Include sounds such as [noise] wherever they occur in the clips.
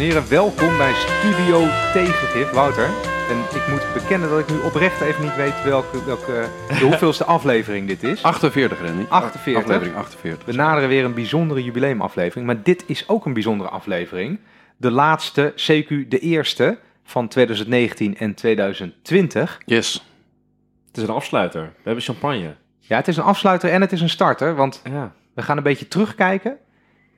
en heren, welkom bij Studio Tegengif. Wouter, en ik moet bekennen dat ik nu oprecht even niet weet welke, welke, de [laughs] hoeveelste aflevering dit is. 48, Randy. 48. Aflevering 48. We naderen weer een bijzondere jubileumaflevering, maar dit is ook een bijzondere aflevering. De laatste, CQ de eerste van 2019 en 2020. Yes. Het is een afsluiter. We hebben champagne. Ja, het is een afsluiter en het is een starter, want Ja. we gaan een beetje terugkijken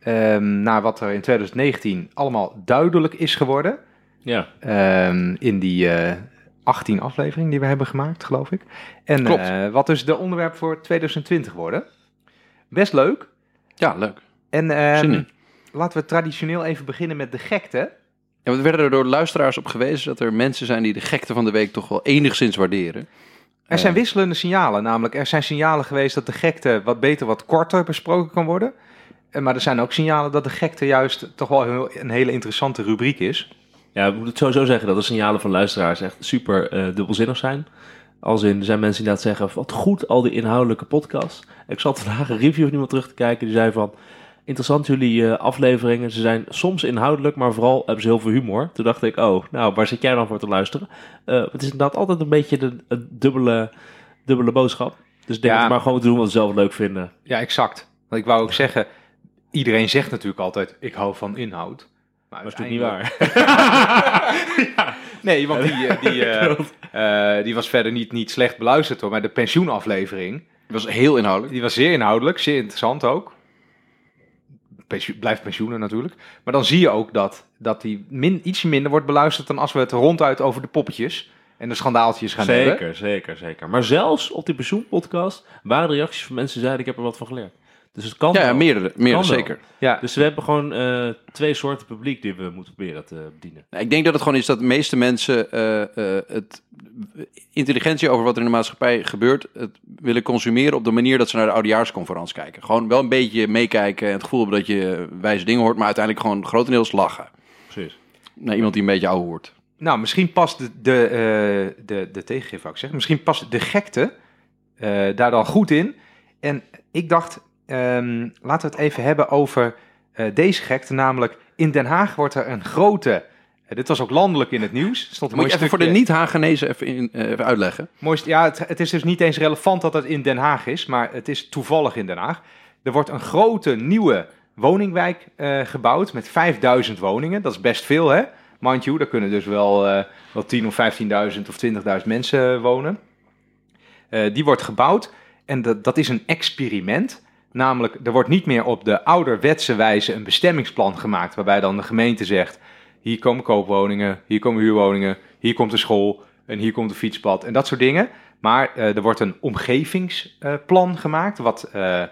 ehm, naar wat er in 2019 allemaal duidelijk is geworden. Ja. Ehm, in die eh 18 afleveringen die we hebben gemaakt, geloof ik. En Klopt. eh, wat dus de onderwerp voor 2020 worden. Best leuk. Ja, leuk. En ehm, laten we traditioneel even beginnen met de gekte. Ja, we werden er door luisteraars op gewezen dat er mensen zijn die de gekte van de week toch wel enigszins waarderen. Er zijn Eh, wisselende signalen, namelijk er zijn signalen geweest dat de gekte wat beter, wat korter besproken kan worden. Eh, Maar er zijn ook signalen dat de gekte juist toch wel een hele interessante rubriek is. Ja, ik moet het sowieso zeggen dat de signalen van luisteraars echt super eh, dubbelzinnig zijn. Als in, er zijn mensen die inderdaad zeggen, wat goed, al die inhoudelijke podcasts. Ik zat vandaag een review van iemand terug te kijken, die zei van... Interessant jullie eh, afleveringen, ze zijn soms inhoudelijk, maar vooral hebben ze heel veel humor. Toen dacht ik, oh, nou, waar zit jij dan voor te luisteren? Het is inderdaad altijd een beetje de, een dubbele, dubbele boodschap. Dus denk Ja. dat we maar gewoon moeten doen wat we zelf leuk vinden. Ja, exact. Want ik wou ook zeggen, iedereen zegt natuurlijk altijd, ik hou van inhoud. Maar dat is natuurlijk niet [laughs] waar. Nee, want die, eh, die, [laughs] eh, eh, die was verder niet, niet slecht beluisterd hoor. Maar de pensioenaflevering, Het was heel inhoudelijk. die was zeer inhoudelijk, zeer interessant ook. Blijft pensioenen natuurlijk. Maar dan zie je ook dat, dat die min, ietsje minder wordt beluisterd dan als we het ronduit over de poppetjes en de schandaaltjes gaan hebben. Zeker, zeker, zeker. Maar zelfs op die pensioenpodcast waren de reacties van mensen die zeiden, ik heb er wat van geleerd. Dus het kan Ja, ja wel. meerdere, meerdere Kan wel. zeker. Ja, Dus we hebben gewoon eh, twee soorten publiek die we moeten proberen te bedienen. Nou, Ik denk dat het gewoon is dat de meeste mensen eh, eh, het intelligentie over wat er in de maatschappij gebeurt, het willen consumeren op de manier dat ze naar de oudejaarsconferentie kijken. Gewoon wel een beetje meekijken en het gevoel hebben dat je wijze dingen hoort, maar uiteindelijk gewoon grotendeels lachen. Precies. Naar iemand die een beetje oude hoort. Nou, misschien past de, de, eh, de, de tegengif, ik zeggen. Misschien past de gekte eh, daar dan goed in. En ik dacht, ehm, laten we het even hebben over eh, deze gekte. Namelijk, in Den Haag wordt er een grote... eh, dit was ook landelijk in het nieuws. Stond een Moet je mooi even voor de niet-Hagenezen even, in, eh, even uitleggen? Mooist, ja, het, het is dus niet eens relevant dat het in Den Haag is, maar het is toevallig in Den Haag. Er wordt een grote nieuwe woningwijk gebouwd met 5000 woningen. Dat is best veel, hè? Mind you, daar kunnen dus wel, eh wel 10 of 15.000 of 20.000 mensen wonen. Die wordt gebouwd en dat, dat is een experiment. Namelijk, er wordt niet meer op de ouderwetse wijze een bestemmingsplan gemaakt, waarbij dan de gemeente zegt: hier komen koopwoningen, hier komen huurwoningen, hier komt de school en hier komt een fietspad en dat soort dingen. Maar eh, er wordt een omgevingsplan gemaakt, wat, eh, eh,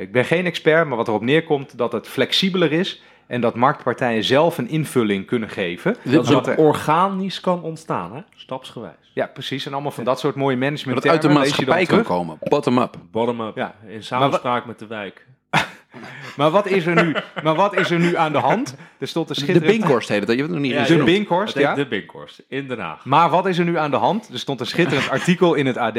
ik ben geen expert, maar wat erop neerkomt dat het flexibeler is en dat marktpartijen zelf een invulling kunnen geven. Dat het er- organisch kan ontstaan, hè? stapsgewijs. ja, precies. En allemaal van dat soort mooie management Dat uit de maatschappij kan komen. Bottom-up. Bottom-up, Ja. in samenspraak met de wijk. [laughs] Maar wat is er nu, maar wat is er nu aan de hand? Er stond een De schitterend... Binkhorst heet het, je hebt het nog niet Ja, De. Binkhorst, ja. De Binkhorst, in Den Haag. Maar wat is er nu aan de hand? Er stond een schitterend [laughs] artikel in het AD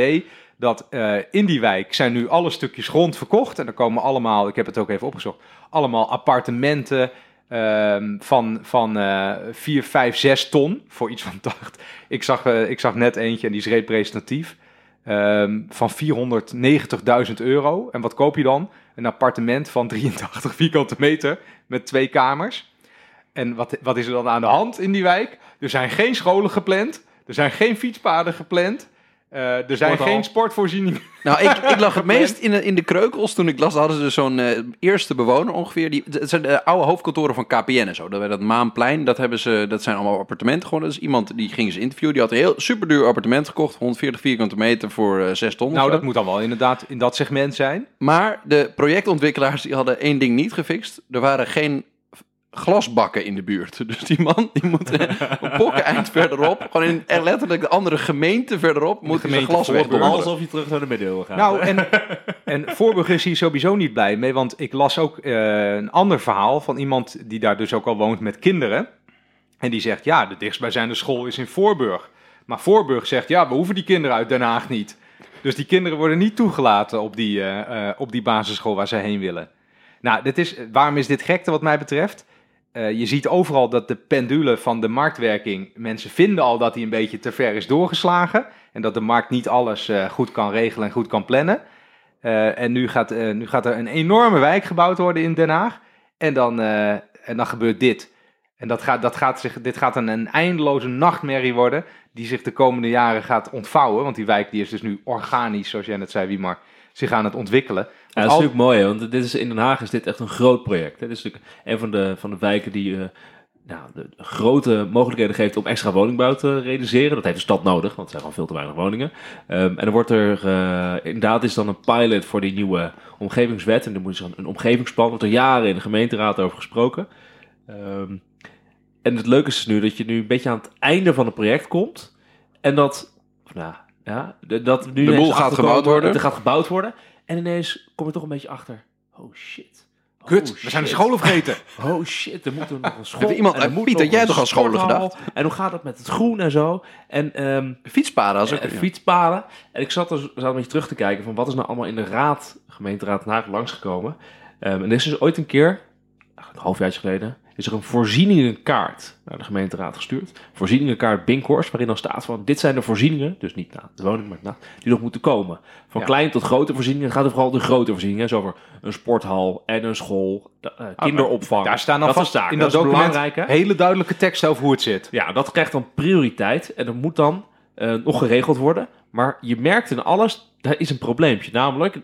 dat eh, in die wijk zijn nu alle stukjes grond verkocht. En er komen allemaal, ik heb het ook even opgezocht, allemaal appartementen ehm, van, van eh 4, 5, 6 ton voor iets van 8. Ik zag, eh, ik zag net eentje en die is representatief. ehm, van 490.000 euro. En wat koop je dan? Een appartement van 83 vierkante meter met twee kamers. En wat, wat is er dan aan de hand in die wijk? Er zijn geen scholen gepland. Er zijn geen fietspaden gepland. Eh, er zijn geen sportvoorzieningen. Nou, ik, ik lag het [laughs] meest in de, in de kreukels toen ik las. Hadden ze zo'n eh, eerste bewoner ongeveer. Die, het zijn de oude hoofdkantoren van KPN en zo. Dat, dat Maanplein, dat, hebben ze, dat zijn allemaal appartementen geworden. Dat is iemand die ging ze interviewen. Die had een heel superduur appartement gekocht. 140 vierkante meter voor eh 6 ton. Nou, dat moet dan wel inderdaad in dat segment zijn. Maar de projectontwikkelaars die hadden één ding niet gefixt. Er waren geen glasbakken in de buurt. [laughs] Dus die man die moet eh, een pokken eind verderop, gewoon in eh, letterlijk de andere gemeente verderop, moet hij zijn gemeente glas wegdonderen. Alsof je terug naar de middeleeuwen gaat. Nou, en, en Voorburg is hier sowieso niet blij mee. Want ik las ook eh, een ander verhaal van iemand die daar dus ook al woont met kinderen. En die zegt, ja, de dichtstbijzijnde school is in Voorburg. Maar Voorburg zegt, ja, we hoeven die kinderen uit Den Haag niet. Dus die kinderen worden niet toegelaten op die, eh, eh, op die basisschool waar ze heen willen. Nou, dit is, waarom is dit gekte wat mij betreft? Eh, je ziet overal dat de pendule van de marktwerking, mensen vinden al dat die een beetje te ver is doorgeslagen. En dat de markt niet alles eh, goed kan regelen en goed kan plannen. Eh, en nu gaat, nu gaat er een enorme wijk gebouwd worden in Den Haag. En dan, en dan gebeurt dit. En dat gaat, dat gaat zich, dit gaat een, een eindeloze nachtmerrie worden. Die zich de komende jaren gaat ontvouwen. Want die wijk die is dus nu organisch, zoals jij net zei, Wiemar, zich aan het ontwikkelen. Ja, dat is natuurlijk mooi, want dit is, in Den Haag is dit echt een groot project. Hè. Dit is natuurlijk een van de, van de wijken die eh, nou, de grote mogelijkheden geeft om extra woningbouw te realiseren. Dat heeft de stad nodig, want er zijn gewoon veel te weinig woningen. Ehm, en dan wordt er, eh, inderdaad is dan een pilot voor die nieuwe omgevingswet. En dan moet je een, een omgevingsplan, er wordt er jaren in de gemeenteraad over gesproken. Ehm, en het leuke is dus nu dat je nu een beetje aan het einde van het project komt. En dat, nou ja, dat nu De boel gaat gebouwd worden. Er gaat gebouwd worden. En ineens kom je toch een beetje achter. Oh shit. Oh, Kut, we zijn de scholen vergeten. [laughs] Oh shit, er moet er nog een school. Iemand- en er eh, Pieter, jij toch aan scholen sporthal. En hoe gaat het met het groen en zo? En ehm Fietspaden als ook. eh, ja. fietspaden. En ik zat er zat een beetje terug te kijken van wat is nou allemaal in de raad, gemeenteraad Den Haag, langsgekomen. Ehm en er is dus ooit een keer, een halfjaartje geleden, is er een voorzieningenkaart naar de gemeenteraad gestuurd. Voorzieningenkaart Binkhorst, waarin dan staat van dit zijn de voorzieningen, dus niet na de woning, maar na, die nog moeten komen. Van Ja. klein tot grote voorzieningen gaat het vooral de grote voorzieningen, zoals over een sporthal en een school, de, eh, kinderopvang. Daar staan dat soort zaken. in dat, is document hele duidelijke teksten over hoe het zit. Ja, dat krijgt dan prioriteit en dat moet dan eh, nog geregeld worden. Maar je merkt in alles, daar is een probleempje. Namelijk,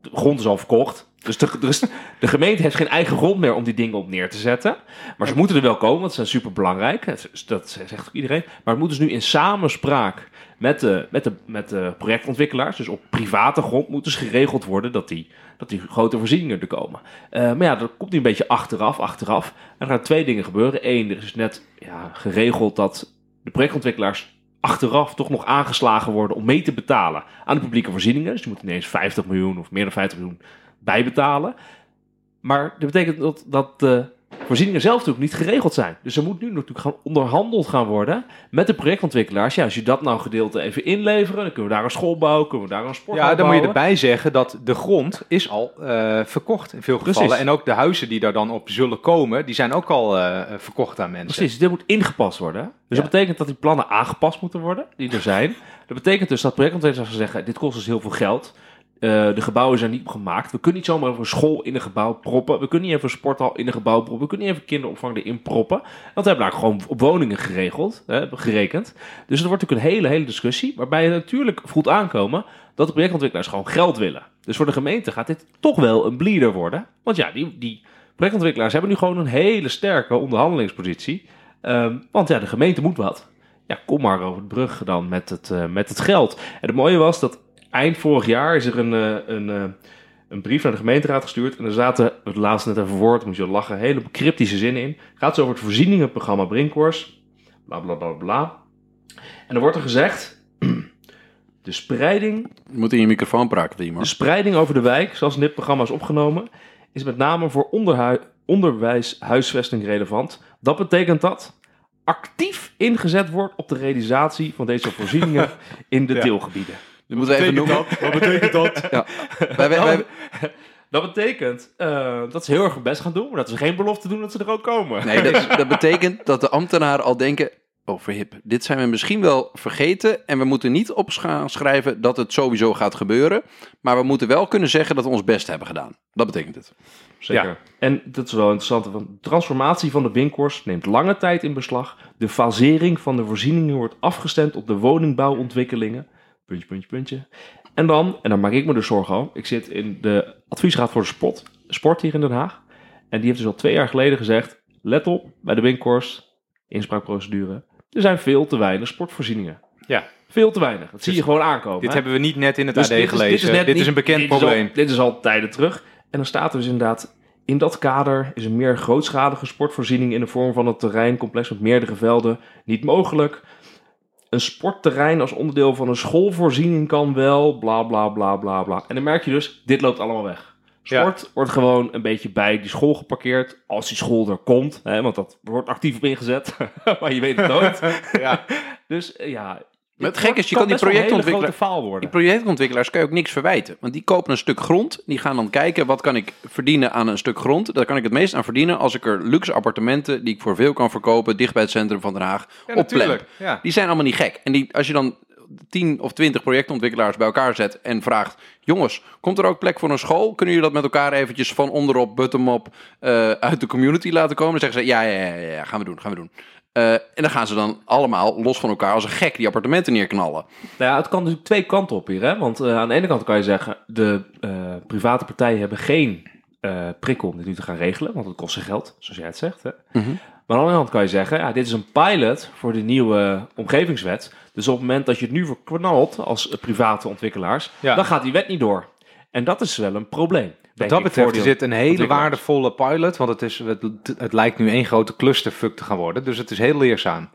de grond is al verkocht. Dus de, de gemeente heeft geen eigen grond meer om die dingen op neer te zetten. Maar ze moeten er wel komen, want ze zijn super belangrijk. Dat zegt ook iedereen. Maar het moet dus nu in samenspraak met de, met de, met de projectontwikkelaars, dus op private grond, moet dus geregeld worden dat die, dat die grote voorzieningen er komen. Eh, maar ja, dat komt nu een beetje achteraf, achteraf. En er gaan twee dingen gebeuren. Eén, er is net ja, geregeld dat de projectontwikkelaars achteraf toch nog aangeslagen worden om mee te betalen aan de publieke voorzieningen. Dus je moet ineens 50 miljoen of meer dan 50 miljoen bijbetalen. Maar dat betekent dat, dat de voorzieningen zelf natuurlijk niet geregeld zijn. Dus er moet nu natuurlijk gaan onderhandeld gaan worden met de projectontwikkelaars. Ja, als je dat nou gedeelte even inleveren, dan kunnen we daar een school bouwen, kunnen we daar een sport Ja, dan moet je erbij zeggen dat de grond is al eh, verkocht in veel gevallen. Precies. En ook de huizen die daar dan op zullen komen, die zijn ook al eh, verkocht aan mensen. Precies, dit moet ingepast worden. Dus Ja. dat betekent dat die plannen aangepast moeten worden, die er zijn. Dat betekent dus dat projectontwikkelaars gaan zeggen, dit kost dus heel veel geld. Eh, de gebouwen zijn niet gemaakt. We kunnen niet zomaar een school in een gebouw proppen. We kunnen niet even een sporthal in een gebouw proppen. We kunnen niet even kinderopvang erin proppen. Want we hebben daar gewoon op woningen geregeld, hè, gerekend. Dus er wordt natuurlijk een hele, hele discussie. Waarbij je natuurlijk voelt aankomen dat de projectontwikkelaars gewoon geld willen. Dus voor de gemeente gaat dit toch wel een bleeder worden. Want ja, die, die projectontwikkelaars hebben nu gewoon een hele sterke onderhandelingspositie. Ehm, want ja, de gemeente moet wat. Ja, kom maar over de brug dan met het, eh, met het geld. En het mooie was dat eind vorig jaar is er een, eh, een, eh, een brief naar de gemeenteraad gestuurd. En er zaten, het laatste net even woord, moet je lachen, hele cryptische zinnen in. Gaat zo over het voorzieningenprogramma Brinkhorst. Bla bla bla bla. En er wordt er gezegd. [clears throat] De spreiding Je moet in je microfoon praten, Wiemer. de spreiding over de wijk, zoals in dit programma is opgenomen, is met name voor onderwijs, huisvesting relevant. Dat betekent dat actief ingezet wordt op de realisatie van deze voorzieningen [laughs] in de Ja. deelgebieden. Je moet even noemen. Wat betekent dat? [laughs] Ja. Wij, wij, wij- Dat betekent eh, dat ze heel erg hun best gaan doen, maar dat ze geen belofte doen dat ze er ook komen. nee, dat, [laughs] dat betekent dat de ambtenaren al denken... Oh, verhip, dit zijn we misschien wel vergeten... en we moeten niet op gaan schrijven dat het sowieso gaat gebeuren... maar we moeten wel kunnen zeggen dat we ons best hebben gedaan. Dat betekent het. Zeker. Ja. En dat is wel interessant. Want de transformatie van de Binkhorst neemt lange tijd in beslag. De fasering van de voorzieningen wordt afgestemd op de woningbouwontwikkelingen. Puntje, puntje, puntje. En dan, en daar maak ik me dus zorgen om. Ik zit in de adviesraad voor de sport, sport hier in Den Haag. En die heeft dus al twee jaar geleden gezegd: let op bij de Binkhorst, inspraakprocedure. Er zijn veel te weinig sportvoorzieningen. Ja. Veel te weinig. Dat zie je gewoon aankomen. Dit hè? hebben we niet net in het Dus AD dit is- gelezen. Dit is, net niet- een bekend dit is al- probleem. dit is al tijden terug. En dan staat er dus inderdaad... In dat kader is een meer grootschalige sportvoorziening... in de vorm van een terreincomplex met meerdere velden niet mogelijk. Een sportterrein als onderdeel van een schoolvoorziening kan wel. Bla, bla, bla, bla, bla. En dan merk je dus, dit loopt allemaal weg. Ja. Sport wordt gewoon een beetje bij die school geparkeerd. Als die school er komt. Hè, want dat wordt actief op ingezet. [laughs] maar je weet het nooit. [laughs] Ja. Dus eh, ja, het gek is, je kan die projectontwikkelaar... grote faal Die projectontwikkelaars kan je ook niks verwijten. Want die kopen een stuk grond. Die gaan dan kijken, wat kan ik verdienen aan een stuk grond? Daar kan ik het meest aan verdienen als ik er luxe appartementen... die ik voor veel kan verkopen, dicht bij het centrum van Den Haag, Ja, op. Ja. Die zijn allemaal niet gek. En die, als je dan 10 of 20 projectontwikkelaars bij elkaar zet en vraagt... jongens, komt er ook plek voor een school? Kunnen jullie dat met elkaar eventjes van onderop, bottom-up... eh, uit de community laten komen? Dan zeggen ze, ja, ja, ja, ja, ja, gaan we doen, gaan we doen. Eh, en dan gaan ze dan allemaal los van elkaar als een gek die appartementen neerknallen. Nou ja, het kan natuurlijk twee kanten op hier. Hè? Want eh, aan de ene kant kan je zeggen, de eh, private partijen hebben geen eh, prikkel om dit nu te gaan regelen. Want het kost ze geld, zoals jij het zegt. Hè? Mhm. Maar aan de andere kant kan je zeggen, ja, dit is een pilot voor de nieuwe omgevingswet. Dus op het moment dat je het nu verknalt als private ontwikkelaars, Ja. dan gaat die wet niet door. En dat is wel een probleem. Wat denk dat betreft is dit een hele waardevolle pilot, want het, is, het, het lijkt nu één grote clusterfuck te gaan worden. Dus het is heel leerzaam,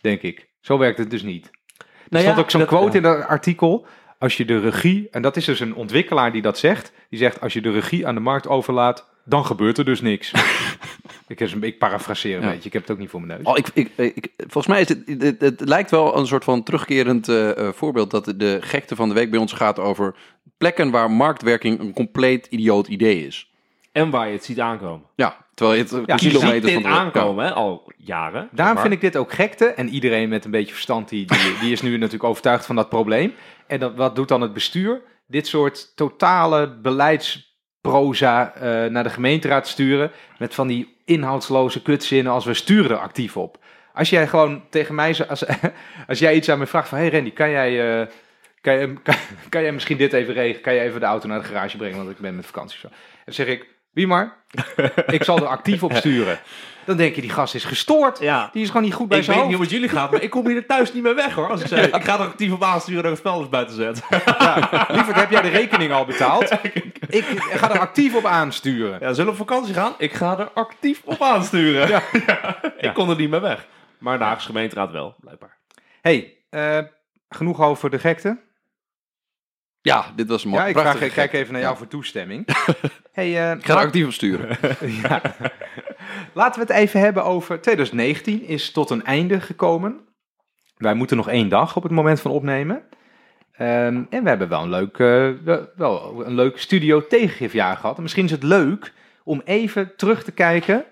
denk ik. Zo werkt het dus niet. Er Nou stond ja, ook zo'n quote ja. in dat artikel. Als je de regie, en dat is dus een ontwikkelaar die dat zegt, die zegt als je de regie aan de markt overlaat, dan gebeurt er dus niks. [laughs] ik, is een- ik parafraseer een Ja. beetje, ik heb het ook niet voor mijn neus. Oh, ik, ik, ik, volgens mij is dit, dit- het lijkt wel een soort van terugkerend eh, eh, voorbeeld dat de, gekte van de week bij ons gaat over plekken waar marktwerking een compleet idioot idee is. En waar je het ziet aankomen. Ja, terwijl je het Ja, ziet kilometers dit van de aankomen, hè, al jaren. Daarom vind ik dit ook gekte. En iedereen met een beetje verstand, die, die, die is nu natuurlijk overtuigd van dat probleem. En dat, wat doet dan het bestuur? Dit soort totale beleidsproza eh, naar de gemeenteraad sturen. Met van die inhoudsloze kutzinnen als we sturen er actief op. Als jij gewoon tegen mij, als, [laughs] als jij iets aan me vraagt van... Hey Randy, kan jij, eh, kan, jij, kan, [laughs] kan jij misschien dit even regelen? Kan je even de auto naar de garage brengen, want ik ben met vakantie. Zo. En zeg ik, wie maar? ik zal er actief op sturen. Dan denk je, die gast is gestoord. Ja. Die is gewoon niet goed bij Ik zijn weet niet hoe het jullie gaat, maar ik kom hier thuis niet meer weg hoor. Als ik zeg, ik ga er actief op aansturen dat ik het spel eens buiten zet. Lieverd, heb jij de rekening al betaald? ik ga er actief op aansturen. Ja, zullen we op vakantie gaan? Ik ga er actief op aansturen. Ja. [laughs] Ik kon er niet meer weg. Maar de Haagse gemeenteraad wel, blijkbaar. hey, eh, genoeg over de gekte. Ja, dit was mooi. Ja, ik, vraag, ik kijk even naar jou Ja. voor toestemming. [laughs] hey, eh, Ik ga er actief op sturen. [laughs] ja. Laten we het even hebben over 2019 is tot een einde gekomen. Wij moeten nog één dag op het moment van opnemen. Ehm, en we hebben wel een leuk, eh, wel- een leuk studio tegengifjaar gehad. En misschien is het leuk om even terug te kijken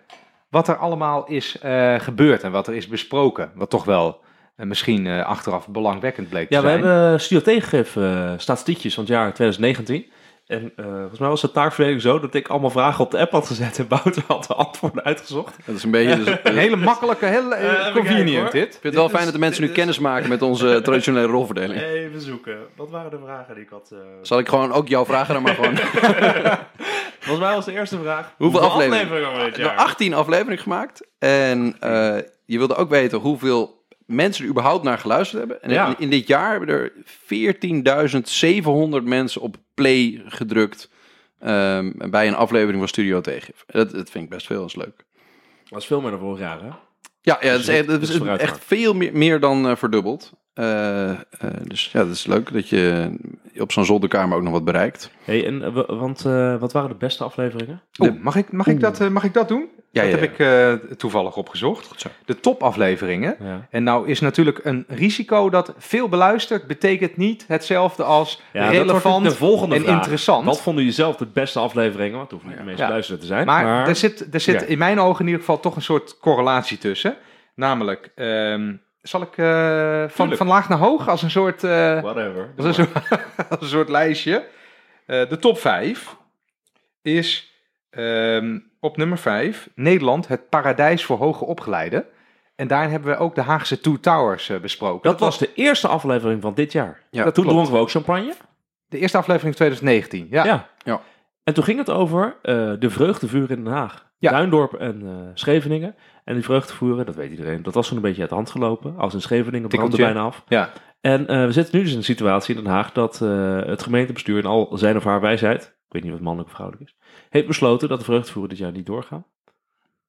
wat er allemaal is eh, gebeurd en wat er is besproken. Wat toch wel eh, misschien eh, achteraf belangwekkend bleek te Ja, we zijn. hebben Studio Tegengif eh statistiekjes van het jaar 2019. En eh, volgens mij was de taakverdeling zo dat ik allemaal vragen op de app had gezet en Wouter had de antwoorden uitgezocht. Dat is een beetje... [laughs] Dus, Een hele makkelijke, heel eh, Eh, convenient dit. Ik vind het wel fijn dat de mensen nu kennis maken met onze traditionele rolverdeling. Even zoeken. Wat waren de vragen die ik had? Zal ik gewoon ook jou vragen dan maar gewoon... [laughs] Volgens mij was de eerste vraag. Hoeveel afleveringen? hebben we dit We hebben jaar? 18 afleveringen gemaakt. En eh, je wilde ook weten hoeveel mensen er überhaupt naar geluisterd hebben. En Ja. in, in dit jaar hebben er 14.700 mensen op play gedrukt. ehm, bij een aflevering van Studio Tegengif. Dat, dat vind ik best veel, dat is leuk. Dat is veel meer dan vorig jaar, hè? Ja, ja dat is, Dus echt, dat is veel meer, meer dan eh, verdubbeld. Eh, eh, dus ja, dat is leuk dat je op zo'n zolderkamer ook nog wat bereikt. Hey, en, want eh, wat waren de beste afleveringen? Oeh, mag, ik, mag, ik dat, eh, mag ik dat doen? Ja, dat ja, heb ik eh, toevallig opgezocht. Goed zo. De topafleveringen. En nou is natuurlijk een risico dat veel beluisterd betekent niet hetzelfde als relevant de volgende en vraag. interessant. Wat vonden jullie zelf de beste afleveringen? Want het hoeft niet de meest Ja. beluisterde te zijn. maar, er zit, er zit in mijn ogen in ieder geval toch een soort correlatie tussen. Namelijk, ehm, zal ik eh, van, van laag naar hoog als een soort, eh, Whatever. als een soort, [laughs] als een soort lijstje. De top 5 is ehm, op nummer 5 Nederland, het paradijs voor hoge opgeleiden. En daarin hebben we ook de Haagse Two Towers eh, besproken. Dat was de eerste aflevering van dit jaar. Ja, dat Toen dronken we ook champagne. De eerste aflevering 2019. Ja. Ja. Ja. En toen ging het over eh, de vreugdevuren in Den Haag. Ja. Duindorp en eh, Scheveningen. En die vreugdevuren, dat weet iedereen, dat was zo'n een beetje uit de hand gelopen. Als in Scheveningen brandde bijna af. Ja. En eh, we zitten nu dus in een situatie in Den Haag dat eh, het gemeentebestuur in al zijn of haar wijsheid, ik weet niet wat mannelijk of vrouwelijk is, heeft besloten dat de vreugdevuren dit jaar niet doorgaan.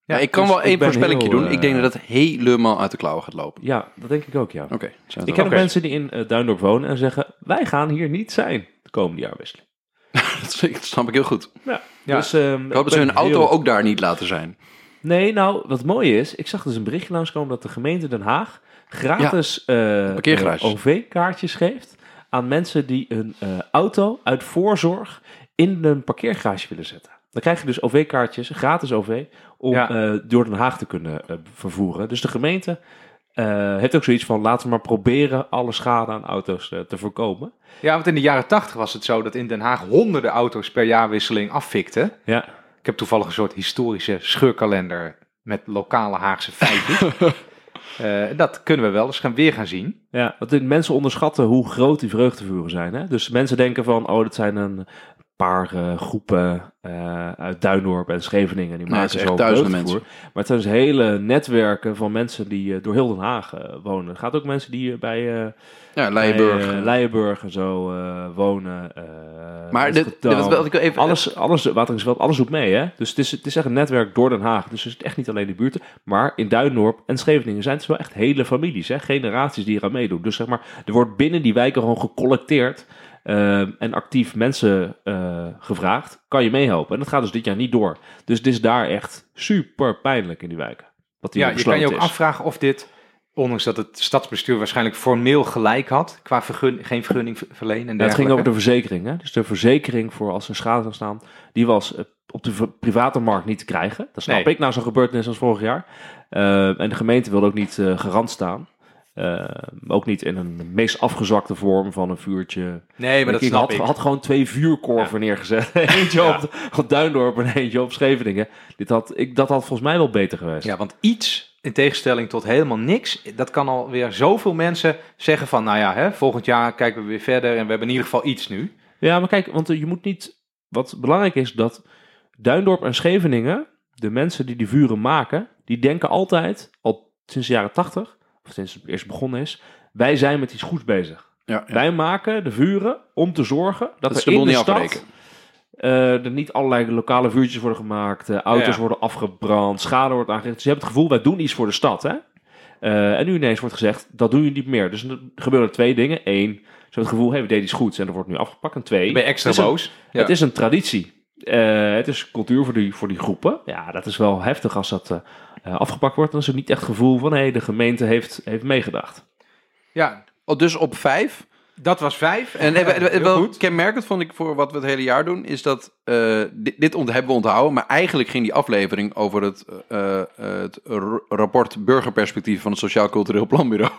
Ja, ik kan dus wel één ben voorspelling heel, doen. eh, ik denk dat het helemaal uit de klauwen gaat lopen. Ja, dat denk ik ook, ja. Oké. Ik ken ook mensen die in eh, Duindorp wonen en zeggen, wij gaan hier niet zijn de komende jaarwisseling. [laughs] Dat snap ik heel goed. Ja. Ja. Dus, ehm, Ik hoop dat ze hun auto heel- ook daar niet laten zijn. Nee, nou, wat mooi is, ik zag dus een berichtje langskomen dat de gemeente Den Haag gratis eh, eh, OV-kaartjes geeft aan mensen die een eh, auto uit voorzorg in een parkeergarage willen zetten. Dan krijg je dus OV-kaartjes, gratis OV, om Ja. door Den Haag te kunnen vervoeren. Dus de gemeente heeft ook zoiets van, laten we maar proberen alle schade aan auto's te voorkomen. Ja, want in de jaren tachtig was het zo dat in Den Haag honderden auto's per jaarwisseling affikten. Ja, Ik heb toevallig een soort historische scheurkalender met lokale Haagse feitjes. [laughs] Eh, dat kunnen we wel eens gaan weer gaan zien. Ja, want mensen onderschatten hoe groot die vreugdevuren zijn. Hè? Dus mensen denken van, oh, dat zijn een paar groepen eh, uit Duindorp en Scheveningen. Die het maken zo duizenden vreugdevuur. Maar het zijn dus hele netwerken van mensen die eh, door heel Den Haag eh, wonen. Er gaat ook mensen die bij, Ja, Leijenburg. bij, Leijenburg en zo wonen. maar dit, wat ik even... Alles, alles, Wateringsveld, alles doet mee, hè? Dus het is, het is echt een netwerk door Den Haag. Dus het is echt niet alleen de buurten. Maar in Duindorp en Scheveningen zijn het wel echt hele families, hè? Generaties die eraan meedoen. Dus zeg maar, er wordt binnen die wijken gewoon gecollecteerd eh, en actief mensen eh, gevraagd. Kan je meehelpen? En dat gaat dus dit jaar niet door. Dus het is daar echt super pijnlijk in die wijken. Wat die Ja, je kan je ook is. afvragen of dit, ondanks dat het stadsbestuur waarschijnlijk formeel gelijk had, qua vergun, geen vergunning ver- verlenen en Ja, het ging over de verzekering. Hè? Dus de verzekering voor als er schade zou staan, die was eh, op de private markt niet te krijgen. Dat snap Nee. ik na zo'n gebeurtenis als vorig jaar. Eh, en de gemeente wilde ook niet eh, garant staan. Eh, ook niet in een meest afgezwakte vorm van een vuurtje. Nee, maar dat ik snap had, ik. had gewoon twee vuurkorven neergezet. [laughs] eentje Ja. op, op Duindorp en eentje op Scheveningen. Dit had, ik, dat had volgens mij wel beter geweest. Ja, want iets, in tegenstelling tot helemaal niks, dat kan alweer zoveel mensen zeggen van, nou ja, hè, volgend jaar kijken we weer verder en we hebben in ieder geval iets nu. Ja, maar kijk, want eh, je moet niet. Wat belangrijk is dat Duindorp en Scheveningen, de mensen die die vuren maken, die denken altijd, al sinds de jaren tachtig, sinds het eerst begonnen is, wij zijn met iets goeds bezig. ja, ja. Wij maken de vuren om te zorgen dat, Dat er in de niet stad afbreken. eh, er niet allerlei lokale vuurtjes worden gemaakt, eh, auto's Ja. worden afgebrand, schade wordt aangericht. Dus je hebt het gevoel, wij doen iets voor de stad. Hè? Eh, en nu ineens wordt gezegd, dat doen jullie niet meer. Dus er gebeuren twee dingen. Eén, ze hebben het gevoel, hey, we deden iets goeds en dat wordt nu afgepakt. En twee, ben extra het is een- boos. Het is een traditie. Het is cultuur voor die, voor die groepen. Ja, dat is wel heftig als dat afgepakt wordt. Dan is er niet echt het gevoel van, hé, de gemeente heeft, heeft meegedacht. ja, Oh, dus op vijf. dat was vijf. En [laughs] Heel wel goed. kenmerkend vond ik voor wat we het hele jaar doen, is dat eh, dit, hebben we onthouden, maar eigenlijk ging die aflevering over het, eh, eh, het rapport burgerperspectief van het Sociaal Cultureel Planbureau.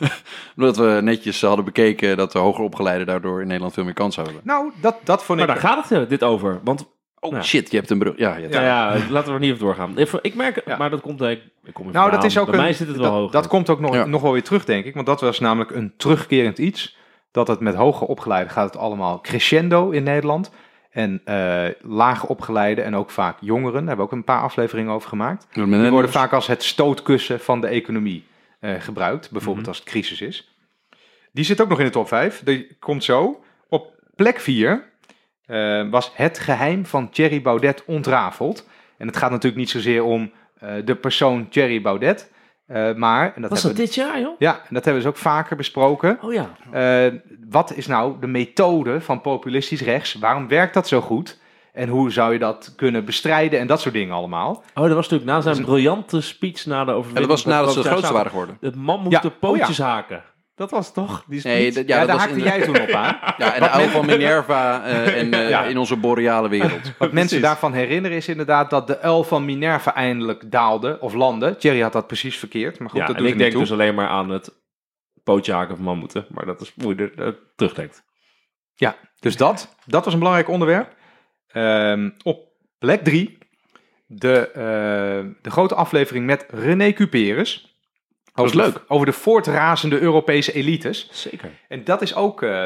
[laughs] Omdat we netjes hadden bekeken dat de hoger opgeleiden daardoor in Nederland veel meer kans zouden hebben. Nou, dat, dat vond Maar ik... daar gaat het eh, dit over. Want, Oh Ja. shit, je hebt een brug. Ja, je hebt- ja, ja, laten we er niet op doorgaan. Ik- merk, Ja. maar dat komt... Ik, ik kom even Nou, dat is ook Bij een, mij zit het wel dat, hoog. dat komt ook nog, Ja. nog wel weer terug, denk ik. Want dat was namelijk een terugkerend iets. Dat het met hoger opgeleiden gaat het allemaal crescendo in Nederland. En eh lager opgeleide en ook vaak jongeren, daar hebben we ook een paar afleveringen over gemaakt. Die worden vaak als het stootkussen van de economie eh, gebruikt. Bijvoorbeeld Mhm. als het crisis is. Die zit ook nog in de top 5. Die komt zo. Op plek 4 was het geheim van Thierry Baudet ontrafeld. En het gaat natuurlijk niet zozeer om eh, de persoon Thierry Baudet. eh, maar, en dat Was dat we, dit jaar, joh? ja, en dat hebben we dus ook vaker besproken. Oh ja. Eh, wat is nou de methode van populistisch rechts? Waarom werkt dat zo goed? En hoe zou je dat kunnen bestrijden en dat soort dingen allemaal? Oh, dat was natuurlijk na zijn briljante speech na de En overwinning. dat was nadat ze het grootste waren geworden. De man moest Ja, de pootjes haken. Dat was toch? Die? Nee, dat- Ja, ja, dat daar was haakte jij toen op aan. [laughs] Ja, en de oude van Minerva eh, [laughs] en eh, Ja. in onze boreale wereld. [laughs] Wat mensen daarvan herinneren is inderdaad dat de uil van Minerva eindelijk daalde of landde. Thierry had dat precies verkeerd, maar goed, ja, dat en ik niet denk toe. dus alleen maar aan het pootje haken van mammoeten. Maar dat is hoe je er eh, terugdenkt. Ja, dus dat, dat was een belangrijk onderwerp. Ehm, op plek drie, de, eh, de grote aflevering met René Cuperus. Was Over de- leuk. Over de voortrazende Europese elites. Zeker. En dat is ook, eh,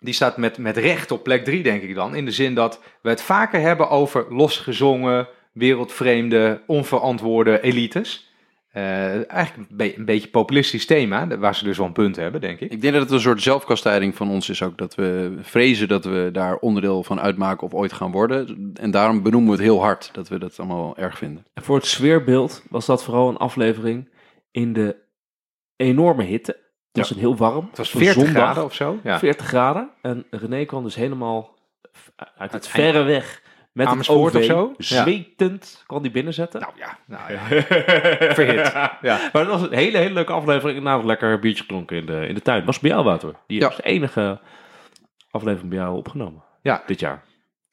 die staat met, met recht op plek drie, denk ik dan. In de zin dat we het vaker hebben over losgezongen, wereldvreemde, onverantwoorde elites. Eh, eigenlijk een, be- een beetje populistisch thema, waar ze dus wel een punt hebben, denk ik. Ik denk dat het een soort zelfkastijding van ons is ook. Dat we vrezen dat we daar onderdeel van uitmaken of ooit gaan worden. En daarom benoemen we het heel hard. Dat we dat allemaal wel erg vinden. En voor het sfeerbeeld was dat vooral een aflevering in de enorme hitte. Het was een heel warm. Het was Een 40 zondag, graden of zo. Ja. 40 graden. En René kwam dus helemaal uit het verre weg met Amersfoort het OV, of zo? Ja. zwetend, kon die binnenzetten. Nou ja, nou ja. [laughs] Verhit. Ja. [laughs] Maar dat was een hele, hele leuke aflevering. Nou, lekker biertje klonken in de, in de tuin. Was bij jou, Wouter? Die Ja. was de enige aflevering bij jou opgenomen. Ja. Dit jaar.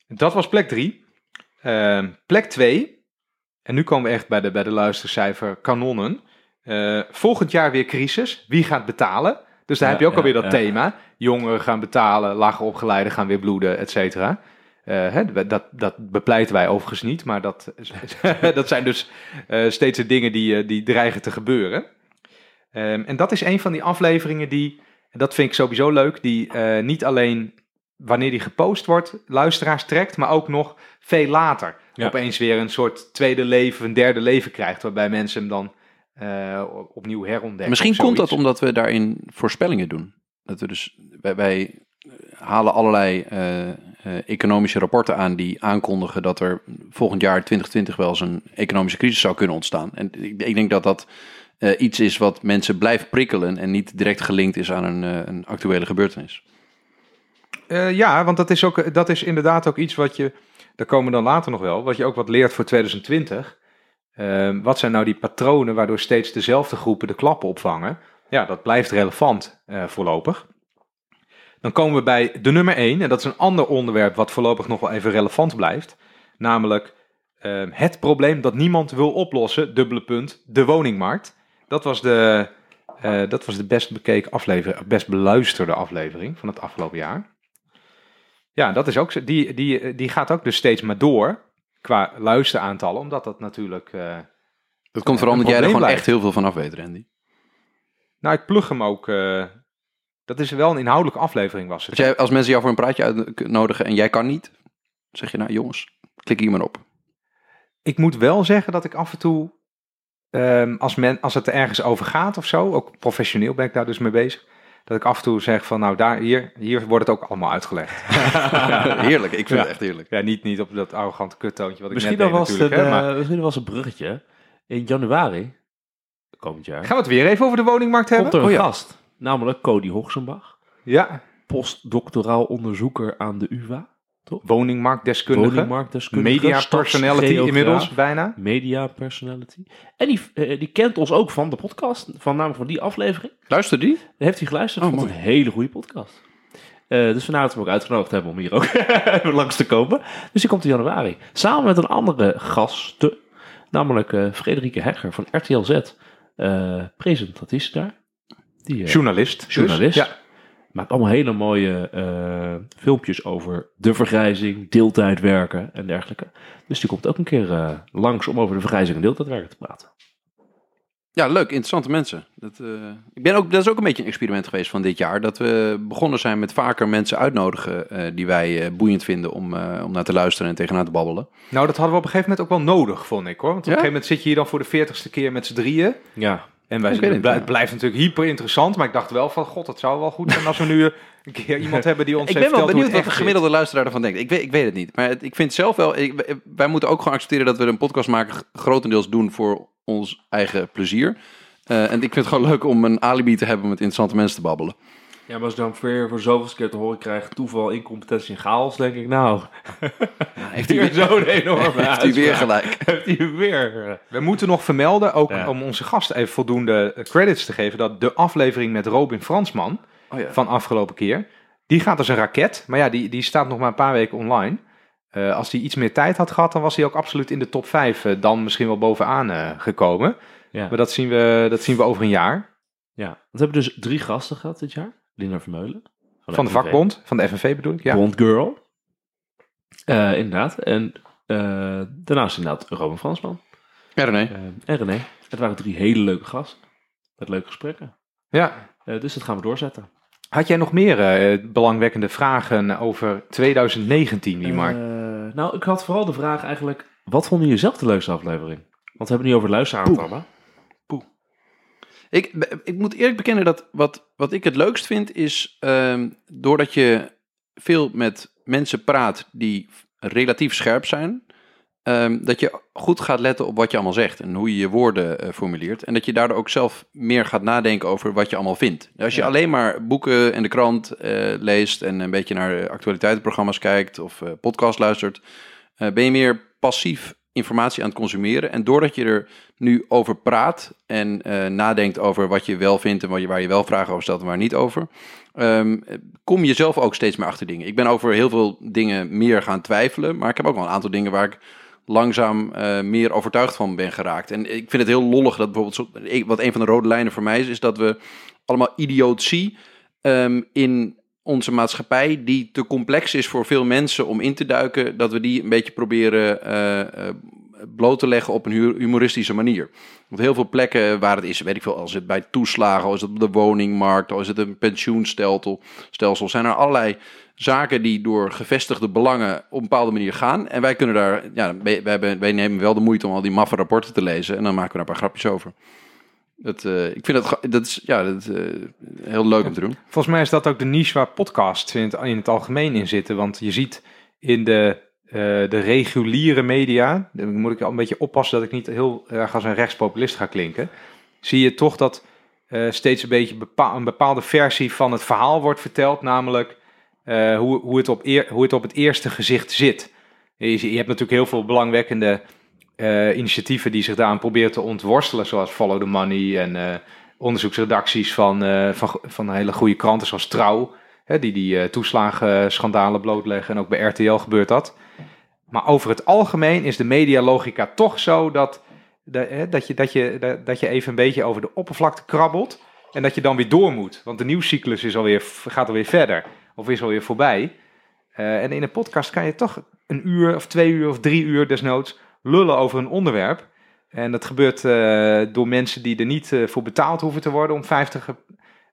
Dat was plek 3. plek 2. En nu komen we echt bij de, bij de luistercijfer kanonnen. Eh, volgend jaar weer crisis. Wie gaat betalen? Dus daar Ja, heb je ook alweer dat thema. Jongeren gaan betalen, lager opgeleiden gaan weer bloeden, et cetera. Eh, hè, dat, dat bepleiten wij overigens niet, maar dat, [laughs] dat zijn dus eh, steeds de dingen die, die dreigen te gebeuren. Ehm, en dat is een van die afleveringen die, dat vind ik sowieso leuk, die niet alleen wanneer die gepost wordt, luisteraars trekt, maar ook nog veel later Ja. opeens weer een soort tweede leven, een derde leven krijgt, waarbij mensen hem dan eh, opnieuw herontdekken. Misschien komt dat omdat we daarin voorspellingen doen. Dat we dus, wij, wij halen allerlei eh, eh, economische rapporten aan die aankondigen dat er volgend jaar 2020 wel eens een economische crisis zou kunnen ontstaan. En ik, ik denk dat dat eh, iets is wat mensen blijft prikkelen en niet direct gelinkt is aan een, eh, een actuele gebeurtenis. Eh, ja, want dat is, ook, dat is inderdaad ook iets wat je, daar komen we dan later nog wel, wat je ook wat leert voor 2020. Ehm, wat zijn nou die patronen waardoor steeds dezelfde groepen de klappen opvangen? Ja, dat blijft relevant eh, voorlopig. Dan komen we bij de nummer 1, en dat is een ander onderwerp wat voorlopig nog wel even relevant blijft. Namelijk ehm, het probleem dat niemand wil oplossen, dubbele punt, de woningmarkt. Dat was de, eh, dat was de best bekeken aflevering, best beluisterde aflevering van het afgelopen jaar. Ja, dat is ook. Die, die, die gaat ook dus steeds maar door qua luisteraantallen, omdat dat natuurlijk. eh, Dat komt vooral omdat jij er gewoon blijft. echt heel veel van af weet, Randy. nou, ik plug hem ook. eh, dat is wel een inhoudelijke aflevering, was het. Als, jij, als mensen jou voor een praatje uitnodigen en jij kan niet, zeg je nou jongens, klik hier maar op. Ik moet wel zeggen dat ik af en toe, ehm, als, men, als het er ergens over gaat of zo, ook professioneel ben ik daar dus mee bezig, dat ik af en toe zeg van, nou, daar, hier, hier wordt het ook allemaal uitgelegd. [laughs] heerlijk, ik vind Ja. het echt heerlijk. ja, niet, niet op dat arrogante kuttoontje wat ik Misschien, net dan deed was het natuurlijk. een, hè, maar eh, misschien was een bruggetje. In januari, komend jaar, gaan we het weer even over de woningmarkt hebben? komt er een Oh ja. gast. Namelijk Cody Hoogsenbach. Ja, Postdoctoraal onderzoeker aan de UvA. Woningmarktdeskundige, Woningmarktdeskundige. media personality inmiddels bijna. Media personality. En die, eh, die kent ons ook van de podcast. Van namelijk van die aflevering. Luister die? Daar heeft hij geluisterd. Oh, vond mooi. een hele goede podcast. Eh, dus vandaar dat we hem ook uitgenodigd hebben om hier ook [laughs] langs te komen. Dus die komt in januari. Samen met een andere gasten. Namelijk eh Frederike Hegger van RTL Z. Presentatrice daar. Die, Journalist. dus. journalist. Ja. Maakt allemaal hele mooie eh, filmpjes over de vergrijzing, deeltijd werken en dergelijke. Dus die komt ook een keer eh, langs om over de vergrijzing en deeltijd werken te praten. Ja, leuk, interessante mensen. Dat, eh, ik ben ook, dat is ook een beetje een experiment geweest van dit jaar. Dat we begonnen zijn met vaker mensen uitnodigen eh, die wij eh, boeiend vinden om, eh, om naar te luisteren en tegenaan te babbelen. Nou, dat hadden we op een gegeven moment ook wel nodig, vond ik hoor. Want op Ja? een gegeven moment zit je hier dan voor de veertigste keer met z'n drieën. Ja, En wij, weet het, blijft natuurlijk hyper interessant, maar ik dacht wel van, god, het zou wel goed zijn als we nu een keer iemand hebben die ons Ik heeft ben wel benieuwd wat de gemiddelde luisteraar ervan denkt. Ik weet, ik weet het niet. Maar het- ik vind zelf wel, ik- wij moeten ook gewoon accepteren dat we een podcast maken grotendeels doen voor ons eigen plezier. Eh, en ik vind het gewoon leuk om een alibi te hebben om met interessante mensen te babbelen. Ja, maar als ik dan weer voor zoveelste keer te horen krijg toeval, incompetentie en chaos, denk ik, nou, Heeft [laughs] weer zo'n enorme heeft hij weer gelijk. [laughs] Heeft hij weer. eh. We moeten nog vermelden, ook Ja. om onze gast even voldoende eh, credits te geven, dat de aflevering met Robin Fransman Oh ja. van afgelopen keer, die gaat als een raket. Maar ja, die, die staat nog maar een paar weken online. Eh, als hij iets meer tijd had gehad, dan was hij ook absoluut in de top 5 eh, dan misschien wel bovenaan eh, gekomen. Ja. Maar dat zien, we, dat zien we over een jaar. ja, we hebben dus drie gasten gehad dit jaar. Lina Vermeulen. Van de FNV. vakbond, van de FNV bedoel ik. Ja. Bond Girl. Eh, inderdaad. En eh, daarnaast inderdaad Robin Fransman. René. Eh, en René. Het waren drie hele leuke gasten. Met leuke gesprekken. ja. Dus dat gaan we doorzetten. Had jij nog meer eh, belangwekkende vragen over 2019, Liemar? Eh, nou, ik had vooral de vraag eigenlijk... Wat vonden jullie zelf de leukste aflevering? Want we hebben het nu over luisteraantallen. Ik, ik moet eerlijk bekennen dat wat, wat ik het leukst vind is, ehm, doordat je veel met mensen praat die relatief scherp zijn, ehm, dat je goed gaat letten op wat je allemaal zegt en hoe je je woorden eh, formuleert. En dat je daardoor ook zelf meer gaat nadenken over wat je allemaal vindt. Als je Ja. alleen maar boeken en de krant eh, leest en een beetje naar eh, actualiteitenprogramma's kijkt of podcast luistert, ben je meer passief informatie aan het consumeren. En doordat je er nu over praat en eh, nadenkt over wat je wel vindt en waar je, waar je wel vragen over stelt en waar niet over, ehm, kom je zelf ook steeds meer achter dingen. Ik ben over heel veel dingen meer gaan twijfelen, maar ik heb ook wel een aantal dingen waar ik langzaam eh, meer overtuigd van ben geraakt. En ik vind het heel lollig dat bijvoorbeeld, wat een van de rode lijnen voor mij is, is dat we allemaal idiotie ehm, in onze maatschappij, die te complex is voor veel mensen om in te duiken, dat we die een beetje proberen eh, eh, bloot te leggen op een hu- humoristische manier. Want heel veel plekken waar het is, weet ik veel, als het bij toeslagen, als het op de woningmarkt, als het een pensioenstelsel, stelsel, zijn er allerlei zaken die door gevestigde belangen op een bepaalde manier gaan. En wij kunnen daar, ja, wij, wij, wij nemen wel de moeite om al die maffe rapporten te lezen en dan maken we daar een paar grapjes over. Dat, eh, ik vind dat, dat is ja, dat, eh, heel leuk om te doen. Volgens mij is dat ook de niche waar podcasts in het, in het algemeen in zitten. Want je ziet in de, eh, de reguliere media, dan moet ik al een beetje oppassen dat ik niet heel erg als een rechtspopulist ga klinken. Zie je toch dat steeds een beetje een bepaalde versie van het verhaal wordt verteld. Namelijk hoe, hoe, het op hoe het op het eerste gezicht zit. Je, je hebt natuurlijk heel veel belangwekkende eh, initiatieven die zich daaraan proberen te ontworstelen. Zoals Follow the Money en eh, onderzoeksredacties van, eh, van, van hele goede kranten zoals Trouw. Hè, die die toeslagenschandalen blootleggen. En ook bij RTL gebeurt dat. Maar over het algemeen is de medialogica toch zo dat, dat, je, dat, je, dat, je even een beetje over de oppervlakte krabbelt. En dat je dan weer door moet. Want de nieuwscyclus is alweer, gaat alweer verder. Of is alweer voorbij. En in een podcast kan je toch een uur of twee uur of drie uur desnoods lullen over een onderwerp. En dat gebeurt eh, door mensen die er niet eh, voor betaald hoeven te worden om 50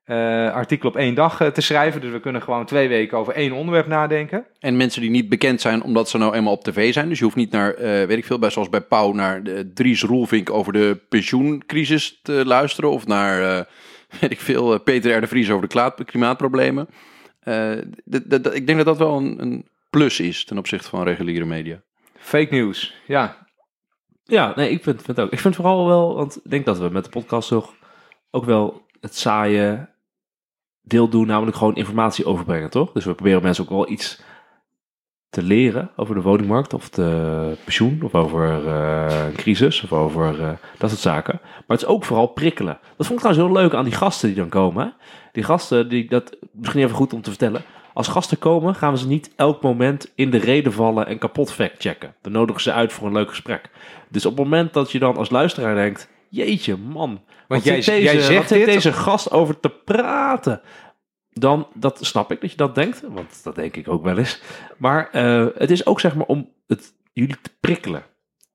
eh, artikelen op één dag te schrijven. Dus we kunnen gewoon twee weken over één onderwerp nadenken. En mensen die niet bekend zijn omdat ze nou eenmaal op tv zijn. Dus je hoeft niet naar, weet ik veel, bij, zoals bij Pauw, naar Dries Roelvink over de pensioencrisis te luisteren. Of naar, [laughs] weet ik veel, Peter R. de Vries over de klimaatproblemen. Ik denk dat dat wel een, een plus is ten opzichte van reguliere media. Fake news, ja. Ja, nee, ik vind, het ook. Ik vind vooral wel, want ik denk dat we met de podcast toch ook wel het saaie deel doen, namelijk gewoon informatie overbrengen, toch? Dus we proberen mensen ook wel iets te leren over de woningmarkt of de pensioen of over eh, een crisis of over eh, dat soort zaken. Maar het is ook vooral prikkelen. Dat vond ik trouwens heel leuk aan die gasten die dan komen. Die gasten, die, dat misschien even goed om te vertellen. Als gasten komen, gaan we ze niet elk moment in de reden vallen en kapot fact-checken. Dan nodigen ze uit voor een leuk gesprek. Dus op het moment dat je dan als luisteraar denkt, jeetje man, wat jij- deze, jij zegt dit- deze gast over te praten? Dan, dat snap ik dat je dat denkt, want dat denk ik ook wel eens. Maar eh, het is ook zeg maar om het, jullie te prikkelen.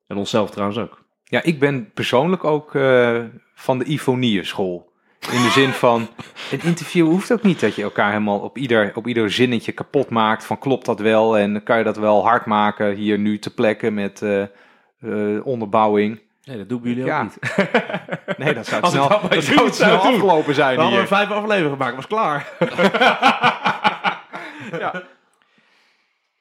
En onszelf trouwens ook. Ja, ik ben persoonlijk ook eh, van de Ifonie school. In de zin van, een interview hoeft ook niet dat je elkaar helemaal op ieder, op ieder zinnetje kapot maakt. Van klopt dat wel en kan je dat wel hard maken hier nu te plekken met eh, eh, onderbouwing. Nee, dat doen jullie Ja. ook niet. [laughs] Nee, dat zou snel, dat [laughs] dat het snel zou doen. afgelopen zijn We hadden vijf afleveringen gemaakt, was klaar. [laughs]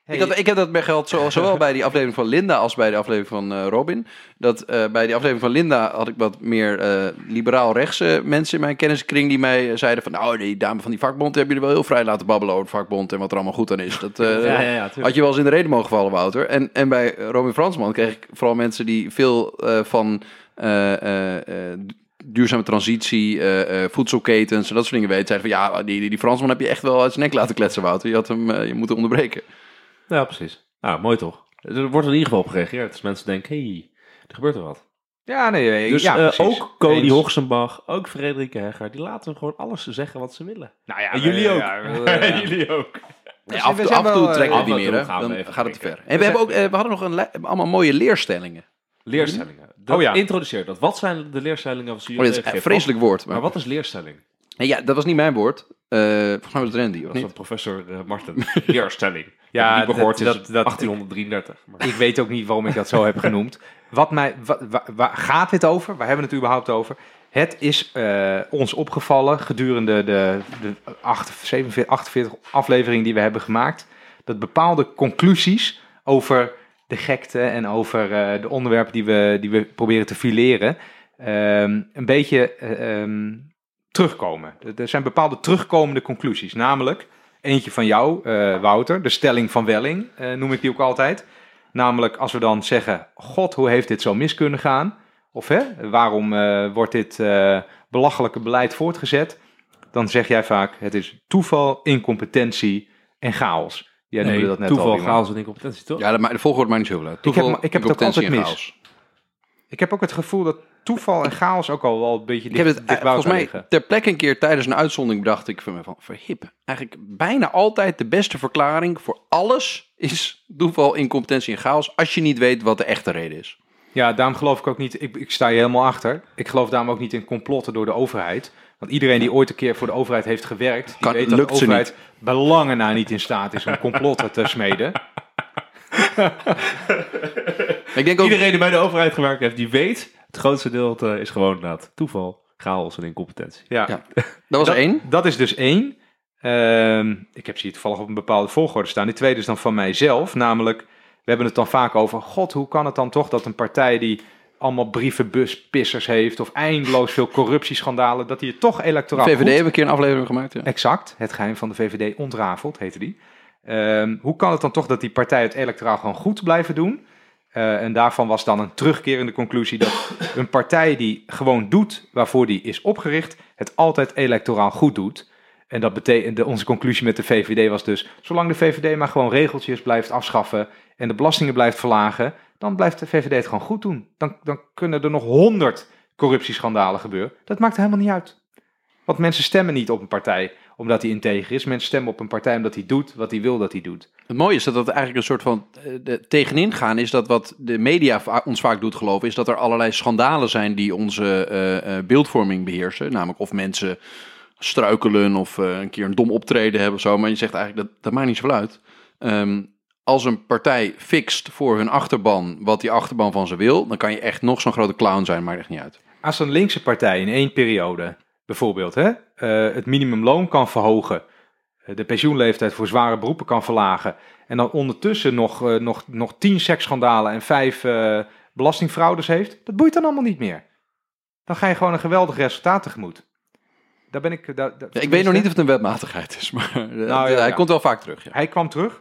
Ik, had, ik heb dat bij zo- zowel bij die aflevering van Linda als bij de aflevering van eh, Robin. Dat eh, bij die aflevering van Linda had ik wat meer eh, liberaal-rechtse mensen in mijn kenniskring die mij zeiden van... Nou, die dame van die vakbond hebben jullie wel heel vrij laten babbelen over het vakbond en wat er allall goed aan is. Dat, [laughs] Ja, ja, ja, had je wel eens in de reden mogen vallen, Wouter. En, en bij Robin Fransman kreeg ik vooral mensen die veel van duurzame transitie, eh, eh, voedselketens en dat soort dingen weten. Zeiden van ja, die, die, die Fransman heb je echt wel uit zijn nek laten kletsen, Wouter. Je had hem je moeten onderbreken. Ja, precies. Nou, mooi toch? Er wordt in ieder geval op gereageerd. Dus mensen denken, hé, hey, er gebeurt er wat. Ja, nee, nee, Dus ja, eh, precies. ook Cody Eens. Hoogsenbach, ook Frederike Hegger, die laten gewoon alles zeggen wat ze willen. Nou ja, En jullie we- ook. ja, we- [laughs] ja. jullie ook. Dus af, we en toe- zijn af en toe wel, trekken we eh, en meer, we Dan even gaat het te ver. En we, hebben ook, eh, we hadden nog een le- allemaal mooie leerstellingen. Leerstellingen. Dat, Oh ja. Introduceer dat. Wat zijn de leerstellingen van Oh, jullie? dat is een vreselijk woord. Maar, Maar wat is leerstelling? Ja, dat was niet mijn woord. Eh volgens mij was het Randy, of Dat niet? van professor eh, Marten. Leerstelling. Ja, niet gehoord dat- dat, dat- is dat- 1833. Maar- Ik weet ook niet waarom ik dat zo heb genoemd. Wat mij, wa- wa- waar gaat dit over? Waar hebben we het überhaupt over? Het is eh, ons opgevallen gedurende de, de 48, 47, 48 afleveringen die we hebben gemaakt. Dat bepaalde conclusies over de gekte en over eh, de onderwerpen die we, die we proberen te fileren. ehm, een beetje eh, ehm, terugkomen. Er zijn bepaalde terugkomende conclusies. Namelijk, eentje van jou, eh, Wouter, de stelling van Welling, eh, noem ik die ook altijd. Namelijk als we dan zeggen, god, hoe heeft dit zo mis kunnen gaan? Of hè, waarom eh, wordt dit eh, belachelijke beleid voortgezet? Dan zeg jij vaak, het is toeval, incompetentie en chaos. Jij noemde dat net toeval, al. Chaos en incompetentie, toch? Ja, dat ma- de volgorde maakt niet zoveel uit. Ik heb- Toeval, ik heb het ook incompetentie altijd en mis. chaos. Ik heb ook het gevoel dat toeval en chaos ook al wel een beetje Ik dicht, heb het dicht eh, bij volgens mij liggen. ter plekke een keer tijdens een uitzondering bedacht ik van, me van verhip. Eigenlijk bijna altijd de beste verklaring voor alles is toeval, incompetentie en chaos. Als je niet weet wat de echte reden is. Ja, daarom geloof ik ook niet, ik, ik sta je helemaal achter. Ik geloof daarom ook niet in complotten door de overheid. Want iedereen die ooit een keer voor de overheid heeft gewerkt, die Kan- weet dat de overheid belangen na niet in staat is om complotten te smeden. [laughs] Ik denk ook, Iedereen die bij de overheid gewerkt heeft, die weet, het grootste deel is gewoon inderdaad toeval, chaos en incompetentie. Ja, Ja. dat was dat, één. Dat is dus één. Ehm, ik heb ze hier toevallig op een bepaalde volgorde staan. Die tweede is dan van mijzelf, namelijk, we hebben het dan vaak over, god, hoe kan het dan toch dat een partij die allemaal brievenbuspissers heeft of eindeloos veel corruptieschandalen, dat die het toch electoraal VVD goed hebben een keer een aflevering gemaakt. Ja. Exact, het geheim van de VVD ontrafeld, heette die. Ehm, hoe kan het dan toch dat die partijen het electoraal gewoon goed blijven doen? Eh, en daarvan was dan een terugkerende conclusie dat een partij die gewoon doet waarvoor die is opgericht, het altijd electoraal goed doet. En dat betekent, onze conclusie met de VVD was dus, zolang de VVD maar gewoon regeltjes blijft afschaffen en de belastingen blijft verlagen, dan blijft de VVD het gewoon goed doen. Dan, dan kunnen er nog honderd corruptieschandalen gebeuren. Dat maakt helemaal niet uit. Want mensen stemmen niet op een partij omdat hij integer is. Mensen stemmen op een partij omdat hij doet wat hij wil dat hij doet. Het mooie is dat dat eigenlijk een soort van eh, de, tegenin gaan is dat wat de media ons vaak doet geloven, is dat er allerlei schandalen zijn die onze eh, eh, beeldvorming beheersen. Namelijk of mensen struikelen of een keer een dom optreden hebben of zo. Maar je zegt eigenlijk, dat, dat maakt niet zoveel uit. Ehm, als een partij fixt voor hun achterban wat die achterban van ze wil, dan kan je echt nog zo'n grote clown zijn, maakt echt niet uit. Als een linkse partij in één periode bijvoorbeeld hè, eh, het minimumloon kan verhogen, eh, de pensioenleeftijd voor zware beroepen kan verlagen en dan ondertussen nog, eh, nog, nog tien seksschandalen en vijf eh, belastingfraudes heeft, dat boeit dan allemaal niet meer. Dan ga je gewoon een geweldig resultaat tegemoet. Daar ben ik... Daar, daar- Ja, ik weet nog niet of het een wetmatigheid is, maar Nou, ja, hij ja. komt wel vaak terug. Ja. Hij kwam terug.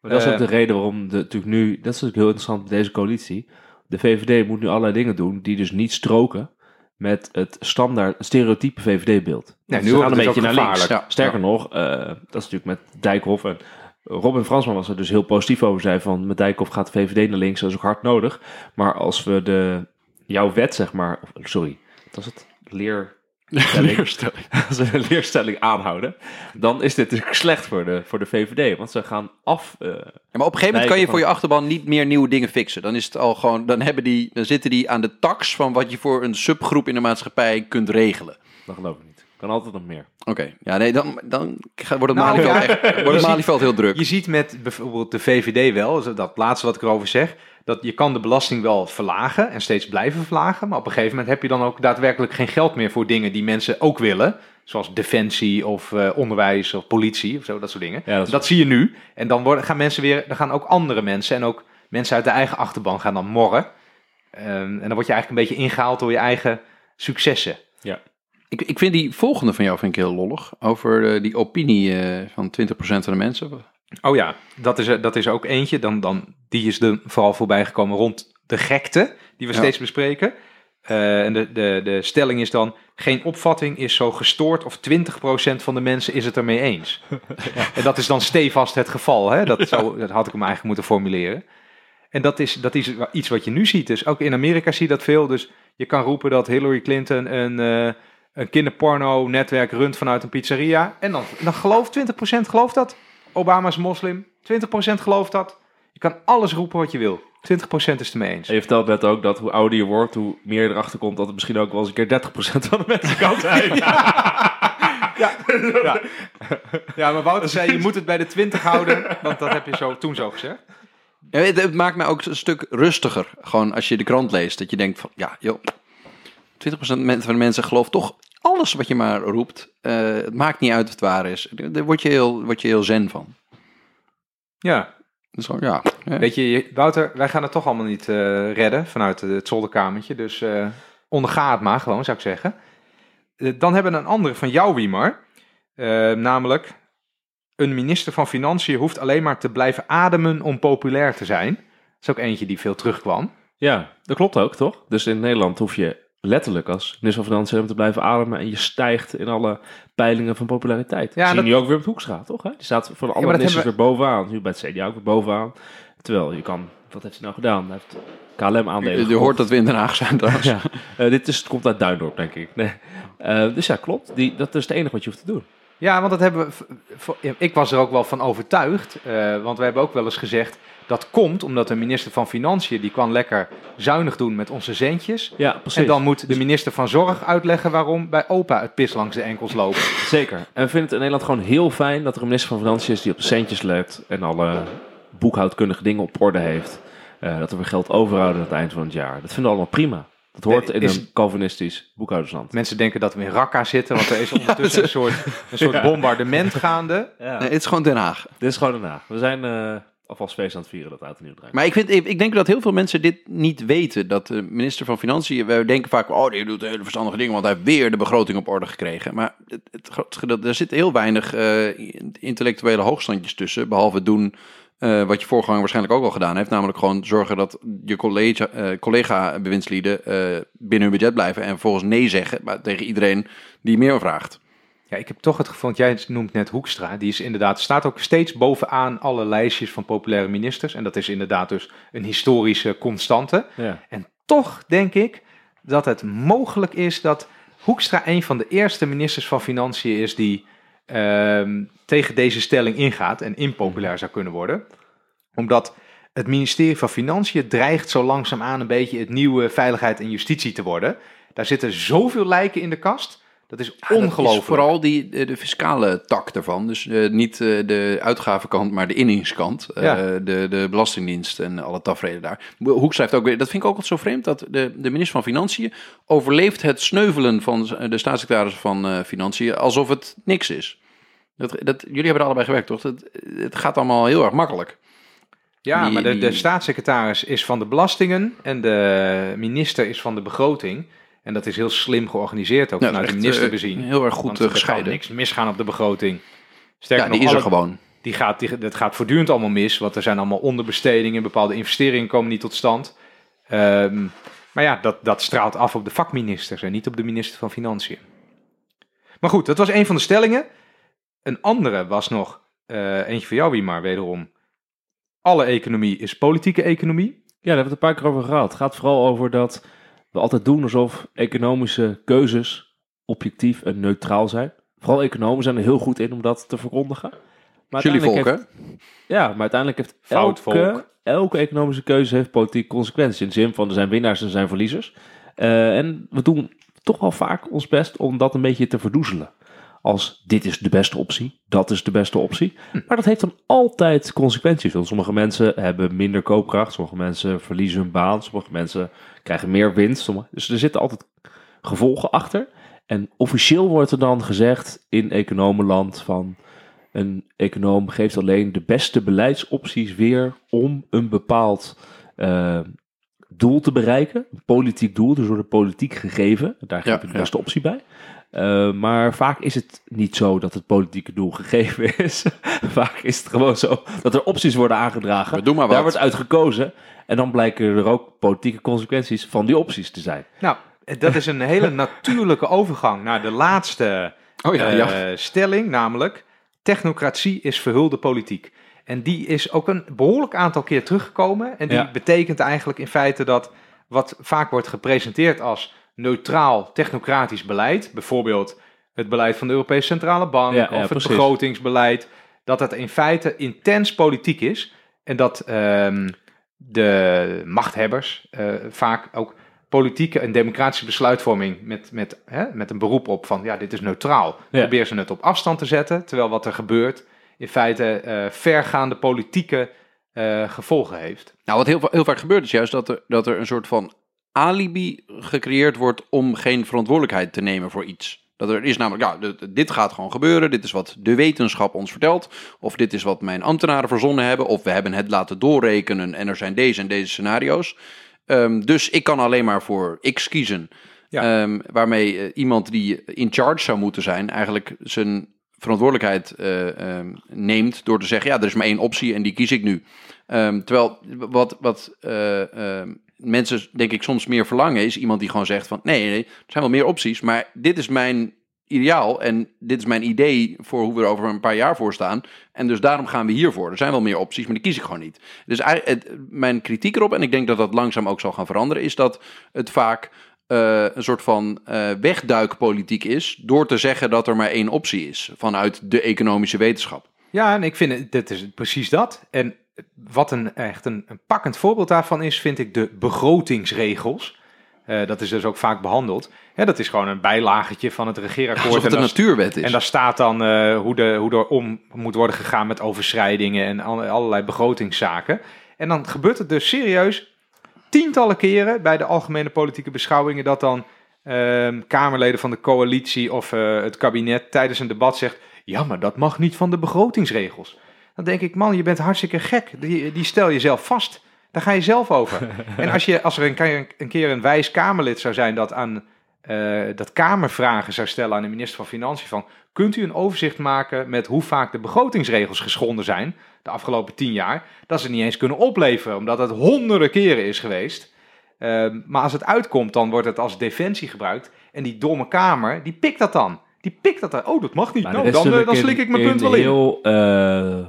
Maar dat is ook de reden waarom de, natuurlijk nu, dat is natuurlijk heel interessant deze coalitie. De VVD moet nu allerlei dingen doen die dus niet stroken met het standaard stereotype VVD-beeld. Nee, nu gaan een beetje naar links. Ja. Sterker nog, eh, dat is natuurlijk met Dijkhoff en Robin Fransman was er dus heel positief over. Zei van, met Dijkhoff gaat de VVD naar links, dat is ook hard nodig. Maar als we de, jouw wet, zeg maar, of, sorry, wat was het? Leer... Leerstelling. [laughs] Als we een leerstelling aanhouden, dan is dit natuurlijk slecht voor de, voor de VVD. Want ze gaan af. eh, Ja, maar op een gegeven moment kan je van- voor je achterban niet meer nieuwe dingen fixen. Dan is het al gewoon, dan hebben die, dan zitten die aan de tax van wat je voor een subgroep in de maatschappij kunt regelen. dat geloof ik niet. Kan altijd nog meer. Oké, ja nee, dan, dan wordt het Nou, Malieveld ja. echt, wordt het Malieveld heel druk. Je ziet met bijvoorbeeld de VVD wel, dat laatste wat ik erover zeg, dat je kan de belasting wel verlagen en steeds blijven verlagen, maar op een gegeven moment heb je dan ook daadwerkelijk geen geld meer voor dingen die mensen ook willen, zoals defensie of eh, onderwijs of politie of zo, dat soort dingen. Ja, dat zie je nu. En dan worden, gaan mensen weer, dan gaan ook andere mensen en ook mensen uit de eigen achterban gaan dan morren. Ehm, en dan word je eigenlijk een beetje ingehaald door je eigen successen. Ik, ik vind die volgende van jou vind ik heel lollig. Over eh, die opinie eh, van 20% van de mensen. Oh ja, dat is, er- dat is ook eentje. Dan, dan, die is er vooral voorbij gekomen rond de gekte, die we Ja. steeds bespreken. Eh, en de, de, de stelling is dan, geen opvatting is zo gestoord of 20% van de mensen is het ermee eens. [laughs] En dat is dan stevast het geval. Hè? Dat, zo, dat had ik hem eigenlijk moeten formuleren. En dat is, dat is iets wat je nu ziet. Dus ook in Amerika zie je dat veel. Dus je kan roepen dat Hillary Clinton een, eh een kinderporno-netwerk runt vanuit een pizzeria. En dan, dan gelooft 20% gelooft dat. Obama is moslim. 20% gelooft dat. Je kan alles roepen wat je wil. 20% is het ermee eens. En je vertelt net ook dat hoe ouder je wordt, hoe meer je erachter komt dat het misschien ook wel eens een keer 30% van de mensen kan zijn. [laughs] Ja, [laughs] ja. ja, maar Wouter zei, je moet het bij de 20 houden. Want dat heb je zo, toen zo gezegd. Ja, het, het maakt mij ook een stuk rustiger. Gewoon als je de krant leest. Dat je denkt van, ja joh. 20% van de mensen gelooft toch alles wat je maar roept. Eh, het maakt niet uit of het waar is. Daar word je heel, word je heel zen van. Ja, Dus ja. weet je, Wouter, wij gaan het toch allemaal niet eh, redden vanuit het zolderkamertje. Dus eh onderga het maar gewoon, zou ik zeggen. Dan hebben we een andere van jou, Wiemar. Eh, namelijk, een minister van Financiën hoeft alleen maar te blijven ademen om populair te zijn. is ook eentje die veel terugkwam. Ja, dat klopt ook, toch? Dus in Nederland hoef je letterlijk als minister van om te blijven ademen en je stijgt in alle peilingen van populariteit. Ja, Ja, Zie dat- je nu ook weer met Hoekstra, toch? Hè? Die staat voor alle ministers hebben weer bovenaan. Nu bij het CDA ook weer bovenaan. Terwijl je kan, wat heeft hij nou gedaan? Hij heeft KLM-aandelen Je, je hoort dat we in Den Haag zijn [laughs] trouwens. Ja, eh, dit is, het komt uit Duindorp, denk ik. Nee. Eh, dus ja, klopt. Die, dat is het enige wat je hoeft te doen. Ja, want dat hebben we. Ik was er ook wel van overtuigd. eh, want we hebben ook wel eens gezegd. Dat komt omdat de minister van Financiën. die kan lekker zuinig doen met onze centjes. Ja, precies. En dan moet de minister van Zorg uitleggen waarom bij opa het pis langs de enkels loopt. Zeker. En we vinden het in Nederland gewoon heel fijn dat er een minister van Financiën is die op de centjes let en alle boekhoudkundige dingen op orde heeft. Eh, dat we weer geld overhouden aan het eind van het jaar. Dat vinden we allemaal prima. Dat hoort in is- een Calvinistisch boekhoudersland. Mensen denken dat we in Raqqa zitten. Want er is [laughs] ondertussen een soort, een soort bombardement gaande. Ja. Nee, het is gewoon Den Haag. Dit is gewoon daarna. We zijn eh alvast feest aan het vieren dat oud en nieuw draait. Maar ik, vind, ik, denk dat heel veel mensen dit niet weten. Dat de minister van Financiën, we denken vaak, oh, die doet hele verstandige dingen, want hij heeft weer de begroting op orde gekregen. Maar het, er zitten heel weinig eh, intellectuele hoogstandjes tussen, behalve doen eh, wat je voorganger waarschijnlijk ook al gedaan heeft. Namelijk gewoon zorgen dat je collega, collega-bewindslieden eh, binnen hun budget blijven en vervolgens nee zeggen maar tegen iedereen die meer vraagt. Ja, ik heb toch het gevoel, want jij noemt net Hoekstra. Die is inderdaad, staat ook steeds bovenaan alle lijstjes van populaire ministers. En dat is inderdaad dus een historische constante. Ja. En toch denk ik dat het mogelijk is dat Hoekstra een van de eerste ministers van Financiën is die ehm, tegen deze stelling ingaat en impopulair zou kunnen worden. Omdat het ministerie van Financiën dreigt zo langzaamaan een beetje het nieuwe veiligheid en justitie te worden. Daar zitten zoveel lijken in de kast. Dat is Ja, dat ongelooflijk. is vooral die, de, fiscale tak ervan. Dus eh, niet eh, de uitgavenkant, maar de inningskant. Eh, de, de Belastingdienst en alle tafereelen daar. Hoek schrijft ook weer, dat vind ik ook altijd zo vreemd, dat de, de minister van Financiën overleeft het sneuvelen van de staatssecretaris van Financiën alsof het niks is. Dat, dat, jullie hebben er allebei gewerkt, toch? Het, het gaat allemaal heel erg makkelijk. Ja, Die- maar de, de staatssecretaris is van de belastingen en de minister is van de begroting. En dat is heel slim georganiseerd ook Ja, vanuit de minister eh, bezien. Heel erg goed Want eh, er kan gescheiden. niks misgaan op de begroting. Sterker Ja, die nog, is er alle- gewoon. Die gaat, die, dat gaat voortdurend allemaal mis, want er zijn allemaal onderbestedingen, bepaalde investeringen komen niet tot stand. Ehm, maar ja, dat, dat straalt af op de vakministers en niet op de minister van Financiën. Maar goed, dat was een van de stellingen. Een andere was nog, eh, eentje voor jou, Wiemar, wederom. Alle economie is politieke economie. Ja, daar hebben we het een paar keer over gehad. Het gaat vooral over dat we altijd doen alsof economische keuzes objectief en neutraal zijn. Vooral economen zijn er heel goed in om dat te verkondigen. Maar Jullie volk, heeft- Ja, maar uiteindelijk heeft Fout elke, volk. elke economische keuze heeft politieke consequenties. In de zin van er zijn winnaars en er zijn verliezers. Eh, en we doen toch wel vaak ons best om dat een beetje te verdoezelen. Als dit is de beste optie, dat is de beste optie. Maar dat heeft dan altijd consequenties. Want sommige mensen hebben minder koopkracht, sommige mensen verliezen hun baan, sommige mensen krijgen meer winst. sommige- Dus er zitten altijd gevolgen achter. En officieel wordt er dan gezegd in economenland van een econoom geeft alleen de beste beleidsopties weer om een bepaald eh, doel te bereiken. Een politiek doel, dus door de politiek gegeven. Daar geef Ja, je de ja. beste optie bij. Eh, maar vaak is het niet zo dat het politieke doel gegeven [laughs] is. vaak is het gewoon zo dat er opties worden aangedragen. We doen maar Daar wordt uit gekozen. En dan blijken er ook politieke consequenties van die opties te zijn. Nou, dat is een hele natuurlijke overgang naar de laatste Oh ja, eh, ja. stelling, namelijk technocratie is verhulde politiek. En die is ook een behoorlijk aantal keer teruggekomen. En die Ja. betekent eigenlijk in feite dat wat vaak wordt gepresenteerd als neutraal technocratisch beleid, bijvoorbeeld het beleid van de Europese Centrale Bank Ja, of ja, het precies. begrotingsbeleid, dat het in feite intens politiek is. En dat ehm, de machthebbers eh, vaak ook politieke en democratische besluitvorming met, met, hè, met een beroep op van ja, dit is neutraal. Ja. Probeer ze het op afstand te zetten, terwijl wat er gebeurt in feite eh, vergaande politieke eh, gevolgen heeft. Nou, wat heel, heel vaak gebeurt is juist dat er, dat er een soort van alibi gecreëerd wordt om geen verantwoordelijkheid te nemen voor iets. Dat er is namelijk, ja, dit- dit gaat gewoon gebeuren, dit is wat de wetenschap ons vertelt, of dit is wat mijn ambtenaren verzonnen hebben, of we hebben het laten doorrekenen en er zijn deze en deze scenario's. Ehm, dus ik kan alleen maar voor X kiezen. Ja. Ehm, waarmee eh, iemand die in charge zou moeten zijn, eigenlijk zijn verantwoordelijkheid eh, ehm, neemt door te zeggen, ja, er is maar één optie en die kies ik nu. Terwijl wat, wat eh, mensen denk ik soms meer verlangen is iemand die gewoon zegt van, nee, nee, er zijn wel meer opties, maar dit is mijn ideaal en dit is mijn idee voor hoe we er over een paar jaar voor staan. En dus daarom gaan we hiervoor. Er zijn wel meer opties, maar die kies ik gewoon niet. Dus het, mijn kritiek erop, en ik denk dat dat langzaam ook zal gaan veranderen, is dat het vaak eh, een soort van eh, wegduikpolitiek is door te zeggen dat er maar één optie is vanuit de economische wetenschap. Ja, en ik vind het, dit is precies dat. En wat een echt een, een pakkend voorbeeld daarvan is, vind ik de begrotingsregels. Eh, dat is dus ook vaak behandeld. Ja, dat is gewoon een bijlagetje van het regeerakkoord. Alsof het en een daar- natuurwet is. En daar staat dan eh, hoe, de, hoe er om moet worden gegaan met overschrijdingen en alle- allerlei begrotingszaken. En dan gebeurt het dus serieus tientallen keren bij de algemene politieke beschouwingen dat dan ehm, Kamerleden van de coalitie of eh, het kabinet tijdens een debat zegt: Ja, maar dat mag niet van de begrotingsregels. Dan denk ik, man, je bent hartstikke gek. Die, die stel je zelf vast. Daar ga je zelf over. [laughs] en als, je, als er een, keer- een keer een wijs Kamerlid zou zijn dat aan eh, dat Kamervragen zou stellen aan de minister van Financiën van kunt u een overzicht maken met hoe vaak de begrotingsregels geschonden zijn de afgelopen tien jaar, dat ze niet eens kunnen opleveren, omdat het honderden keren is geweest. Ehm, maar als het uitkomt, dan wordt het als defensie gebruikt en die domme Kamer, die pikt dat dan. Die pikt dat dan. Oh, dat mag niet. Nou, dan, eh, dan natuurlijk slik ik mijn punt wel in. Heel, eh,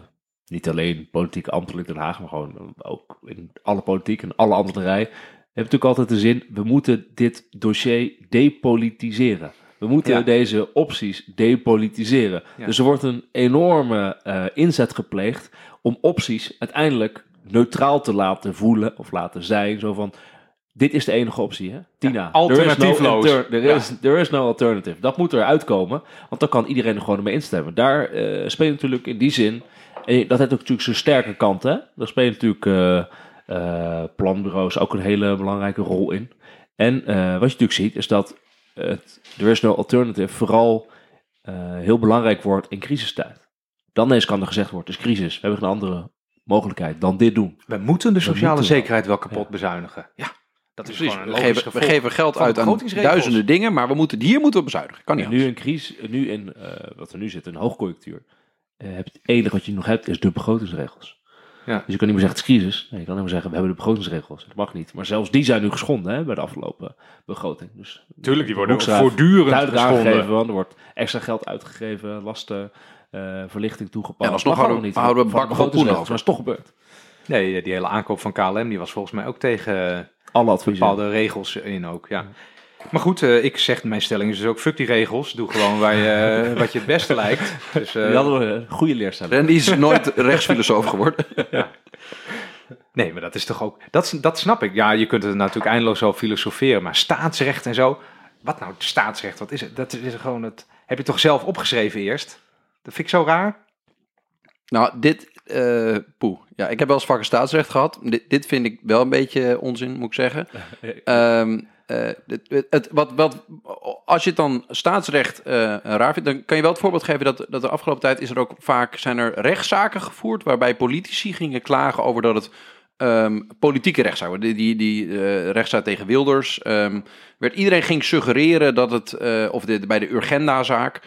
niet alleen politiek ambtelijk Den Haag, maar gewoon ook in alle politiek en alle ambtenarij. Hebt natuurlijk altijd de zin, we moeten dit dossier depolitiseren. We moeten Ja. deze opties depolitiseren. Ja. Dus er wordt een enorme eh, inzet gepleegd om opties uiteindelijk neutraal te laten voelen of laten zijn. Zo van, dit is de enige optie, hè? Tina, alternatiefloos. Er is no, er is, there is no alternative. Dat moet eruit komen, want dan kan iedereen er gewoon mee instemmen. Daar eh speelt natuurlijk in die zin, en dat heeft ook natuurlijk zijn sterke kant, hè? Daar spelen natuurlijk eh, eh, planbureaus ook een hele belangrijke rol in. En eh, wat je natuurlijk ziet, is dat het there is no alternative vooral eh, heel belangrijk wordt in crisistijd. Dan eens kan er gezegd worden, het is crisis, we hebben geen andere mogelijkheid dan dit doen. We moeten de sociale moeten zekerheid wel kapot Ja. bezuinigen. Ja, dat is Precies, gewoon een we geven, we geven geld uit aan duizenden dingen, maar we moeten, hier moeten we bezuinigen. Kan niet En nu in crisis, nu in eh, wat we nu zitten, een hoogconjunctuur, het enige wat je nog hebt is de begrotingsregels. Ja. Dus je kan niet meer zeggen het is crisis. Nee, je kan maar zeggen we hebben de begrotingsregels. Dat mag niet. Maar zelfs die zijn nu geschonden hè, bij de afgelopen begroting. Dus Tuurlijk, die worden Hoekstra voortdurend duidelijk geschonden. aangegeven, want er wordt extra geld uitgegeven, lasten, eh, verlichting toegepast. En alsnog houden allemaal houden we van bakken van Maar is toch gebeurd. Nee, die hele aankoop van KLM die was volgens mij ook tegen eh, Alle adviezen. bepaalde regels in ook. Ja. Maar goed, eh, ik zeg, mijn stelling is dus ook, fuck die regels. Doe gewoon waar je, eh, [laughs] wat je het beste lijkt. Dus, eh, Die hadden we een goede leerstelling. Randy is nooit rechtsfilosoof geworden. [laughs] nee, maar dat is toch ook, dat, dat snap ik. Ja, je kunt er natuurlijk eindeloos over filosoferen, maar staatsrecht en zo. Wat nou staatsrecht, wat is het? Dat is gewoon het, heb je toch zelf opgeschreven eerst? Dat vind ik zo raar. Nou, dit, eh poeh. Ja, ik heb wel eens vakken staatsrecht gehad. Dit, dit vind ik wel een beetje onzin, moet ik zeggen. [laughs] Ehm, eh, het, wat, wat, als je het dan staatsrecht eh, raar vindt, dan kan je wel het voorbeeld geven dat, dat de afgelopen tijd is er ook vaak zijn er rechtszaken gevoerd waarbij politici gingen klagen over dat het ehm, politieke rechtszaken, die, die, die eh, rechtszaak tegen Wilders, ehm, werd iedereen ging suggereren dat het, of bij de Urgenda-zaak,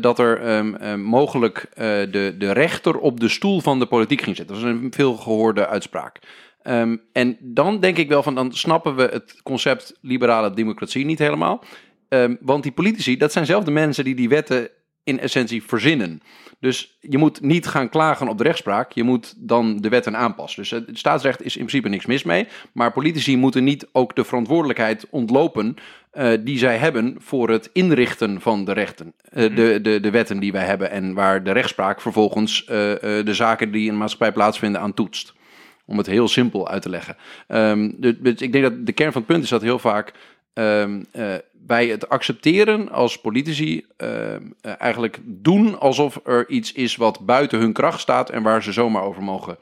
dat er ehm, eh, mogelijk de, de rechter op de stoel van de politiek ging zitten. Dat was een veel gehoorde uitspraak. Ehm, en dan denk ik wel van, dan snappen we het concept liberale democratie niet helemaal. Ehm, want die politici, dat zijn zelf de mensen die die wetten in essentie verzinnen. Dus je moet niet gaan klagen op de rechtspraak, je moet dan de wetten aanpassen. Dus het staatsrecht is in principe niks mis mee, maar politici moeten niet ook de verantwoordelijkheid ontlopen eh, die zij hebben voor het inrichten van de rechten, eh, de, de, de wetten die wij hebben en waar de rechtspraak vervolgens eh, de zaken die in de maatschappij plaatsvinden aan toetst. Om het heel simpel uit te leggen. Ehm, de- dus ik denk dat de kern van het punt is dat heel vaak eh, wij het accepteren als politici ehm, eh, eigenlijk doen alsof er iets is wat buiten hun kracht staat en waar ze zomaar over mogen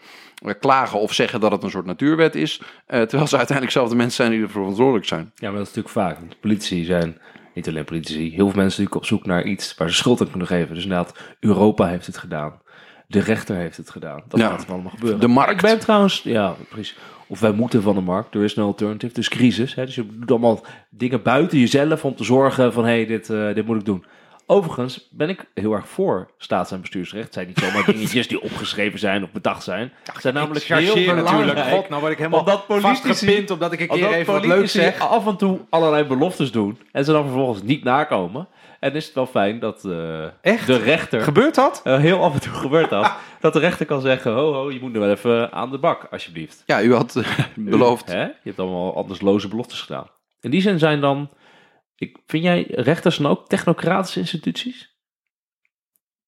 eh, klagen of zeggen dat het een soort natuurwet is, terwijl ze uiteindelijk zelf de mensen zijn die ervoor verantwoordelijk zijn. Ja, maar dat is natuurlijk vaak. Politici zijn, niet alleen politici, heel veel mensen natuurlijk op zoek naar iets waar ze schuld aan kunnen geven. Dus inderdaad, Europa heeft het gedaan. De rechter heeft het gedaan. Dat Ja. gaat er allemaal gebeuren. De markt. Ik ben trouwens, ja, precies. Of wij moeten van de markt. Er is no alternative. Dus crisis. Hè? Dus je doet allemaal dingen buiten jezelf om te zorgen van, hé, hey, dit, eh, dit moet ik doen. Overigens ben ik heel erg voor staats- en bestuursrecht. Het zijn niet zomaar [laughs] dingetjes die opgeschreven zijn of bedacht zijn. Het zijn namelijk heel Chargeer natuurlijk. belangrijk. God, nou word ik helemaal Omdat politici- vastgepind omdat ik een keer even wat leuks zeg. af en toe allerlei beloftes doen en ze dan vervolgens niet nakomen. En is het wel fijn dat eh, Echt? de rechter, Gebeurt dat? eh, heel af en toe gebeurt dat, [laughs] dat de rechter kan zeggen, ho ho, je moet nu wel even aan de bak, alsjeblieft. Ja, u had eh, [laughs] beloofd. Hè? Je hebt allemaal andersloze beloftes gedaan. In die zin zijn dan, ik, vind jij rechters dan ook technocratische instituties?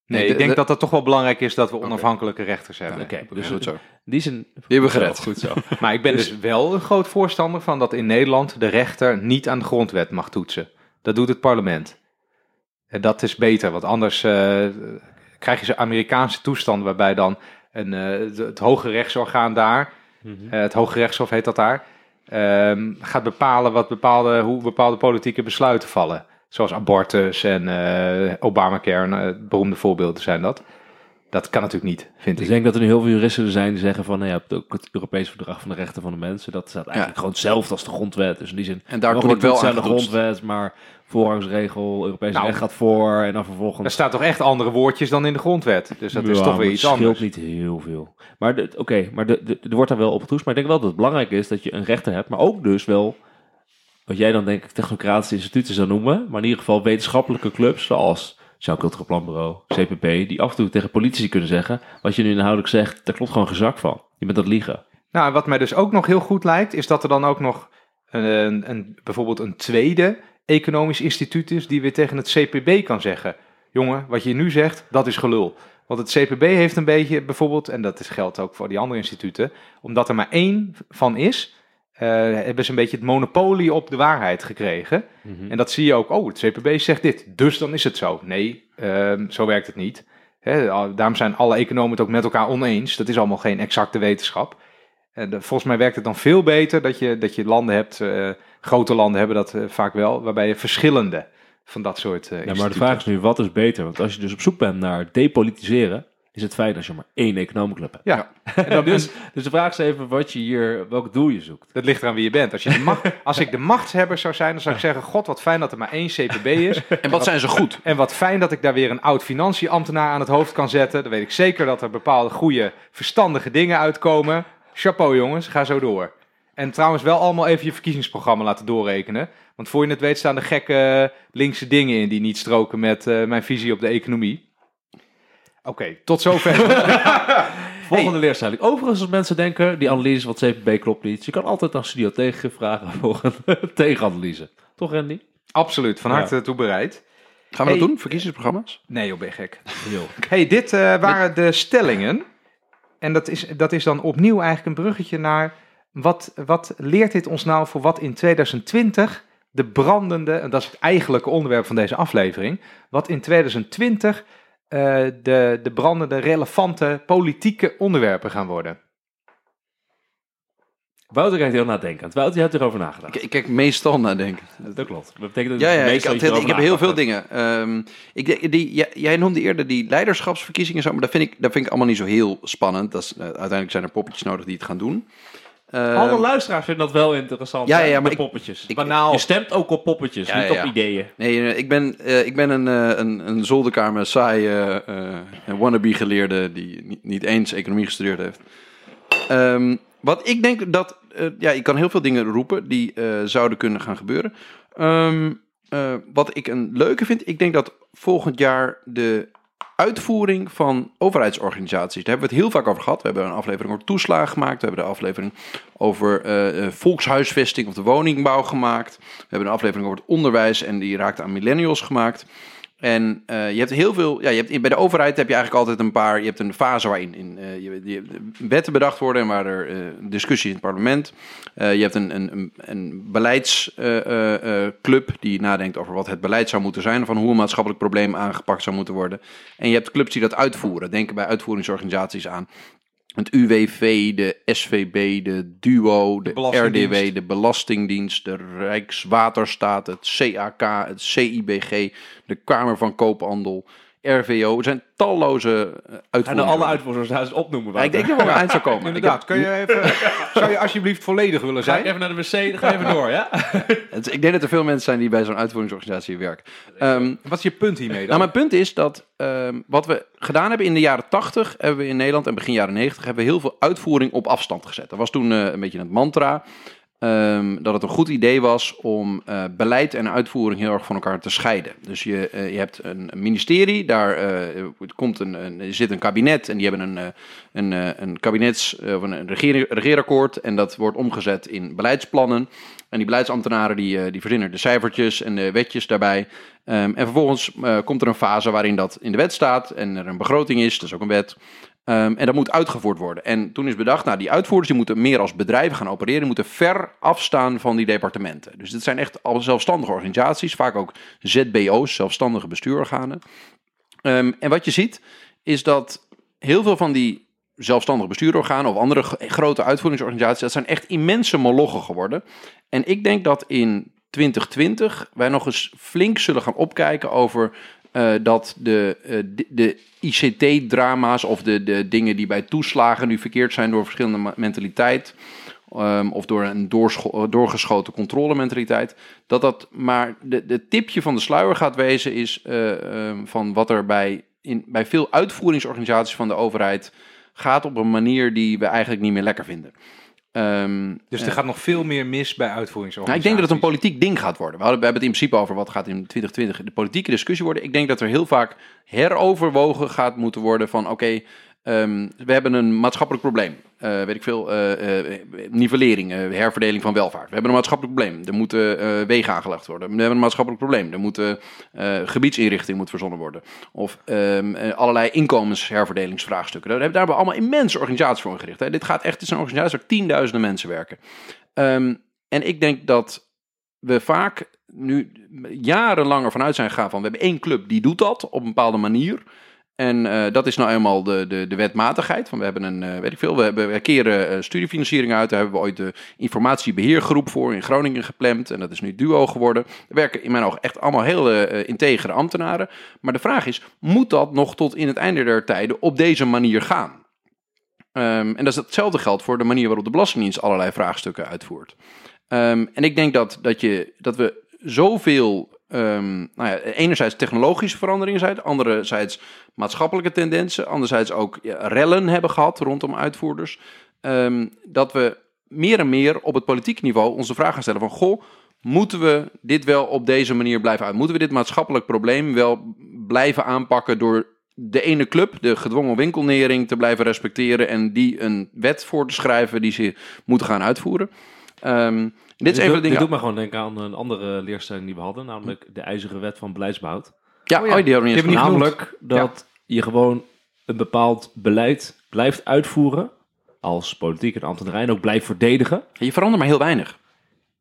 Nee, Nee, ik de- denk de- dat het toch wel belangrijk is dat we onafhankelijke rechters hebben. Oké, Dus dus goed zo. die zin... Die hebben we Zo, gered. Goed zo. [laughs] Maar ik ben Dus- dus wel een groot voorstander van dat in Nederland de rechter niet aan de grondwet mag toetsen. Dat doet het parlement. En dat is beter, want anders eh, krijg je zo'n Amerikaanse toestand waarbij dan een, eh, het, het hoge rechtsorgaan daar, Mhm. eh, het Hoge Rechtshof heet dat daar, ehm, gaat bepalen wat bepaalde, hoe bepaalde politieke besluiten vallen. Zoals abortus en eh, Obamacare, eh, beroemde voorbeelden zijn dat. Dat kan natuurlijk niet, vind Dus ik. ik denk dat er nu heel veel juristen zijn die zeggen van, nou, je hebt ook het Europees Verdrag van de Rechten van de Mensen. Dat staat eigenlijk gewoon hetzelfde als de grondwet. Dus in die zin, En daar wordt wel aan de grondwet, maar voorrangsregel, Europees Nou, recht gaat voor en dan Er vervolgens... staan toch echt andere woordjes dan in de grondwet. Dus dat is toch weer iets het anders. scheelt niet heel veel. Maar oké, maar de, de, er wordt daar wel op getoetst. Maar ik denk wel dat het belangrijk is dat je een rechter hebt, maar ook dus wel wat jij dan denk ik technocratische instituten zou noemen, maar in ieder geval wetenschappelijke clubs zoals Sociaal Cultureel Planbureau, CPP, die af en toe tegen politici kunnen zeggen, wat je nu inhoudelijk zegt, daar klopt gewoon gezak van. Je bent dat liegen. Nou, wat mij dus ook nog heel goed lijkt, is dat er dan ook nog een, een- bijvoorbeeld een tweede economisch instituut is die weer tegen het CPB kan zeggen: jongen, wat je nu zegt, dat is gelul. Want het CPB heeft een beetje bijvoorbeeld, en dat is, geldt ook voor die andere instituten, omdat er maar één van is, eh, hebben ze een beetje het monopolie op de waarheid gekregen. En dat zie je ook, oh, het CPB zegt dit, dus dan is het zo. Nee, ehm, zo werkt het niet. Hè, daarom zijn alle economen het ook met elkaar oneens. Dat is allemaal geen exacte wetenschap. En de- volgens mij werkt het dan veel beter dat je, dat je landen hebt, eh, grote landen hebben dat eh, vaak wel, waarbij je verschillende van dat soort eh Ja, maar de vraag is nu, wat is beter? Want als je dus op zoek bent naar depolitiseren, is het fijn als je maar één economenclub hebt. Ja, [laughs] en dan, Dus, dus de vraag is even wat je hier, welk doel je zoekt. dat ligt eraan wie je bent. Als, je de macht, [laughs] als ik de machtshebber zou zijn, dan zou ik zeggen, god wat fijn dat er maar één CPB is. [laughs] En wat zijn ze goed? En wat fijn dat ik daar weer een oud financiënambtenaar aan het hoofd kan zetten. Dan weet ik zeker dat er bepaalde goede, verstandige dingen uitkomen. Chapeau jongens, ga zo door. En trouwens wel allemaal even je verkiezingsprogramma laten doorrekenen. Want voor je het weet staan er gekke linkse dingen in die niet stroken met eh, mijn visie op de economie. Oké, tot zover. [laughs] Volgende leerstelling. Overigens, als mensen denken, die analyse van het CPB klopt niet. Je kan altijd naar Studio Tegen vragen [laughs] voor een tegenanalyse. Toch Randy? Absoluut, van Ja. harte toe bereid. Gaan we dat doen? Verkiezingsprogramma's? Nee joh, ben je gek. [laughs] Heel. hey, dit eh, waren de stellingen. En dat is, dat is dan opnieuw eigenlijk een bruggetje naar... Wat, wat leert dit ons nou voor wat in 2020 de brandende... En dat is het eigenlijke onderwerp van deze aflevering. Wat in 2020 eh, de, de brandende, relevante politieke onderwerpen gaan worden. Wouter kijkt heel nadenkend. Wouter, je hebt erover nagedacht. Ik, ik kijk meestal nadenken. Dat klopt. Dat betekent dat Ja, ik, had- ik heb heel veel dingen. Ehm, ik, denk- die, jij, jij noemde eerder die leiderschapsverkiezingen, zo, maar dat vind, ik, dat vind ik allemaal niet zo heel spannend. Dat is, eh, uiteindelijk zijn er poppetjes nodig die het gaan doen. Ehm, Alle luisteraars vinden dat wel interessant. Ja, ja, ja, maar ik- poppetjes. ik- Banaal. Je stemt ook op poppetjes, Ja, niet ja, op ideeën. Nee, eh, ik ben, eh, ik ben een, eh, een, een zolderkamer saaie eh, wannabe geleerde die niet, eens economie gestudeerd heeft. Ehm, wat ik denk dat, eh, ja, ik kan heel veel dingen roepen die eh, zouden kunnen gaan gebeuren. Ehm, eh, wat ik een leuke vind, ik denk dat volgend jaar de uitvoering van overheidsorganisaties, daar hebben we het heel vaak over gehad. We hebben een aflevering over toeslagen gemaakt, we hebben de aflevering over eh, eh, volkshuisvesting of de woningbouw gemaakt. We hebben een aflevering over het onderwijs en die raakte aan millennials gemaakt. En eh, je hebt heel veel, ja, je hebt, bij de overheid heb je eigenlijk altijd een paar, je hebt een fase waarin in, eh, je, wetten bedacht worden en waar er eh, discussie in het parlement. Je hebt een, een, een, beleidsclub die nadenkt over wat het beleid zou moeten zijn, van hoe een maatschappelijk probleem aangepakt zou moeten worden. En je hebt clubs die dat uitvoeren, denken bij uitvoeringsorganisaties aan het UWV, de SVB, de DUO, de Belastingdienst. RDW, de Belastingdienst, de Rijkswaterstaat, het CAK, het CIBG, de Kamer van Koophandel. RVO. Er zijn talloze Gaan uitvoeringen. alle uitvoeringsorganisaties opnoemen? Ja, ik denk dat we er eind zou komen. [laughs] Inderdaad, kun je even, [laughs] zou je alsjeblieft volledig willen Ga zijn? even naar de wc, dan ga even door, ja? [laughs] Het- ik denk dat er veel mensen zijn die bij zo'n uitvoeringsorganisatie werken. Ehm, Wat is je punt hiermee dan? nou, mijn punt is dat ehm, wat we gedaan hebben in de jaren 80, hebben we in Nederland en begin jaren 90, hebben we heel veel uitvoering op afstand gezet. Dat was toen eh, een beetje het mantra. Ehm, dat het een goed idee was om eh, beleid en uitvoering heel erg van elkaar te scheiden. Dus je, eh, je hebt een, ministerie, daar eh, komt een, een, zit een kabinet en die hebben een, een, een kabinets- of een regering, regeerakkoord en dat wordt omgezet in beleidsplannen. En die beleidsambtenaren die, die verzinnen de cijfertjes en de wetjes daarbij. Ehm, en vervolgens komt er een fase waarin dat in de wet staat en er een begroting is, dat is ook een wet. Ehm, en dat moet uitgevoerd worden. En toen is bedacht, nou, die uitvoerders die moeten meer als bedrijven gaan opereren, die moeten ver afstaan van die departementen. Dus dit zijn echt al zelfstandige organisaties, vaak ook ZBO's, zelfstandige bestuurorganen. Ehm, en wat je ziet, is dat heel veel van die zelfstandige bestuurorganen of andere grote uitvoeringsorganisaties, dat zijn echt immense molochen geworden. En ik denk dat in 2020 wij nog eens flink zullen gaan opkijken over eh, dat de, eh, de, ICT-drama's of de, de dingen die bij toeslagen nu verkeerd zijn door verschillende mentaliteit. ehm, of door een doorscho- doorgeschoten controlementaliteit. Dat dat maar de, de tipje van de sluier gaat wezen is eh, ehm, van wat er bij, in, bij veel uitvoeringsorganisaties van de overheid gaat op een manier die we eigenlijk niet meer lekker vinden. Ehm, Dus eh, er gaat nog veel meer mis bij nou, uitvoeringsorganisaties. ik denk dat het een politiek ding gaat worden. We, hadden, we hebben het in principe over wat gaat in 2020 de politieke discussie worden. Ik denk dat er heel vaak heroverwogen gaat moeten worden van oké, ehm, we hebben een maatschappelijk probleem. Eh, weet ik veel, eh, nivellering, herverdeling van welvaart. We hebben een maatschappelijk probleem. Er moeten wegen aangelegd worden. We hebben een maatschappelijk probleem. Er moeten eh, gebiedsinrichting moet verzonnen worden. Of ehm, eh, allerlei inkomensherverdelingsvraagstukken. Daar hebben, daar we allemaal immense organisaties voor ingericht. Hè. Dit gaat echt, het is een organisatie waar tienduizenden mensen werken. Ehm, en ik denk dat we vaak nu jarenlang ervan uit zijn gegaan van we hebben één club die doet dat op een bepaalde manier. En eh, dat is nou eenmaal de, de, de wetmatigheid. Van we hebben een, eh, weet ik veel, we, hebben, we keren eh, studiefinanciering uit. Daar hebben we ooit de informatiebeheergroep voor in Groningen gepland. En dat is nu duo geworden. Er werken in mijn ogen echt allemaal hele integere ambtenaren. Maar de vraag is, moet dat nog tot in het einde der tijden op deze manier gaan? Ehm, en dat is hetzelfde geldt voor de manier waarop de Belastingdienst allerlei vraagstukken uitvoert. Ehm, en ik denk dat, dat, je, dat we zoveel, ehm, nou ja, enerzijds technologische veranderingen zijn, anderzijds maatschappelijke tendensen, anderzijds ook rellen hebben gehad rondom uitvoerders, ehm, dat we meer en meer op het politiek niveau onze vraag gaan stellen van, goh, moeten we dit wel op deze manier blijven uit? Moeten we dit maatschappelijk probleem wel blijven aanpakken door de ene club, de gedwongen winkelnering, te blijven respecteren en die een wet voor te schrijven die ze moeten gaan uitvoeren? Ehm, dit is even de dit dingen. doet me gewoon denken aan een andere leerstelling die we hadden, namelijk de ijzeren wet van beleidsbehoud. Ja, Oh ja. oh, die hebben we niet Die Namelijk dat je gewoon een bepaald beleid blijft uitvoeren, als politiek en ambtenarij, en ook blijft verdedigen. Je verandert maar heel weinig.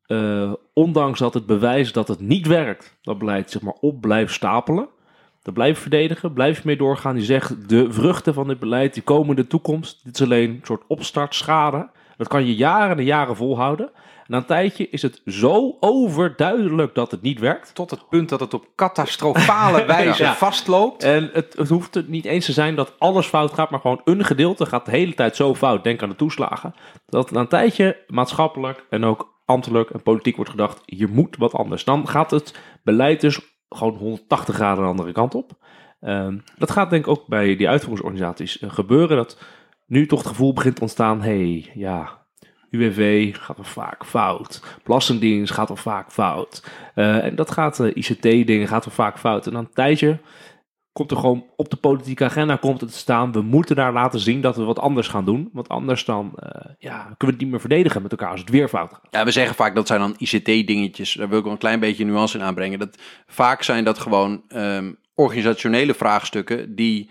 Eh, ondanks dat het bewijs dat het niet werkt, dat beleid zeg maar op blijft stapelen. Dat blijf je verdedigen, blijf je mee doorgaan. Je zegt de vruchten van dit beleid, die komen in de toekomst. Dit is alleen een soort opstartschade. Dat kan je jaren en jaren volhouden. Na een tijdje is het zo overduidelijk dat het niet werkt. Tot het punt dat het op catastrofale [laughs] wijze Ja. vastloopt. En het, het hoeft het niet eens te zijn dat alles fout gaat, maar gewoon een gedeelte gaat de hele tijd zo fout. Denk aan de toeslagen. Dat na een tijdje maatschappelijk en ook ambtelijk en politiek wordt gedacht, hier moet wat anders. Dan gaat het beleid dus gewoon 180 graden de andere kant op. Ehm, dat gaat denk ik ook bij die uitvoeringsorganisaties eh, gebeuren. Dat nu toch het gevoel begint te ontstaan, hey, ja, UWV gaat er vaak fout. Belastingdienst gaat er vaak fout. Eh, en dat gaat, eh, ICT-dingen gaat er vaak fout. En dan een tijdje komt er gewoon op de politieke agenda komt het te staan. We moeten daar laten zien dat we wat anders gaan doen. Want anders dan eh, ja, kunnen we het niet meer verdedigen met elkaar als het weer fout gaat. Ja, we zeggen vaak dat zijn dan ICT-dingetjes. Daar wil ik wel een klein beetje nuance in aanbrengen. Dat, vaak zijn dat gewoon ehm, organisationele vraagstukken die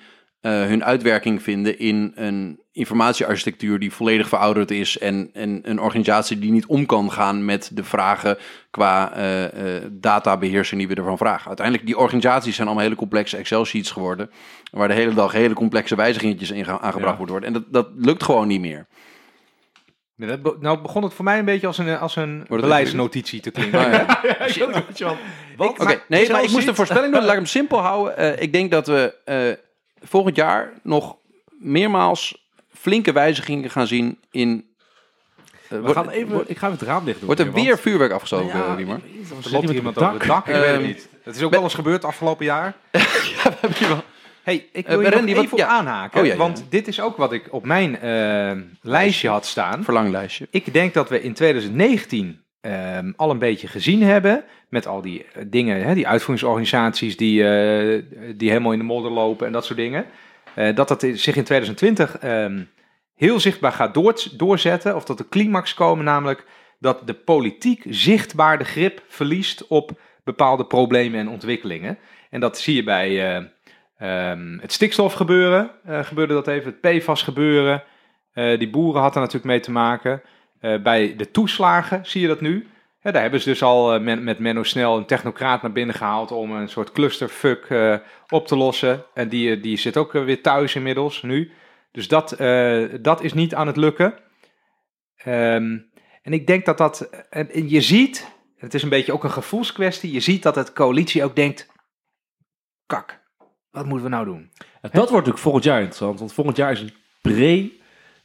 hun uitwerking vinden in een informatiearchitectuur die volledig verouderd is en, en een organisatie die niet om kan gaan met de vragen qua eh, eh, databeheersing die we ervan vragen. Uiteindelijk, die organisaties zijn allemaal hele complexe Excel-sheets geworden, waar de hele dag hele complexe wijzigingetjes in gaan- aangebracht Ja. moeten worden. En dat, dat lukt gewoon niet meer. Dat be- Nou begon het voor mij een beetje als een, als een beleidsnotitie te klinken. Ah, ja. [laughs] Wat? Oké, Maar nee, maar ik moest een voorspelling doen. [laughs] Laat ik hem simpel houden. Eh, ik denk dat we eh, volgend jaar nog meermaals flinke wijzigingen gaan zien in... eh, We gaan even, ik ga even het raam dicht doen. Wordt er want- weer vuurwerk afgestoken, Ja, eh, niet, Er loopt hier iemand over het dak, ik weet het niet. Het is ook wel eens gebeurd afgelopen jaar. [laughs] Heb je wel- Hey, ik Eh, wil je nog Randy, even wat- op ja. aanhaken, Oh, ja, ja. want dit is ook wat ik op mijn eh, lijstje had staan. Verlanglijstje. Ik denk dat we in 2019 ehm, al een beetje gezien hebben met al die eh, dingen, hè, die uitvoeringsorganisaties die, eh, die helemaal in de modder lopen en dat soort dingen. eh, dat dat zich in 2020 ehm, heel zichtbaar gaat door, doorzetten, of tot de climax komen, namelijk dat de politiek zichtbaar de grip verliest op bepaalde problemen en ontwikkelingen. En dat zie je bij eh, ehm, het stikstofgebeuren, eh, gebeurde dat even, het PFAS gebeuren. Die boeren hadden natuurlijk mee te maken. Eh, bij de toeslagen zie je dat nu. Daar hebben ze dus al eh, men- met Menno Snel een technocraat naar binnen gehaald om een soort clusterfuck eh, op te lossen. En die, die zit ook weer thuis inmiddels nu. Dus dat, dat is niet aan het lukken. Ehm, en ik denk dat dat. En, je ziet, het is een beetje ook een gevoelskwestie. Je ziet dat het coalitie ook denkt: kak, wat moeten we nou doen? En dat wordt natuurlijk volgend jaar interessant, want volgend jaar is een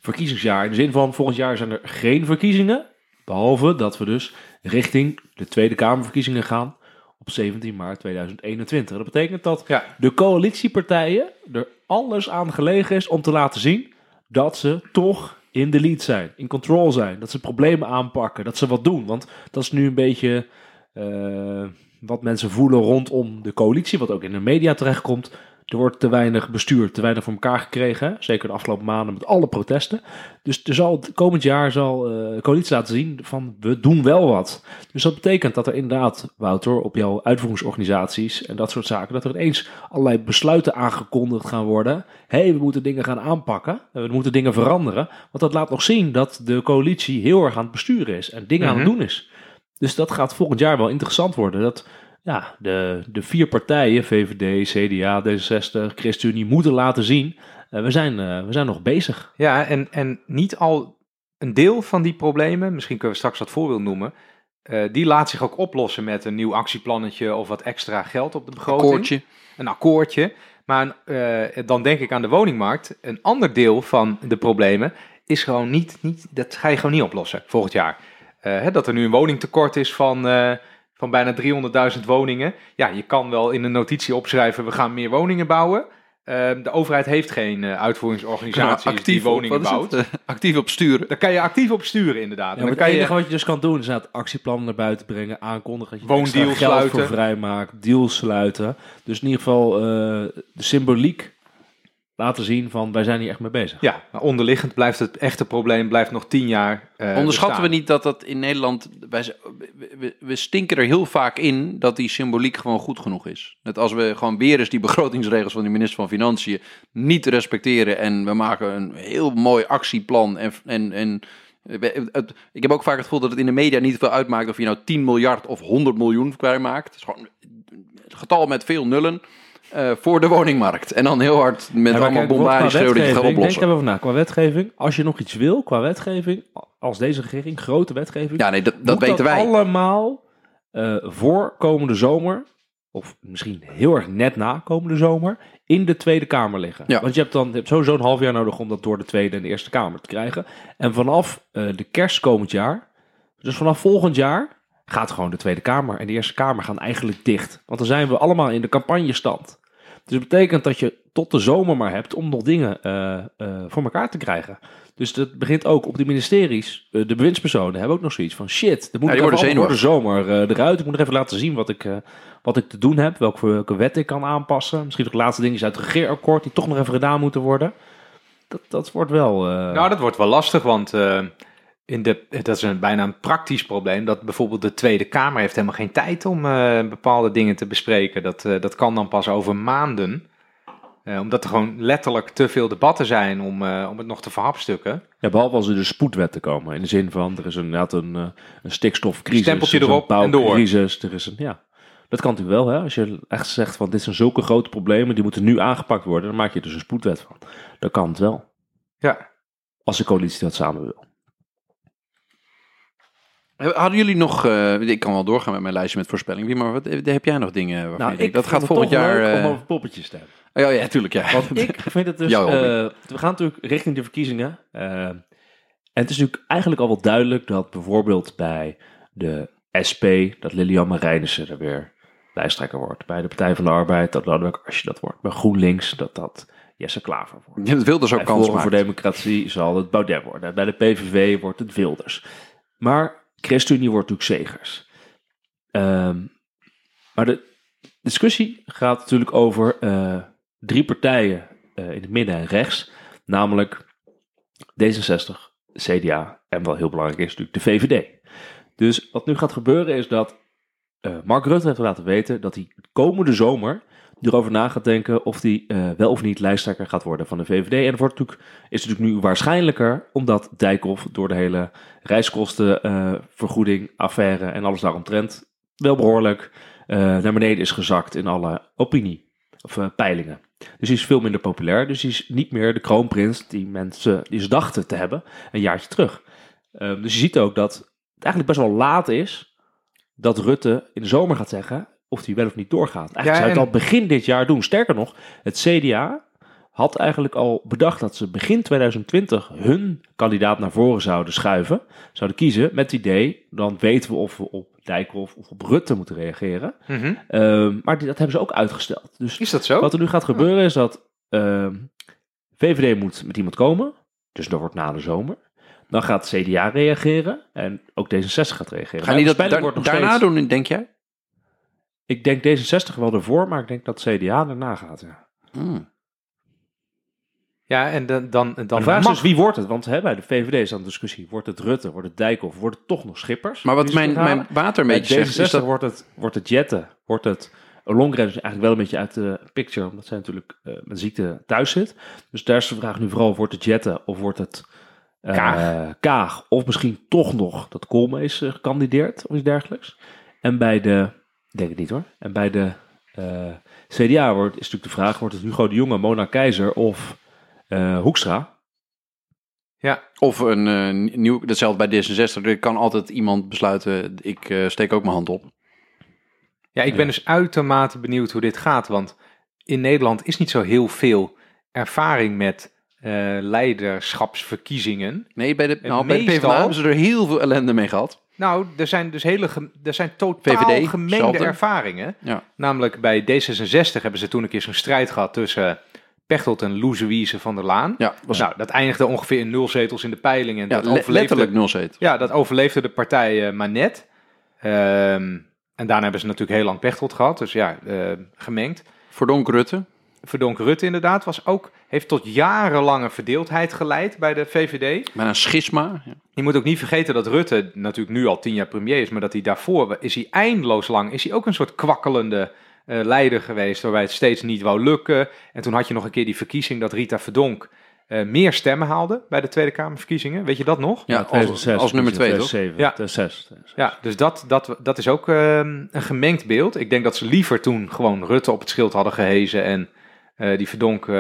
pre-verkiezingsjaar. In de zin van, volgend jaar zijn er geen verkiezingen, behalve dat we dus richting de Tweede Kamerverkiezingen gaan op 17 maart 2021. Dat betekent dat Ja. de coalitiepartijen er alles aan gelegen is om te laten zien dat ze toch in de lead zijn, in control zijn, dat ze problemen aanpakken, dat ze wat doen. Want dat is nu een beetje eh, wat mensen voelen rondom de coalitie, wat ook in de media terechtkomt. Er wordt te weinig bestuurd, te weinig voor elkaar gekregen. Zeker de afgelopen maanden met alle protesten. Dus er zal, komend jaar zal eh, de coalitie laten zien van we doen wel wat. Dus dat betekent dat er inderdaad, Wouter, op jouw uitvoeringsorganisaties en dat soort zaken, dat er ineens allerlei besluiten aangekondigd gaan worden. Hé, hey, we moeten dingen gaan aanpakken. We moeten dingen veranderen. Want dat laat nog zien dat de coalitie heel erg aan het besturen is en dingen aan het Mhm. doen is. Dus dat gaat volgend jaar wel interessant worden. Dat ja, de, de vier partijen, VVD, CDA, D66, ChristenUnie, moeten laten zien. eh, we, zijn, eh, we zijn nog bezig. Ja, en, en niet al een deel van die problemen, misschien kunnen we straks wat voorbeeld noemen, eh, die laat zich ook oplossen met een nieuw actieplannetje of wat extra geld op de begroting. Akkoordje. Een akkoordje. Maar eh, dan denk ik aan de woningmarkt. Een ander deel van de problemen is gewoon niet, niet dat ga je gewoon niet oplossen volgend jaar. Eh, hè, dat er nu een woningtekort is van, eh, van bijna 300.000 woningen. Ja, je kan wel in een notitie opschrijven, we gaan meer woningen bouwen. Eh, de overheid heeft geen eh, uitvoeringsorganisaties [laughs] die woningen bouwt. [laughs] actief op sturen. Daar kan je actief op sturen, inderdaad. Ja, en maar dan het kan enige je, wat je dus kan doen is het actieplannen naar buiten brengen, aankondigen dat je geld sluiten. voor vrijmaakt, deals sluiten. Dus in ieder geval eh, de symboliek laten zien van wij zijn hier echt mee bezig. ja, maar onderliggend blijft het echte probleem blijft nog tien jaar eh, Onderschatten we niet dat dat in Nederland... Wij, we, stinken er heel vaak in dat die symboliek gewoon goed genoeg is. Net als we gewoon weer eens die begrotingsregels van de minister van Financiën niet respecteren... en we maken een heel mooi actieplan en... en, en ik heb ook vaak het gevoel dat het in de media niet veel uitmaakt... of je nou 10 miljard of 100 miljoen kwijtmaakt. Het is gewoon een getal met veel nullen eh, voor de woningmarkt. En dan heel hard met Ja, allemaal qua schreeuwen dat je gaat oplossen. Denk even vandaag, qua wetgeving, als je nog iets wil qua wetgeving, als deze regering, grote wetgeving, Ja, nee, dat, dat weten wij. allemaal eh, voor komende zomer, of misschien heel erg net na komende zomer, in de Tweede Kamer liggen. Ja. Want je hebt dan je hebt sowieso een half jaar nodig om dat door de Tweede en de Eerste Kamer te krijgen. En vanaf eh, de kerst komend jaar, dus vanaf volgend jaar, gaat gewoon de Tweede Kamer en de Eerste Kamer gaan eigenlijk dicht. Want dan zijn we allemaal in de campagnestand. Dus dat betekent dat je tot de zomer maar hebt om nog dingen eh, eh, voor elkaar te krijgen. Dus dat begint ook op de ministeries. eh, de bewindspersonen hebben ook nog zoiets van shit. Dan moet Ja, ik worden voor de zomer eruit. Ik moet nog even laten zien wat ik, wat ik te doen heb. Welke, welke wet ik kan aanpassen. Misschien ook laatste dingetjes uit het regeerakkoord die toch nog even gedaan moeten worden. Dat, dat wordt wel... Nou, dat wordt wel lastig, want in de, dat is een, bijna een praktisch probleem. Dat bijvoorbeeld de Tweede Kamer heeft helemaal geen tijd om eh, bepaalde dingen te bespreken. Dat, eh, dat kan dan pas over maanden. Eh, omdat er gewoon letterlijk te veel debatten zijn om, om het nog te verhapstukken. Ja, behalve als er de spoedwetten komen. In de zin van, er is inderdaad een, een stikstofcrisis. Stempeltje er is erop een en door. bouwcrisis, Er is een, ja. Dat kan natuurlijk wel, hè. Als je echt zegt van, dit zijn zulke grote problemen, die moeten nu aangepakt worden. Dan maak je er dus een spoedwet van. Dan kan het wel. Ja, Als de coalitie dat samen wil. Hadden jullie nog, eh, ik kan wel doorgaan met mijn lijstje met voorspellingen, maar wat, eh, heb jij nog dingen waarvan Nou, je denkt, dat gaat het volgend jaar... om eh, over poppetjes te hebben. oh, ja, ja, tuurlijk, ja. Want ik vind het dus... [laughs] We gaan natuurlijk richting de verkiezingen. en het is natuurlijk eigenlijk al wel duidelijk dat bijvoorbeeld bij de SP... dat Lilian Marijnissen er weer lijsttrekker wordt. Bij de Partij van de Arbeid dat Lodewijk Assje dat wordt. Bij GroenLinks dat dat Jesse Klaver wordt. Je wilde dus ook Bij kans Forum voor. Democratie zal het Baudet worden. Bij de PVV wordt het Wilders. Maar ChristenUnie wordt natuurlijk Zegers. Ehm, maar de discussie gaat natuurlijk over eh, drie partijen eh, in het midden en rechts. Namelijk D66, CDA en wel heel belangrijk is natuurlijk de VVD. Dus wat nu gaat gebeuren is dat eh, Mark Rutte heeft laten weten dat hij komende zomer erover na gaat denken of hij eh, wel of niet lijsttrekker gaat worden van de VVD. En dat wordt natuurlijk, is natuurlijk nu waarschijnlijker, omdat Dijkhoff door de hele reiskostenvergoeding, affaire en alles daaromtrent wel behoorlijk eh, naar beneden is gezakt in alle opinie of eh, peilingen. Dus hij is veel minder populair. Dus hij is niet meer de kroonprins die mensen die ze dachten te hebben een jaartje terug. Ehm, dus je ziet ook dat het eigenlijk best wel laat is dat Rutte in de zomer gaat zeggen of hij wel of niet doorgaat. Eigenlijk Ja, zou het en- al begin dit jaar doen. Sterker nog, het CDA had eigenlijk al bedacht dat ze begin 2020 hun kandidaat naar voren zouden schuiven, zouden kiezen met het idee, dan weten we of we op Dijkhoff of op Rutte moeten reageren. Mhm. Ehm, maar die- dat hebben ze ook uitgesteld. Dus Is dat zo? wat er nu gaat gebeuren is dat ehm, VVD moet met iemand komen. Dus dat wordt na de zomer. Dan gaat CDA reageren en ook D66 gaat reageren. Gaan die dat nog daarna steeds- doen, denk jij? Ik denk D66 wel ervoor, maar ik denk dat CDA daarna gaat. Ja. Hmm. Ja, en dan, dan, dan de vraag is mag- dus wie wordt het? Want hè, bij de VVD is dan de discussie: wordt het Rutte, wordt het Dijkhoff, wordt het toch nog Schippers? Maar wat mijn, mijn water een Bij beetje zegt, D66 is dat... wordt, het, wordt het Jetten, wordt het Longren is eigenlijk wel een beetje uit de picture, omdat zij natuurlijk eh, met ziekte thuis zit. Dus daar is de vraag nu vooral, wordt het Jetten of wordt het eh, Kaag. Kaag? Of misschien toch nog dat Koolmees is gekandideerd of iets dergelijks. En bij de, denk het niet hoor, en bij de eh, CDA wordt, is natuurlijk de vraag, wordt het Hugo de Jonge, Mona Keizer of eh, Hoekstra? Ja, Of een eh, nieuw, datzelfde bij D66. Er kan altijd iemand besluiten, ik eh, steek ook mijn hand op. ja, ik ben dus uitermate benieuwd hoe dit gaat. Want in Nederland is niet zo heel veel ervaring met eh, leiderschapsverkiezingen. Nee, bij de, nou, bij de PvdA hebben ze er heel veel ellende mee gehad. Nou, er zijn dus hele er zijn totaal VVD, gemengde ervaringen. Ja. Namelijk bij D66 hebben ze toen een keer zo'n strijd gehad tussen Pechtold en Louise van der Laan. Ja, was Nou, dat eindigde ongeveer in nul zetels in de peiling. En ja, dat le- overleefde, letterlijk nul zetel. Ja, dat overleefde de partij eh, maar net. Ehm, en daarna hebben ze natuurlijk heel lang Pechtold gehad. Dus ja, eh, gemengd. Verdonk Rutte. Verdonk Rutte inderdaad was ook, heeft tot jarenlange verdeeldheid geleid bij de VVD. Met een schisma. Ja. Je moet ook niet vergeten dat Rutte natuurlijk nu al tien jaar premier is, maar dat hij daarvoor is hij eindeloos lang, is hij ook een soort kwakkelende eh, leider geweest, waarbij het steeds niet wou lukken. En toen had je nog een keer die verkiezing dat Rita Verdonk eh, meer stemmen haalde bij de Tweede Kamerverkiezingen. Weet je dat nog? Ja, als, 2006, als nummer twee, toch? 2007, Ja. 2006. Ja, dus dat, dat, dat is ook ehm, een gemengd beeld. Ik denk dat ze liever toen gewoon Rutte op het schild hadden gehezen en die Verdonk eh,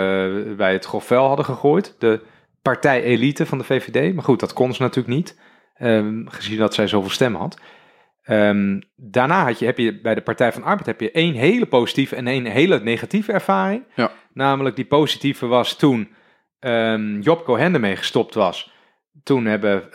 bij het grofvel hadden gegooid. De partij-elite van de VVD. Maar goed, dat kon ze natuurlijk niet, ehm, gezien dat zij zoveel stemmen had. Ehm, daarna had je, heb je bij de Partij van Arbeid heb je één hele positieve en één hele negatieve ervaring. Ja. Namelijk die positieve was toen ehm Job Cohen ermee gestopt was. Toen hebben,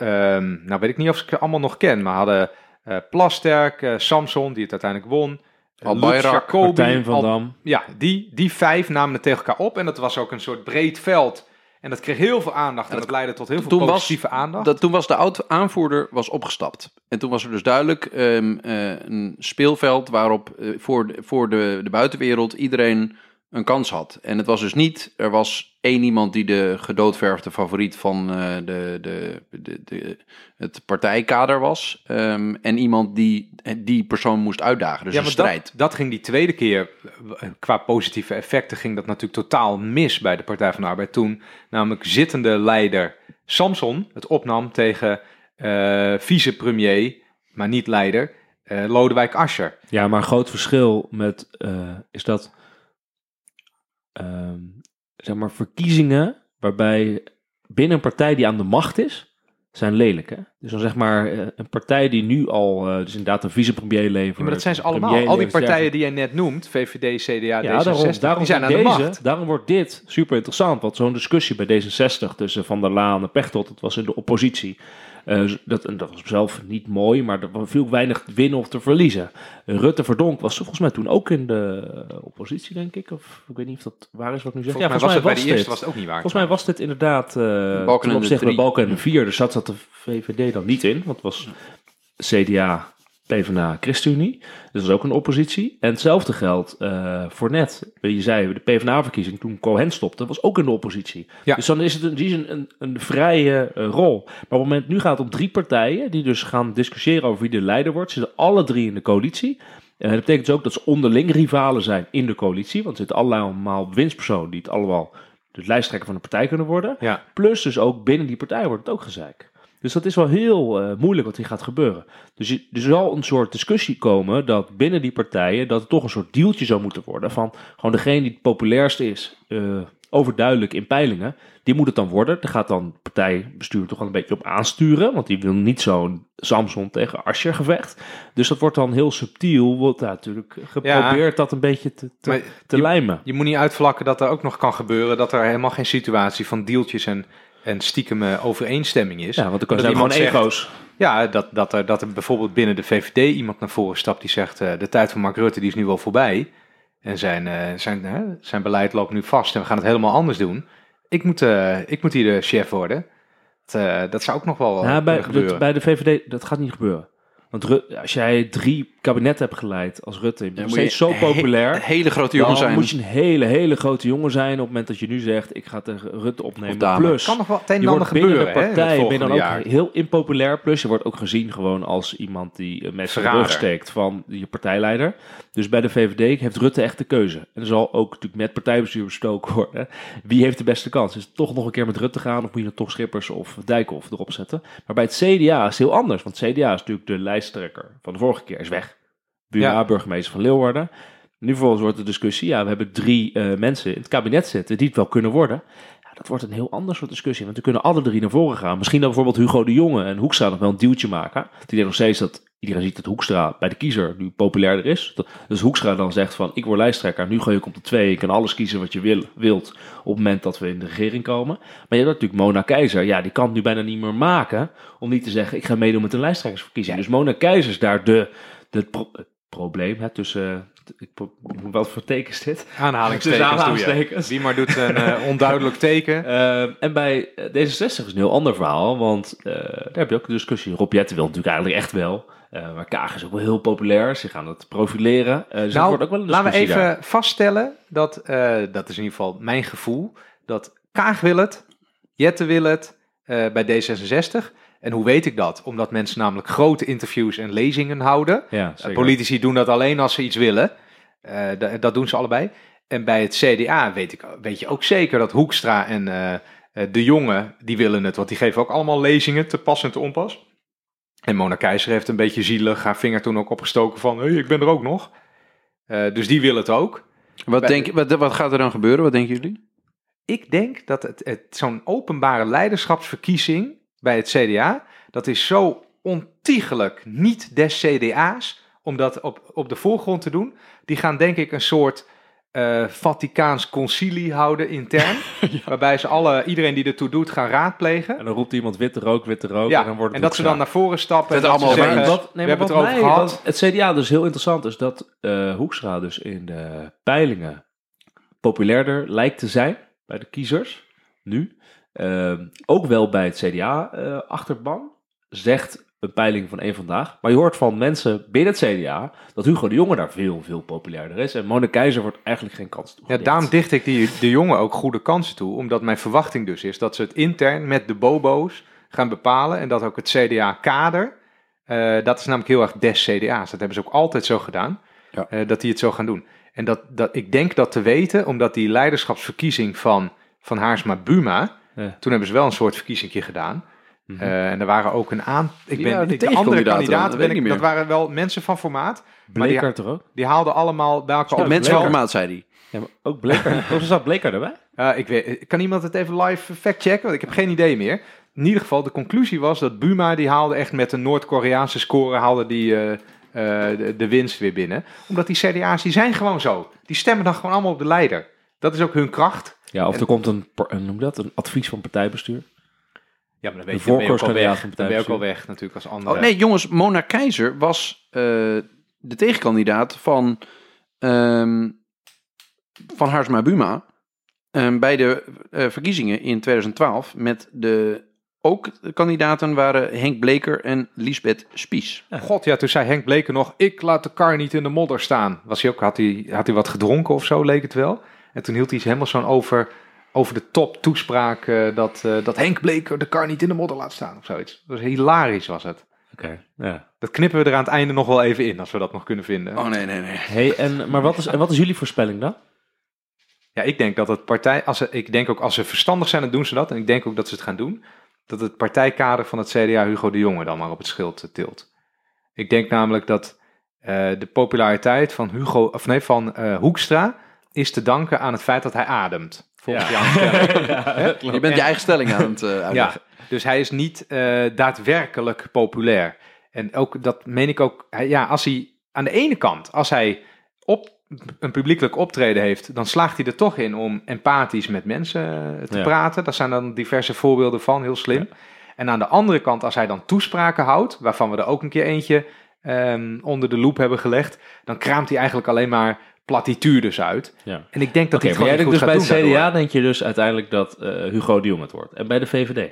nou weet ik niet of ik ze allemaal nog ken, maar hadden eh Plasterk, eh, Samson, die het uiteindelijk won. Al Lutz Bayrak, Jacobi, Martijn van Al- Dam. ja, die, die vijf namen het tegen elkaar op. En dat was ook een soort breed veld. En dat kreeg heel veel aandacht. En dat leidde tot heel veel Toen was, positieve aandacht. dat, toen was de oud-aanvoerder was opgestapt. En toen was er dus duidelijk ehm, eh, een speelveld waarop eh, voor, de, voor de, de buitenwereld iedereen een kans had. En het was dus niet, er was één iemand die de gedoodverfde favoriet van eh, de, de, de, de, het partijkader was. ehm, en iemand die die persoon moest uitdagen. Dus ja, een maar strijd. dat, dat ging die tweede keer, eh, qua positieve effecten, ging dat natuurlijk totaal mis bij de Partij van de Arbeid toen. Namelijk zittende leider Samson het opnam tegen eh vicepremier, maar niet leider, eh, Lodewijk Asscher. Ja, maar een groot verschil met eh, is dat ehm, zeg maar verkiezingen waarbij binnen een partij die aan de macht is, zijn lelijk. Hè? Dus dan zeg maar eh, een partij die nu al, eh, dus inderdaad een vicepremier levert. Ja, maar dat zijn ze allemaal. Al die partijen die jij net noemt, VVD, CDA, Ja, D66, daarom, daarom, die zijn aan de macht. daarom wordt dit super interessant. Want zo'n discussie bij D66 tussen Van der Laan en Pechtold, dat was in de oppositie. Eh, dat, dat was zelf niet mooi, maar er veel weinig te winnen of te verliezen. Rutte Verdonk was volgens mij toen ook in de eh, oppositie, denk ik. Of ik weet niet of dat waar is wat ik nu zeg. Volgens mij was het bij de eerste was het ook niet waar. Volgens mij was dit inderdaad uh, Balken ten en de opzichte drie. Balken en de vier. Dus zat zat de VVD dan niet in, want het was CDA, PvdA, ChristenUnie. Dus dat is ook een oppositie. En hetzelfde geldt eh, voor net. Je zei, de PvdA-verkiezing toen Cohen stopte, was ook in de oppositie. Ja. Dus dan is het in die zin een, een vrije eh, rol. Maar op het moment, nu gaat het om drie partijen die dus gaan discussiëren over wie de leider wordt. Ze zitten alle drie in de coalitie. En dat betekent dus ook dat ze onderling rivalen zijn in de coalitie. Want er zitten allemaal winstpersonen die het allemaal de lijsttrekker van de partij kunnen worden. Ja. Plus dus ook binnen die partij wordt het ook gezeik. Dus dat is wel heel eh, moeilijk wat hier gaat gebeuren. Dus je- er zal een soort discussie komen dat binnen die partijen dat het toch een soort dealtje zou moeten worden van gewoon degene die het populairst is, eh, overduidelijk in peilingen, die moet het dan worden. Daar gaat dan partijbestuur toch wel een beetje op aansturen, want die wil niet zo'n Samson tegen Asscher gevecht. Dus dat wordt dan heel subtiel, wordt daar natuurlijk geprobeerd dat een beetje te, te, te lijmen. Je moet niet uitvlakken dat er ook nog kan gebeuren dat er helemaal geen situatie van deeltjes en, en stiekem eh, overeenstemming is. Ja, want er zijn gewoon ego's. Ja, dat, dat, er, dat er bijvoorbeeld binnen de VVD iemand naar voren stapt die zegt... eh, de tijd van Mark Rutte die is nu wel voorbij. En zijn, eh, zijn, zijn beleid loopt nu vast en we gaan het helemaal anders doen. Ik moet, ik moet hier de chef worden. Dat, dat zou ook nog wel Ja, bij, gebeuren. bij de VVD, dat gaat niet gebeuren. Want Ru- als jij drie kabinetten hebt geleid als Rutte, je bent nog steeds zo he- populair. hele grote jongen dan zijn. moet je een hele, hele grote jongen zijn op het moment dat je nu zegt, ik ga tegen Rutte opnemen. Plus, kan nog wel het een en je ander wordt binnen gebeuren de hè, partij ben dan ook jaar. heel impopulair. Plus je wordt ook gezien gewoon als iemand die eh, met zijn rug steekt van je partijleider. Dus bij de VVD heeft Rutte echt de keuze. En er zal ook natuurlijk met partijbestuur bestoken worden. Wie heeft de beste kans? Is het toch nog een keer met Rutte gaan? Of moet je dan toch Schippers of Dijkhoff erop zetten? Maar bij het CDA is het heel anders. Want het CDA is natuurlijk de lijsttrekker van de vorige keer. Is weg. Buma, Ja. burgemeester van Leeuwarden. Nu vervolgens wordt de discussie. Ja, we hebben drie eh, mensen in het kabinet zitten die het wel kunnen worden. Ja, dat wordt een heel ander soort discussie. Want we kunnen alle drie naar voren gaan. Misschien dan bijvoorbeeld Hugo de Jonge en Hoekstra nog wel een duwtje maken. Het idee nog steeds dat iedereen ziet dat Hoekstra bij de kiezer nu populairder is. Dus Hoekstra dan zegt van ik word lijsttrekker. Nu gooi ik op de twee. Je kan alles kiezen wat je wil, wilt op het moment dat we in de regering komen. Maar je hebt natuurlijk Mona Keizer. Ja, die kan het nu bijna niet meer maken om niet te zeggen ik ga meedoen met een lijsttrekkersverkiezing. Dus Mona Keizer is daar de, de probleem. Hè, tussen, ik, wat voor teken is dit? Aanhalingstekens aanhalingstekens. Wie maar doet een eh, onduidelijk teken. [laughs] Eh, en bij eh, D66 is een heel ander verhaal, want daar heb je ook een discussie. Rob Jetten wil natuurlijk eigenlijk echt wel. Maar Kaag is ook wel heel populair. Ze gaan het profileren. Dus nou, wordt ook wel een laten we even daar. vaststellen dat, dat is in ieder geval mijn gevoel, dat Kaag wil het, Jette wil het bij D66. En hoe weet ik dat? Omdat mensen namelijk grote interviews en lezingen houden. Ja, zeker. Politici doen dat alleen als ze iets willen. Eh, da- dat doen ze allebei. En bij het CDA weet, ik, weet je ook zeker dat Hoekstra en eh, eh, De Jonge, die willen het. Want die geven ook allemaal lezingen, te pas en te onpas. En Mona Keizer heeft een beetje zielig haar vinger toen ook opgestoken van... Ik ben er ook nog. Eh, dus die willen het ook. Wat, Bij- denk, wat, wat gaat er dan gebeuren? Wat denken jullie? Ik denk dat het, het, zo'n openbare leiderschapsverkiezing bij het CDA... dat is zo ontiegelijk niet des CDA's om dat op, op de voorgrond te doen. Die gaan denk ik een soort eh, Vaticaans concilie houden intern. [laughs] Waarbij ze alle, iedereen die ertoe doet gaan raadplegen. En dan roept iemand witte rook, witte rook. Ja, en dan wordt en dat ze dan naar voren stappen. en Dat dat allemaal zeggen, over Wat, nee, we hebben het erover mij- gehad. het CDA dus heel interessant is dat eh, Hoekstra dus in de peilingen populairder lijkt te zijn bij de kiezers, nu. Ehm, ook wel bij het CDA-achterban, zegt een peiling van één vandaag. Maar je hoort van mensen binnen het CDA dat Hugo de Jonge daar veel, veel populairder is. En Mona Keizer wordt eigenlijk geen kans toe. Ja, daarom dicht ik die, de jongen ook goede kansen toe. Omdat mijn verwachting dus is dat ze het intern met de bobo's gaan bepalen. En dat ook het CDA-kader, eh, dat is namelijk heel erg des CDA's. Dat hebben ze ook altijd zo gedaan, Ja. eh, dat die het zo gaan doen. En dat, dat, ik denk dat te weten, omdat die leiderschapsverkiezing van, van Haarsma Buma... Ja. Toen hebben ze wel een soort verkiezing gedaan. Mhm. Eh, en er waren ook een aantal... Ik ben, Ja, de andere kandidaten, dat ben ik niet dat waren wel mensen van formaat. Maar die, Bleker er ook? die haalden allemaal bij elkaar Ja, op. Mensen van formaat, zei hij. Ja, maar ook Bleker. [laughs] Of zat Bleker erbij? Uh, ik weet, kan iemand het even live factchecken? Want ik heb geen idee meer. in ieder geval, de conclusie was dat Buma die haalde echt met een Noord-Koreaanse score haalde die, eh, eh, de, de winst weer binnen. Omdat die CDA's, die zijn gewoon zo. Die stemmen dan gewoon allemaal op de leider. Dat is ook hun kracht. Ja, of En- er komt een, een, noem dat, een advies van partijbestuur. Ja, maar dan De weet je, dan ben je ook al weg. van Dan ben je ook al weg natuurlijk als andere. Oh, nee, jongens, Mona Keizer was eh, de tegenkandidaat van, ehm van Haarsma Buma ehm, bij de eh, verkiezingen in 2012. Met de ook de kandidaten waren Henk Bleker en Lisbeth Spies. God, ja, toen zei Henk Bleker nog, ik laat de kar niet in de modder staan. Was hij ook, had hij, had hij wat gedronken of zo, leek het wel. En toen hield hij helemaal zo'n over, over de top toespraak eh, dat, eh, dat Henk Bleker de kar niet in de modder laat staan of zoiets. Dat was hilarisch was het. Oké, ja. Dat knippen we er aan het einde nog wel even in, als we dat nog kunnen vinden. Oh nee, nee, nee. Hey, en, maar wat is, en wat is jullie voorspelling dan? Ja, ik denk dat het partij, als ze, ik denk ook als ze verstandig zijn, dan doen ze dat. En ik denk ook dat ze het gaan doen. Dat het partijkader van het CDA Hugo de Jonge dan maar op het schild eh, tilt. Ik denk namelijk dat eh, de populariteit van Hugo, of nee, van eh, Hoekstra is te danken aan het feit dat hij ademt. Volgens Jan Keller. [laughs] Je bent je eigen stelling aan het eh Ja, uitleggen. dus hij is niet eh, daadwerkelijk populair. En ook dat meen ik ook. hij- Ja, als hij aan de ene kant, als hij op een publiekelijk optreden heeft, dan slaagt hij er toch in om empathisch met mensen te Ja. praten. Daar zijn dan diverse voorbeelden van, heel slim. En aan de andere kant, als hij dan toespraken houdt, waarvan we er ook een keer eentje ehm, onder de loep hebben gelegd, dan kraamt hij eigenlijk alleen maar platitudes uit. Ja. En ik denk dat het jij gewoon niet dus bij het CDA daardoor. denk je dus uiteindelijk dat eh, Hugo de Jong het wordt. En bij de VVD?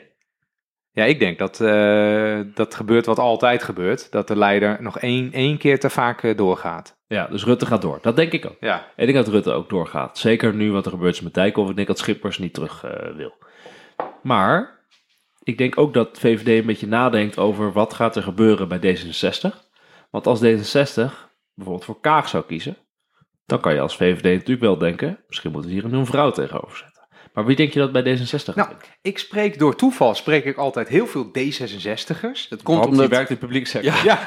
Ja, ik denk dat eh, dat gebeurt wat altijd gebeurt. Dat de leider nog één, één keer te vaak eh, doorgaat. Ja, dus Rutte gaat door. Dat denk ik ook. Ja. Ik denk dat Rutte ook doorgaat. Zeker nu wat er gebeurt is met Dijkhoff. Ik denk dat Schippers niet terug wil. Maar ik denk ook dat VVD een beetje nadenkt over wat gaat er gebeuren bij D66. Want als D66 bijvoorbeeld voor Kaag zou kiezen, dan kan je als VVD natuurlijk wel denken, misschien moeten we hier een vrouw tegenover zetten. Maar wie denk je dat bij D66 gaat Nou, ik spreek door toeval, spreek ik altijd heel veel D66'ers. Het komt omdat je werkt in het publiek sector. Ja, [laughs]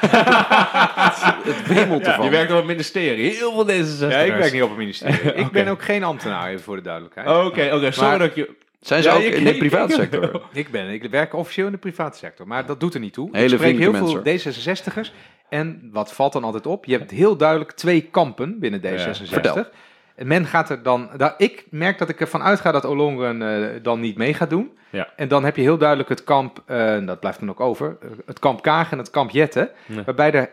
het wemelt Ja, ervan. je werkt op het ministerie. Heel veel D66. ja, ik werk niet op het ministerie. [laughs] Ik ben ook geen ambtenaar, even voor de duidelijkheid. Oké, oké. Sorry Maar- dat je... Zijn ze Ja, ook in de private sector? [laughs] Ik, ben, ik werk officieel in de private sector, maar dat doet er niet toe. Hele ik spreek heel veel D66'ers. En wat valt dan altijd op? Je hebt heel duidelijk twee kampen binnen D66. vertel. En men gaat er dan... daar- ik merk dat ik ervan uitga dat Olongren eh, dan niet mee gaat doen. Ja. En dan heb je heel duidelijk het kamp, eh, dat blijft dan ook over, eh, het kamp Kaag en het kamp Jette. Ja. Waarbij er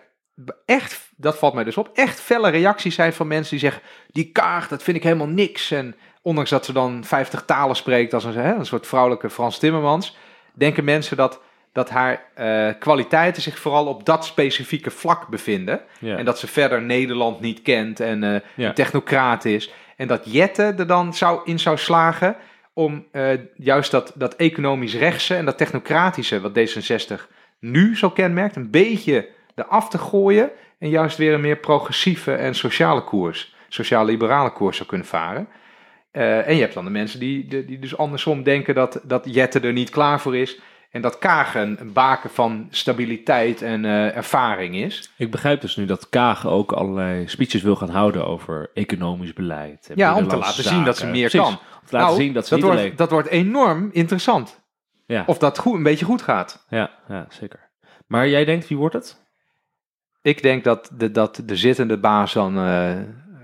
echt, dat valt mij dus op, echt felle reacties zijn van mensen die zeggen, die Kaag, dat vind ik helemaal niks. En ondanks dat ze dan 50 talen spreekt als een, hè, een soort vrouwelijke Frans Timmermans, denken mensen dat, dat haar eh, kwaliteiten zich vooral op dat specifieke vlak bevinden. Ja. En dat ze verder Nederland niet kent en Ja. een technocraat is. En dat Jette er dan zou, in zou slagen om eh, juist dat, dat economisch rechtse en dat technocratische, wat D66 nu zo kenmerkt, een beetje eraf te gooien. En juist weer een meer progressieve en sociale koers, sociaal-liberale koers zou kunnen varen. En je hebt dan de mensen die, die, die dus andersom denken dat, dat Jette er niet klaar voor is. En dat Kaag een, baken van stabiliteit en eh, ervaring is. Ik begrijp dus nu dat Kaag ook allerlei speeches wil gaan houden over economisch beleid. en Ja, om te laten zien dat ze meer Precies, kan. Om te laten Nou, zien dat ze dat niet wordt, alleen... dat wordt enorm interessant. Ja, Of dat goed, een beetje goed gaat. ja, ja, zeker. Maar jij denkt, wie wordt het? Ik denk dat de, dat de zittende baas dan eh,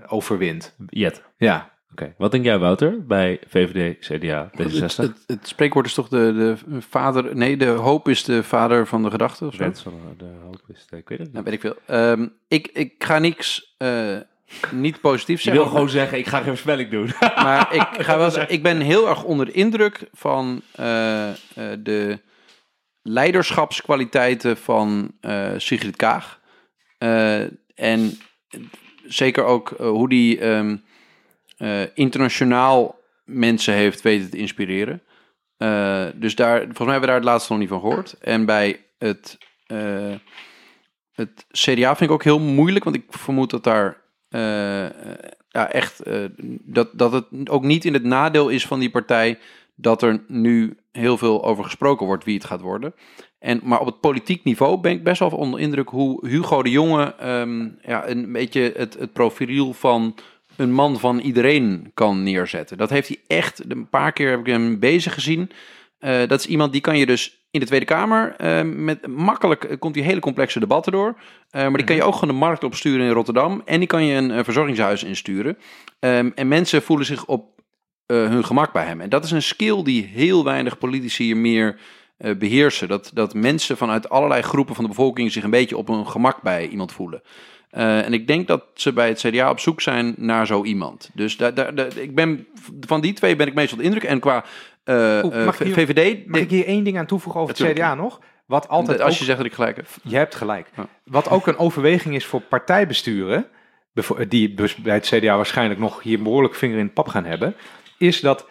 overwint. Jet. Ja. Oké. Wat denk jij, Wouter, bij VVD, CDA, D66? Het, het, het spreekwoord is toch de, de vader... Nee, de hoop is de vader van de gedachte of zo? De hoop is het, ik weet het Nou, niet. weet ik veel. Ehm, ik, ik ga niks eh, niet positiefs Je zeggen. wil gewoon zeggen, ik ga geen voorspelling doen. [laughs] Maar ik [laughs] ga wel zeggen, ik ben heel erg onder de indruk van eh, eh, de leiderschapskwaliteiten van Sigrid Kaag. En zeker ook hoe die ehm, eh, internationaal mensen heeft weten te inspireren. Eh, dus daar, volgens mij hebben we daar het laatste nog niet van gehoord. En bij het, eh, het CDA vind ik ook heel moeilijk, want ik vermoed dat daar ja, echt dat, dat het ook niet in het nadeel is van die partij dat er nu heel veel over gesproken wordt wie het gaat worden. En, maar op het politiek niveau ben ik best wel onder indruk hoe Hugo de Jonge ehm, ja, een beetje het, het profiel van een man van iedereen kan neerzetten. Dat heeft hij echt, een paar keer heb ik hem bezig gezien. Eh, dat is iemand die kan je dus in de Tweede Kamer eh, met makkelijk eh, komt die hele complexe debatten door. Maar die kan je ook gewoon de markt opsturen in Rotterdam. En die kan je een, verzorgingshuis insturen. Ehm, en mensen voelen zich op hun gemak bij hem. En dat is een skill die heel weinig politici hier meer eh, beheersen. Dat, dat mensen vanuit allerlei groepen van de bevolking zich een beetje op hun gemak bij iemand voelen. Eh, en ik denk dat ze bij het CDA op zoek zijn naar zo iemand. Dus daar, daar, daar- ik ben, van die twee ben ik meestal de indruk. En qua eh, Oeh, eh, mag hier- VVD, Mag ik hier één ding aan toevoegen over het. CDA nog? Wat altijd als ook- je zegt dat ik gelijk heb. Je hebt gelijk. Ja. Wat ook een overweging is voor partijbesturen, die bij het CDA waarschijnlijk nog hier behoorlijk vinger in de pap gaan hebben, is dat nog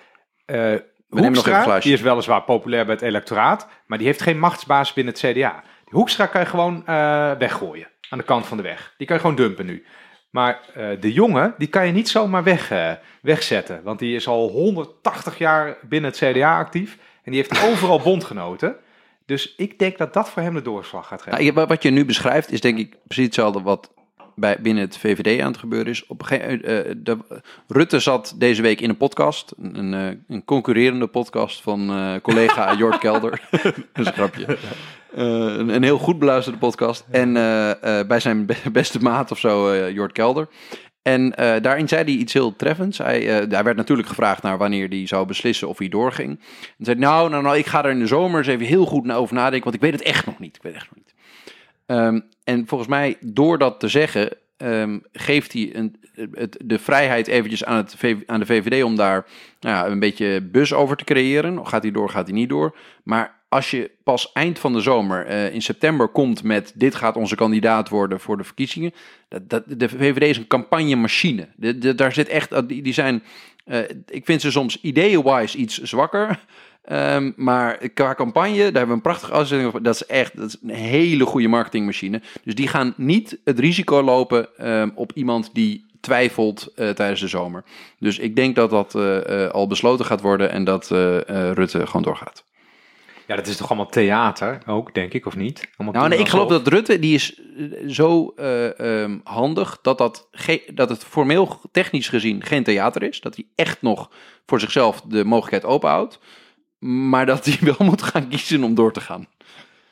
even een Hoekstra, die is weliswaar populair bij het electoraat, maar die heeft geen machtsbaas binnen het CDA. Die Hoekstra kan je gewoon weggooien aan de kant van de weg. Die kan je gewoon dumpen nu. Maar eh, de jongen, die kan je niet zomaar weg, eh, wegzetten. Want die is al 180 jaar binnen het CDA actief. En die heeft [laughs] overal bondgenoten. Dus ik denk dat dat voor hem de doorslag gaat geven. Nou, wat je nu beschrijft is denk ik precies hetzelfde wat bij, binnen het VVD aan het gebeuren is. Op een gegeven, eh, de, Rutte zat deze week in een podcast, een, eh, een concurrerende podcast van eh, collega [laughs] Jort Kelder. [laughs] Dat is een grapje. Eh, een, een heel goed beluisterde podcast. En eh, eh, bij zijn be- [laughs] beste maat of zo, eh Jort Kelder. En eh, daarin zei hij iets heel treffends. Hij, eh, hij werd natuurlijk gevraagd naar wanneer hij zou beslissen of hij doorging. En zei, nou, nou, nou, ik ga er in de zomer eens even heel goed over nadenken, want ik weet het echt nog niet. Ik weet het echt nog niet. Ehm, en volgens mij, door dat te zeggen, ehm, geeft hij een, het, de vrijheid eventjes aan, het, aan de VVD om daar nou ja, een beetje bus over te creëren. Gaat hij door, gaat hij niet door. Maar als je pas eind van de zomer eh, in september komt met dit gaat onze kandidaat worden voor de verkiezingen. Dat, dat, de VVD is een campagnemachine. Daar zit echt, die, die zijn, eh, ik vind ze soms ideeën-wise iets zwakker. Ehm, maar qua campagne, daar hebben we een prachtige uitzending over. Dat is echt dat is een hele goede marketingmachine. Dus die gaan niet het risico lopen ehm, op iemand die twijfelt eh, tijdens de zomer. Dus ik denk dat dat eh, eh, al besloten gaat worden en dat Rutte gewoon doorgaat. Ja, dat is toch allemaal theater ook, denk ik, of niet? Allemaal Nou, nee, ik geloof dat Rutte, die is zo eh, ehm, handig dat, dat, dat het formeel technisch gezien geen theater is. Dat hij echt nog voor zichzelf de mogelijkheid openhoudt. Maar dat hij [laughs] wel moet gaan kiezen om door te gaan.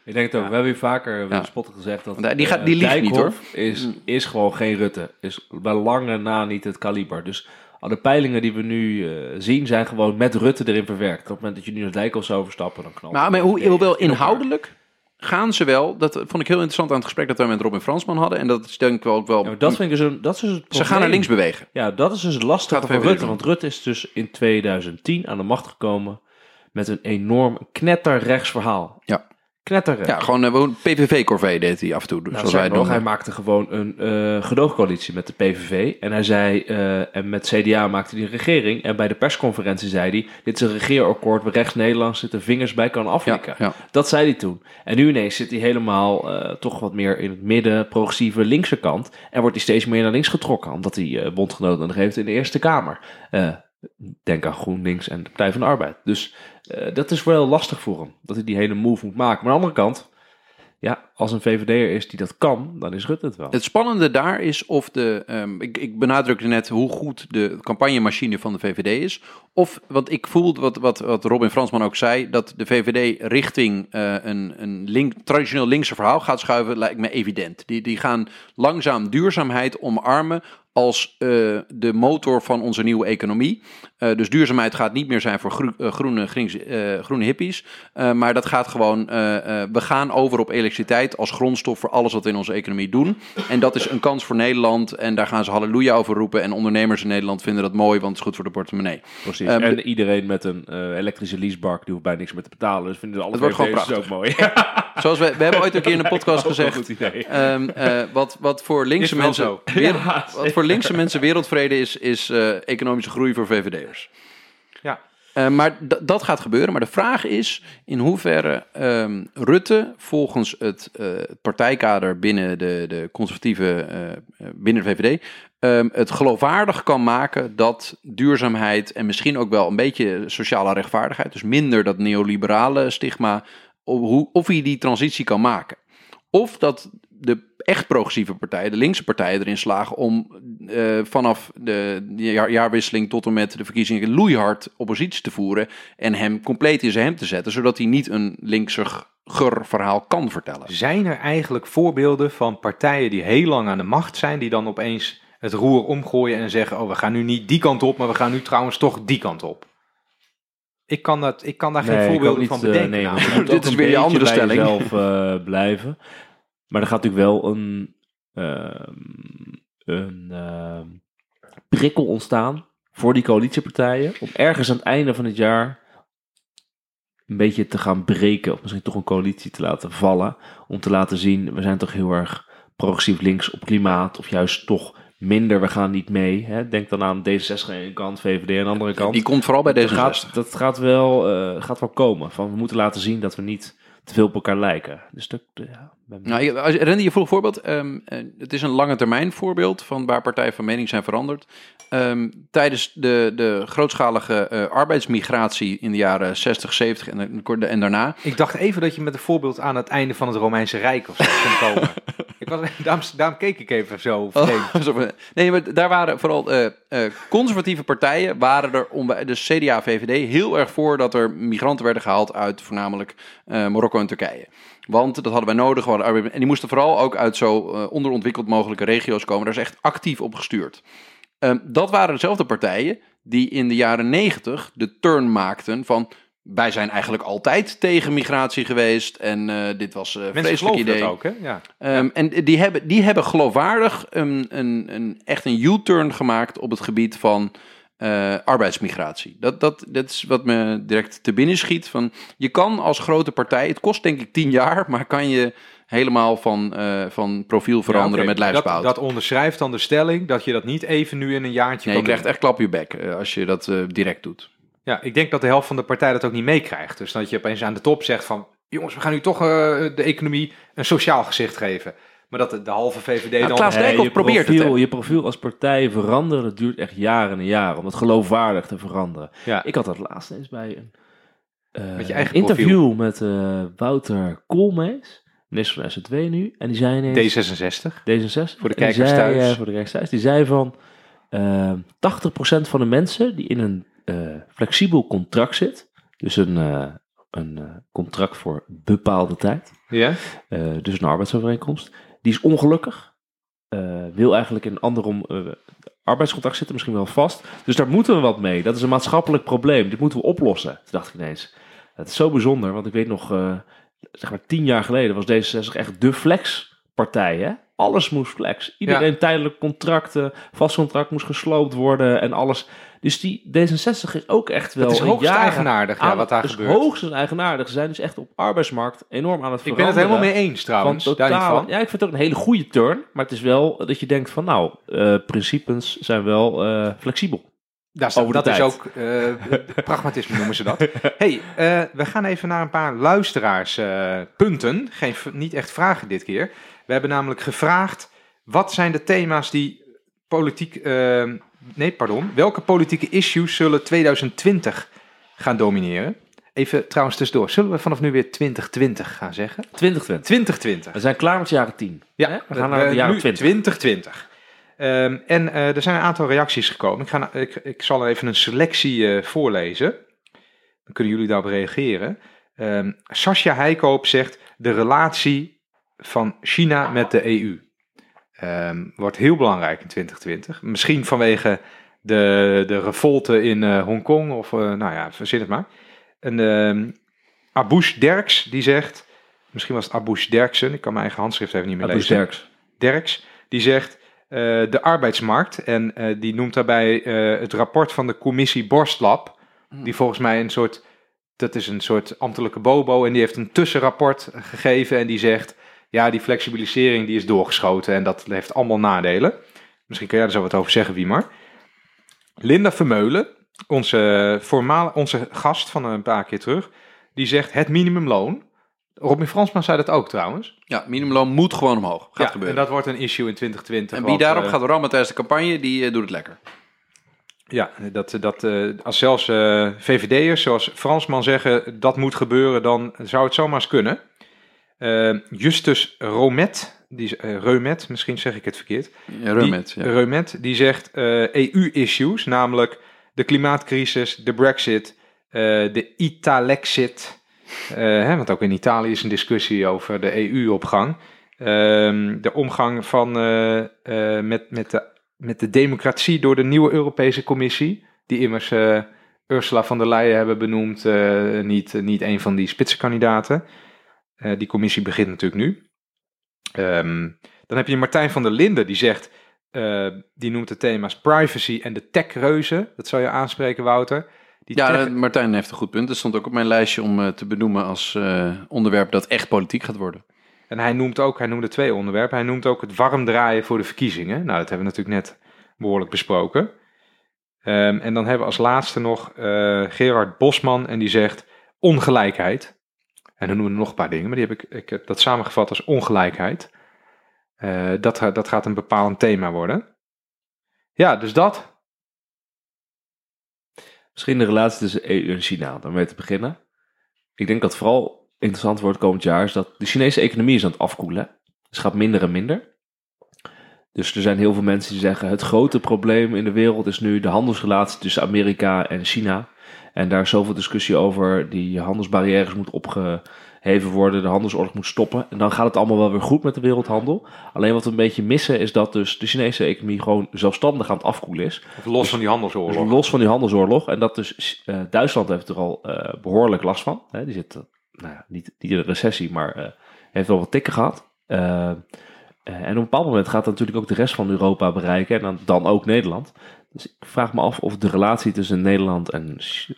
Ik denk het ook. Ja. We hebben hier vaker Ja. spotten gezegd dat die gaat- eh, die liegt niet, Dijkhoff Is, is gewoon geen Rutte. Is bij lange na niet het kaliber. Dus al de peilingen die we nu eh, zien zijn gewoon met Rutte erin verwerkt. Op het moment dat je nu naar Dijkhoff zou overstappen, dan knalt Maar, maar hoe, hoewel elkaar. inhoudelijk gaan ze wel. Dat vond ik heel interessant aan het gesprek dat we met Robin Fransman hadden. En dat is denk ik wel ook wel. Ja, dat vind ik dus een, dat is dus het ze gaan naar links bewegen. Ja, dat is dus van VVD Rutte. doen. Want Rutte is dus in 2010 aan de macht gekomen met een enorm knetterrechts verhaal. Ja. Knetterrechts. Ja, gewoon een PVV-corvée deed hij af en toe. Nou, zoals wij nog, doen. hij maakte gewoon een eh gedoogcoalitie met de PVV. En hij zei, eh, en met CDA maakte hij een regering. En bij de persconferentie zei hij, dit is een regeerakkoord waar rechts Nederland zitten vingers bij kan aflikken. ja. Dat zei hij toen. En nu ineens zit hij helemaal eh, toch wat meer in het midden, progressieve linkse kant. En wordt hij steeds meer naar links getrokken, omdat hij eh, bondgenoten heeft in de Eerste Kamer. Eh, denk aan GroenLinks en de Partij van de Arbeid. Dus eh, dat is wel lastig voor hem, dat hij die hele move moet maken. Maar aan de andere kant, ja, als een VVD'er is die dat kan, dan is Rutte het wel. Het spannende daar is of de. ehm, ik, ik benadrukte net hoe goed de campagnemachine van de VVD is. Of, want ik voel wat, wat, wat Robin Fransman ook zei, dat de VVD richting eh, een, een link, traditioneel linkse verhaal gaat schuiven, lijkt me evident. Die, die gaan langzaam duurzaamheid omarmen als eh, de motor van onze nieuwe economie. Eh, dus duurzaamheid gaat niet meer zijn voor groe- groene, groene hippies. maar dat gaat gewoon, we gaan over op elektriciteit als grondstof voor alles wat we in onze economie doen. En dat is een kans voor Nederland. En daar gaan ze halleluja over roepen. En ondernemers in Nederland vinden dat mooi, want het is goed voor de portemonnee. Precies. Ehm, en iedereen met een eh, elektrische leasebak, die hoeft bijna niks meer te betalen. Dus vinden alle Het wordt gewoon VVD'ers ook mooi. [laughs] Zoals we, we hebben ooit een keer in een podcast gezegd. ehm, eh, wat, wat voor linkse mensen. wereld- wat voor linkse mensen wereldvrede is, is eh, economische groei voor VVD'ers. Eh, maar dat gaat gebeuren. Maar de vraag is in hoeverre ehm, Rutte volgens het eh, partijkader binnen de, de conservatieve, eh, binnen de VVD, ehm, het geloofwaardig kan maken dat duurzaamheid en misschien ook wel een beetje sociale rechtvaardigheid, dus minder dat neoliberale stigma, of, hoe, of hij die transitie kan maken. Of dat de echt progressieve partijen, de linkse partijen erin slagen om eh, vanaf de, de jaar- jaarwisseling tot en met de verkiezingen loeihard oppositie te voeren en hem compleet in zijn hem te zetten, zodat hij niet een linkser verhaal kan vertellen. Zijn er eigenlijk voorbeelden van partijen die heel lang aan de macht zijn, die dan opeens het roer omgooien en zeggen: Oh, we gaan nu niet die kant op, maar we gaan nu trouwens toch die kant op? Ik kan, dat, ik kan daar geen Nee, voorbeelden niet, van eh, bedenken. nee, moet Dit is weer je andere bij stelling. jezelf eh, blijven. Maar er gaat natuurlijk wel een, ehm, een ehm, prikkel ontstaan voor die coalitiepartijen. Om ergens aan het einde van het jaar een beetje te gaan breken. Of misschien toch een coalitie te laten vallen. Om te laten zien, we zijn toch heel erg progressief links op klimaat. Of juist toch minder, we gaan niet mee. Hè? Denk dan aan D66 aan de kant, VVD aan de andere kant. Die komt vooral bij Dat deze gaat, dat gaat, wel, eh, gaat wel komen. Van, we moeten laten zien dat we niet te veel op elkaar lijken. Dus dat, ja, Nou, je- als, Randy, je vroeg een voorbeeld. Ehm, eh, het is een lange termijn voorbeeld van waar partijen van mening zijn veranderd. Ehm, tijdens de, de grootschalige eh, arbeidsmigratie in de jaren 60, 70 en, de- en daarna. Ik dacht even dat je met een voorbeeld aan het einde van het Romeinse Rijk of zo kon [laughs] komen. ik was, daarom, daarom keek ik even zo vreemd. [laughs] Van- nee, maar daar waren vooral eh, eh, conservatieve partijen, waren er om, dus CDA, VVD, heel erg voor dat er migranten werden gehaald uit voornamelijk eh, Marokko en Turkije. Want dat hadden wij nodig. En die moesten vooral ook uit zo eh, onderontwikkeld mogelijke regio's komen. Daar is echt actief op gestuurd. Ehm, dat waren dezelfde partijen die in de jaren negentig de turn maakten van... Wij zijn eigenlijk altijd tegen migratie geweest en eh, dit was een Mensen vreselijk geloven idee. dat ook, hè? Ja. Ehm, en die hebben, die hebben geloofwaardig een, een, een, echt een U-turn gemaakt op het gebied van eh, arbeidsmigratie. Dat, dat, dat is wat me direct te binnen schiet. Van, je kan als grote partij, het kost denk ik tien jaar, maar kan je helemaal van, eh, van profiel veranderen Ja, met lijfsbehoud. Dat, dat onderschrijft dan de stelling dat je dat niet even nu in een jaartje nee, je krijgt doen. echt klap je bek eh, als je dat direct doet. Ja, ik denk dat de helft van de partij dat ook niet meekrijgt. Dus dat je opeens aan de top zegt van... jongens, we gaan nu toch de economie een sociaal gezicht geven. Maar dat de, de halve VVD Nou, dan... Klaas Dijkhoff je probeert het, profiel, hè? Je profiel als partij veranderen, dat duurt echt jaren en jaren. Om het geloofwaardig te veranderen. Ja. Ik had dat laatst eens bij een eh, Met je eigen interview met eh, Wouter Koolmees. Minister van SZW nu. En die zei ineens... D66. D66. Voor de kijkers zei, thuis. eh, voor de kijkers thuis. Die zei van... eh 80% van de mensen die in een eh, flexibel contract zit... Dus een, eh, een eh, contract voor bepaalde tijd... Ja? eh, dus een arbeidsovereenkomst. Die is ongelukkig. eh, wil eigenlijk in een ander om, eh, arbeidscontract zitten, misschien wel vast. Dus daar moeten we wat mee. Dat is een maatschappelijk probleem. Dit moeten we oplossen. Toen dacht ik ineens. Het is zo bijzonder, want ik weet nog, eh, zeg maar tien jaar geleden was D66 echt de flexpartij. Hè? Alles moest flex. Iedereen tijdelijk contracten, vast contract moest gesloopt worden en alles. Dus die D66 is ook echt wel Het is hoogst jaren eigenaardig ja, wat daar gebeurt. hoogstens eigenaardig. Ze zijn dus echt op arbeidsmarkt enorm aan het Ik ben veranderen. het helemaal mee eens trouwens. Van Daar niet totaal, van. Ja, ik vind het ook een hele goede turn. Maar het is wel dat je denkt van nou, eh, principes zijn wel eh, flexibel. Dat, is- Over de dat is ook eh, [laughs] pragmatisme noemen ze dat. [laughs] hey, we gaan even naar een paar luisteraarspunten. punten. Geen, niet echt vragen dit keer. We hebben namelijk gevraagd, wat zijn de thema's die politiek... nee, pardon. Welke politieke issues zullen 2020 gaan domineren? Even trouwens tussendoor. Zullen we vanaf nu weer 2020 gaan zeggen? 2020. 2020. We zijn klaar met jaren 10. Ja, Hè? we gaan naar de eh, jaren nu 20. 2020. Ehm, en eh, er zijn een aantal reacties gekomen. Ik, ga, ik, ik zal er even een selectie eh, voorlezen. Dan kunnen jullie daarop reageren. Ehm Sascha Heikoop zegt de relatie van China met de EU. Ehm, wordt heel belangrijk in 2020. Misschien vanwege de, de revolte in eh, Hongkong of eh, nou ja, verzin het maar. En Abush Derks die zegt, misschien was het Derksen, ik kan mijn eigen handschrift even niet meer lezen. Sterks. Derks, die zegt eh, de arbeidsmarkt. En die noemt daarbij het rapport van de commissie Borstlab. Die volgens mij een soort, dat is een soort ambtelijke bobo. En die heeft een tussenrapport gegeven en die zegt, ja die flexibilisering die is doorgeschoten en dat heeft allemaal nadelen. Misschien kan jij er zo wat over zeggen, Wiemar. Linda Vermeulen, onze, voormaal, onze gast van een paar keer terug, die zegt het minimumloon. Robin Fransman zei dat ook trouwens. Ja, minimumloon moet gewoon omhoog. Gaat ja, gebeuren. En dat wordt een issue in 2020. En wie want, daarop eh, gaat rammen tijdens de campagne, die eh, doet het lekker. Ja, dat, dat eh, als zelfs VVD'ers zoals Fransman zeggen dat moet gebeuren, dan zou het zomaar eens kunnen. Eh, Justus Romet die eh, Reumet, misschien zeg ik het verkeerd. Ja, Reumet, die, ja. Reumet, die zegt EU-issues, namelijk de klimaatcrisis, de brexit, eh, de Italexit. eh, hè, want ook in Italië is een discussie over de EU op gang. Ehm, de omgang van, eh, eh, met, met, de, met de democratie door de nieuwe Europese Commissie, die immers eh, Ursula von der Leyen hebben benoemd, eh, niet, niet een van die spitsenkandidaten. Eh, die commissie begint natuurlijk nu. Ehm, dan heb je Martijn van der Linden, die zegt, eh, die noemt de thema's privacy en de tech-reuzen. Dat zou je aanspreken, Wouter. Die Ja, tech- eh, Martijn heeft een goed punt. Dat stond ook op mijn lijstje om te benoemen als onderwerp dat echt politiek gaat worden. En hij noemt ook, hij noemde twee onderwerpen. Hij noemt ook het warm draaien voor de verkiezingen. Nou, dat hebben we natuurlijk net behoorlijk besproken. Ehm, en dan hebben we als laatste nog Gerard Bosman en die zegt ongelijkheid. En dan noemen we nog een paar dingen, maar die heb ik, ik heb dat samengevat als ongelijkheid. Eh, dat, dat gaat een bepalend thema worden. Ja, dus dat. Misschien de relatie tussen EU en China, daarmee te beginnen. Ik denk dat vooral interessant wordt komend jaar is dat de Chinese economie is aan het afkoelen. Het gaat minder en minder. Dus er zijn heel veel mensen die zeggen het grote probleem in de wereld is nu de handelsrelatie tussen Amerika en China. En daar is zoveel discussie over, die handelsbarrières moeten opgeheven worden, de handelsoorlog moet stoppen. En dan gaat het allemaal wel weer goed met de wereldhandel. Alleen wat we een beetje missen is dat dus de Chinese economie gewoon zelfstandig aan het afkoelen is. Of los van die handelsoorlog. Dus los van die handelsoorlog. En dat dus eh, Duitsland heeft er al eh, behoorlijk last van. Hè, die zit, eh, nou ja, niet, niet in een recessie, maar heeft wel wat tikken gehad. Eh, eh, en op een bepaald moment gaat dat natuurlijk ook de rest van Europa bereiken. En dan, dan ook Nederland. Dus ik vraag me af of de relatie tussen Nederland en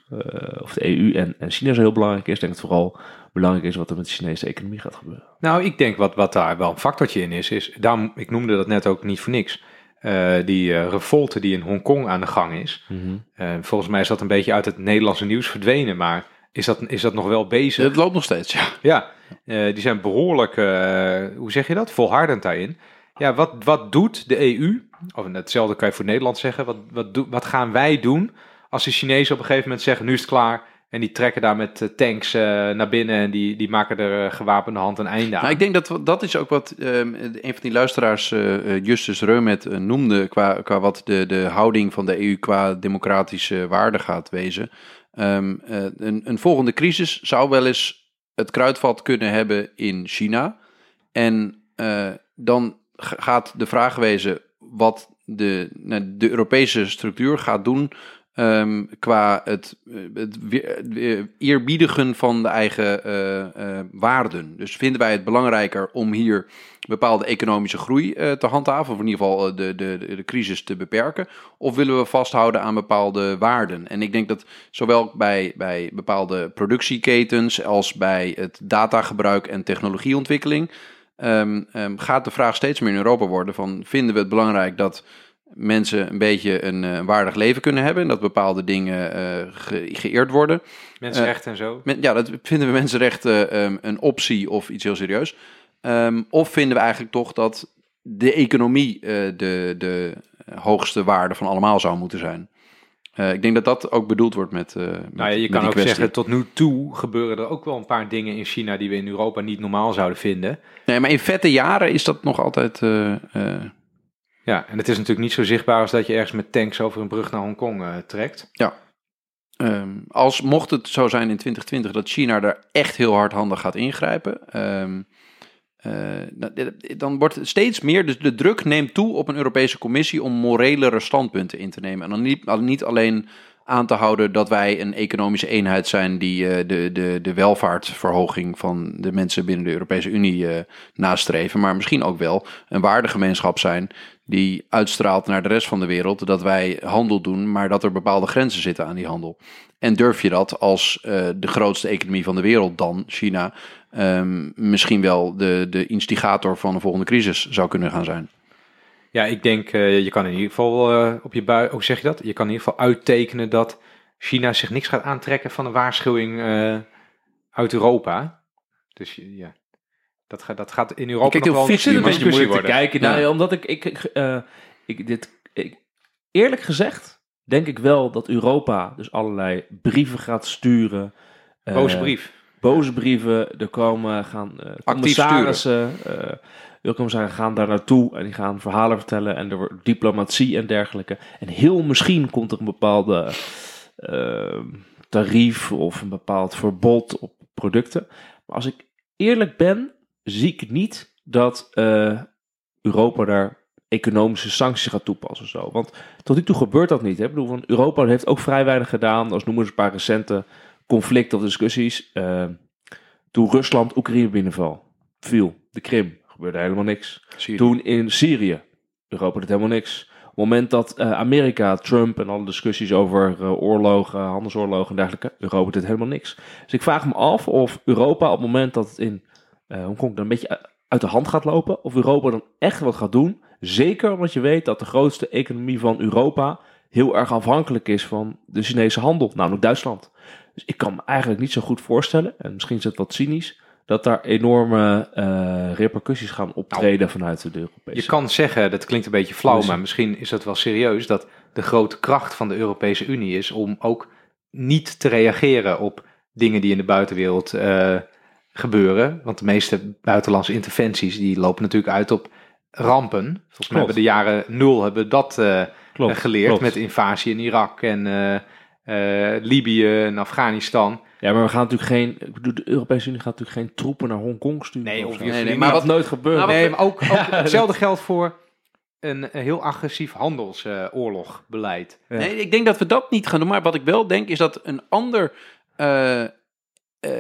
eh, of de EU en, en China zo heel belangrijk is. Ik denk dat het vooral belangrijk is wat er met de Chinese economie gaat gebeuren. Nou, ik denk wat, wat daar wel een factortje in is, is daarom, ik noemde dat net ook niet voor niks. Eh, die eh, revolte die in Hongkong aan de gang is. Eh, volgens mij is dat een beetje uit het Nederlandse nieuws verdwenen, maar is dat, is dat nog wel bezig? Het loopt nog steeds, ja. Ja, eh, die zijn behoorlijk, eh, hoe zeg je dat, volhardend daarin. Ja, wat, wat doet de EU, of hetzelfde kan je voor Nederland zeggen, wat, wat, wat gaan wij doen als de Chinezen op een gegeven moment zeggen, nu is het klaar, en die trekken daar met eh, tanks eh, naar binnen en die, die maken er eh, gewapende hand een einde aan. Nou, ik denk dat dat is ook wat ehm, een van die luisteraars, Justus Reumet, noemde qua, qua wat de, de houding van de EU qua democratische waarde gaat wezen. Ehm, eh, een, een volgende crisis zou wel eens het kruidvat kunnen hebben in China. En dan gaat de vraag wezen wat de, nou, de Europese structuur gaat doen ehm, qua het, eh, het eerbiedigen van de eigen eh, eh, waarden. Dus vinden wij het belangrijker om hier bepaalde economische groei te handhaven, of in ieder geval de, de, de crisis te beperken, of willen we vasthouden aan bepaalde waarden? En ik denk dat zowel bij, bij bepaalde productieketens als bij het datagebruik en technologieontwikkeling ehm, ehm, gaat de vraag steeds meer in Europa worden van vinden we het belangrijk dat mensen een beetje een eh, waardig leven kunnen hebben en dat bepaalde dingen eh, ge- geëerd worden. Mensenrechten en zo. Men- ja, dat vinden we mensenrechten ehm, een optie of iets heel serieus. Of vinden we eigenlijk toch dat de economie eh, de, de hoogste waarde van allemaal zou moeten zijn? Eh, ik denk dat dat ook bedoeld wordt met. met Nou ja, je met kan ook kwestie. zeggen, tot nu toe gebeuren er ook wel een paar dingen in China die we in Europa niet normaal zouden vinden. Nee, maar in vette jaren is dat nog altijd. eh, Ja, en het is natuurlijk niet zo zichtbaar als dat je ergens met tanks over een brug naar Hongkong trekt. Ehm, als mocht het zo zijn in 2020 dat China er echt heel hardhandig gaat ingrijpen, ehm, eh, dan- wordt het steeds meer, dus de druk neemt toe op een Europese Commissie om morelere standpunten in te nemen. En dan niet, niet alleen aan te houden dat wij een economische eenheid zijn die eh, de, de, de welvaartverhoging van de mensen binnen de Europese Unie eh, nastreven, maar misschien ook wel een waardegemeenschap zijn die uitstraalt naar de rest van de wereld dat wij handel doen, maar dat er bepaalde grenzen zitten aan die handel. En durf je dat als de grootste economie van de wereld dan, China, ehm, misschien wel de, de instigator van een volgende crisis zou kunnen gaan zijn? Ja, ik denk, eh, je kan in ieder geval eh, op je bui, hoe zeg je dat? Je kan in ieder geval uittekenen dat China zich niks gaat aantrekken van een waarschuwing eh, uit Europa. Dus ja, dat, gaat dat gaat in Europa kijkt nog heel wel een beetje moeilijk te worden. kijken. Nou, Ja. ja, omdat ik, ik, ik, eh, ik dit, ik, eerlijk gezegd, denk ik wel dat Europa dus allerlei brieven gaat sturen. Boze brief. Boze brieven. Er komen gaan uh, commissarissen, uh, Eurocommissarissen gaan daar naartoe en die gaan verhalen vertellen en er wordt diplomatie en dergelijke. En heel misschien komt er een bepaalde uh, tarief of een bepaald verbod op producten. Maar als ik eerlijk ben, zie ik niet dat uh, Europa daar economische sancties gaat toepassen. Zo. Want tot nu toe gebeurt dat niet. Hè? Ik bedoel, van Europa heeft ook vrij weinig gedaan. Als noemen ze een paar recente conflicten of discussies. Uh, toen Rusland Oekraïne binnenval, viel, de Krim, gebeurde helemaal niks. Syrië. Toen in Syrië, Europa deed helemaal niks. Op het moment dat uh, Amerika, Trump en alle discussies over uh, oorlogen, handelsoorlogen en dergelijke, Europa deed helemaal niks. Dus ik vraag me af of Europa op het moment dat het in Hongkong dan een beetje uit de hand gaat lopen, of Europa dan echt wat gaat doen. Zeker omdat je weet dat de grootste economie van Europa heel erg afhankelijk is van de Chinese handel, namelijk Duitsland. Dus ik kan me eigenlijk niet zo goed voorstellen, en misschien is het wat cynisch, dat daar enorme uh, repercussies gaan optreden nou, vanuit de Europese. Je kan zeggen, dat klinkt een beetje flauw, maar misschien is dat wel serieus, dat de grote kracht van de Europese Unie is om ook niet te reageren op dingen die in de buitenwereld uh, gebeuren. Want de meeste buitenlandse interventies die lopen natuurlijk uit op rampen. Volgens mij hebben de jaren nul hebben dat uh, klopt, geleerd klopt. met invasie in Irak en Libië en Afghanistan. Ja, maar we gaan natuurlijk geen. Ik bedoel, de Europese Unie gaat natuurlijk geen troepen naar Hongkong sturen. Nee, of nee, nee, maar wat nooit gebeurt. Nou, nee, maar ook, ook [laughs] hetzelfde geldt voor een, een heel agressief handelsoorlogbeleid. Uh, nee, ik denk dat we dat niet gaan doen. Maar wat ik wel denk is dat een ander. Uh, uh,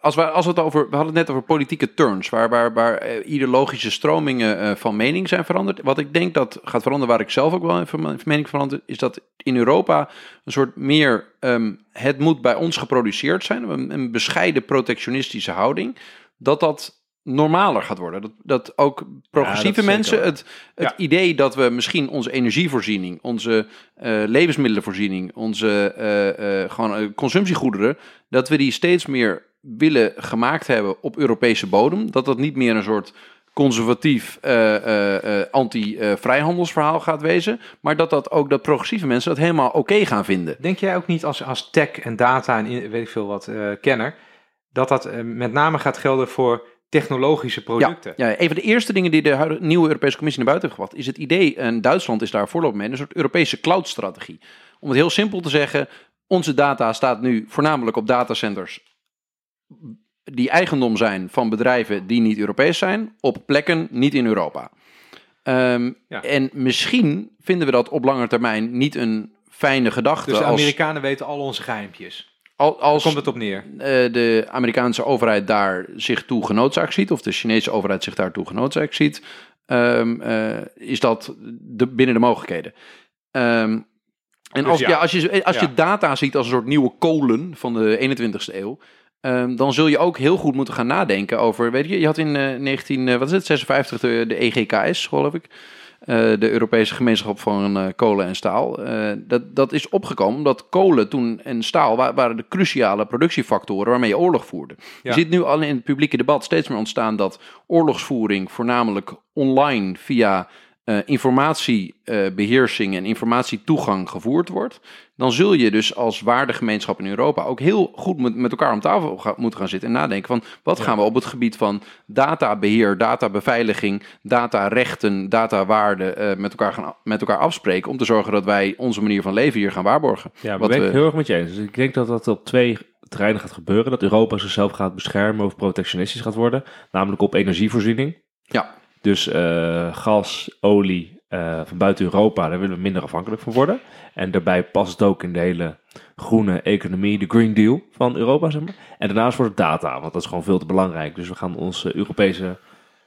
als, we, als het over. We hadden het net over politieke turns. Waar, waar, waar uh, ideologische stromingen uh, van mening zijn veranderd. Wat ik denk dat gaat veranderen. Waar ik zelf ook wel van mening verander. Is dat in Europa een soort meer. Um, het moet bij ons geproduceerd zijn. Een bescheiden protectionistische houding. Dat dat normaler gaat worden. Dat, dat ook progressieve ja, dat mensen het, het ja. idee dat we misschien onze energievoorziening, onze uh, levensmiddelenvoorziening, onze uh, uh, gewoon consumptiegoederen, dat we die steeds meer willen gemaakt hebben op Europese bodem. Dat dat niet meer een soort conservatief anti-vrijhandelsverhaal gaat wezen, maar dat dat ook dat progressieve mensen dat helemaal oké okay gaan vinden. Denk jij ook niet als, als tech en data en weet ik veel wat kenner, dat dat met name gaat gelden voor technologische producten. Ja, ja, een van de eerste dingen die de nieuwe Europese Commissie naar buiten heeft gebracht, is het idee, en Duitsland is daar voorlopig mee, een soort Europese cloud-strategie. Om het heel simpel te zeggen, onze data staat nu voornamelijk op datacenters die eigendom zijn van bedrijven die niet Europees zijn, op plekken niet in Europa. Um, ja. En misschien vinden we dat op lange termijn niet een fijne gedachte. Dus de Amerikanen als... weten al onze geheimpjes. Al, als komt het op neer? Uh, de Amerikaanse overheid daar zich toe genoodzaakt ziet, of de Chinese overheid zich daartoe genoodzaakt ziet, um, uh, is dat de, binnen de mogelijkheden. Um, en dus als, ja. Ja, als je, als ja. je data ziet als een soort nieuwe kolen van de 21ste eeuw, um, dan zul je ook heel goed moeten gaan nadenken over, weet je, je had in uh, 19, wat is het, 56 de, de EGKS, geloof ik. Uh, de Europese gemeenschap van uh, kolen en staal. Uh, dat, dat is opgekomen omdat kolen toen en staal wa waren de cruciale productiefactoren waarmee je oorlog voerde. Ja. Je ziet nu al in het publieke debat steeds meer ontstaan dat oorlogsvoering voornamelijk online via informatiebeheersing en informatietoegang gevoerd wordt. Dan zul je dus als waardegemeenschap in Europa ook heel goed met, met elkaar om tafel moeten gaan zitten en nadenken van wat ja. gaan we op het gebied van databeheer, databeveiliging, datarechten, datawaarden uh, met, elkaar gaan, met elkaar afspreken om te zorgen dat wij onze manier van leven hier gaan waarborgen. Ja, wat ben ik heel erg met je eens. Dus ik denk dat dat op twee terreinen gaat gebeuren. Dat Europa zichzelf gaat beschermen of protectionistisch gaat worden. Namelijk op energievoorziening. Ja. Dus uh, gas, olie, uh, van buiten Europa, daar willen we minder afhankelijk van worden. En daarbij past het ook in de hele groene economie, de Green Deal van Europa, zeg maar. En daarnaast wordt het data, want dat is gewoon veel te belangrijk. Dus we gaan onze Europese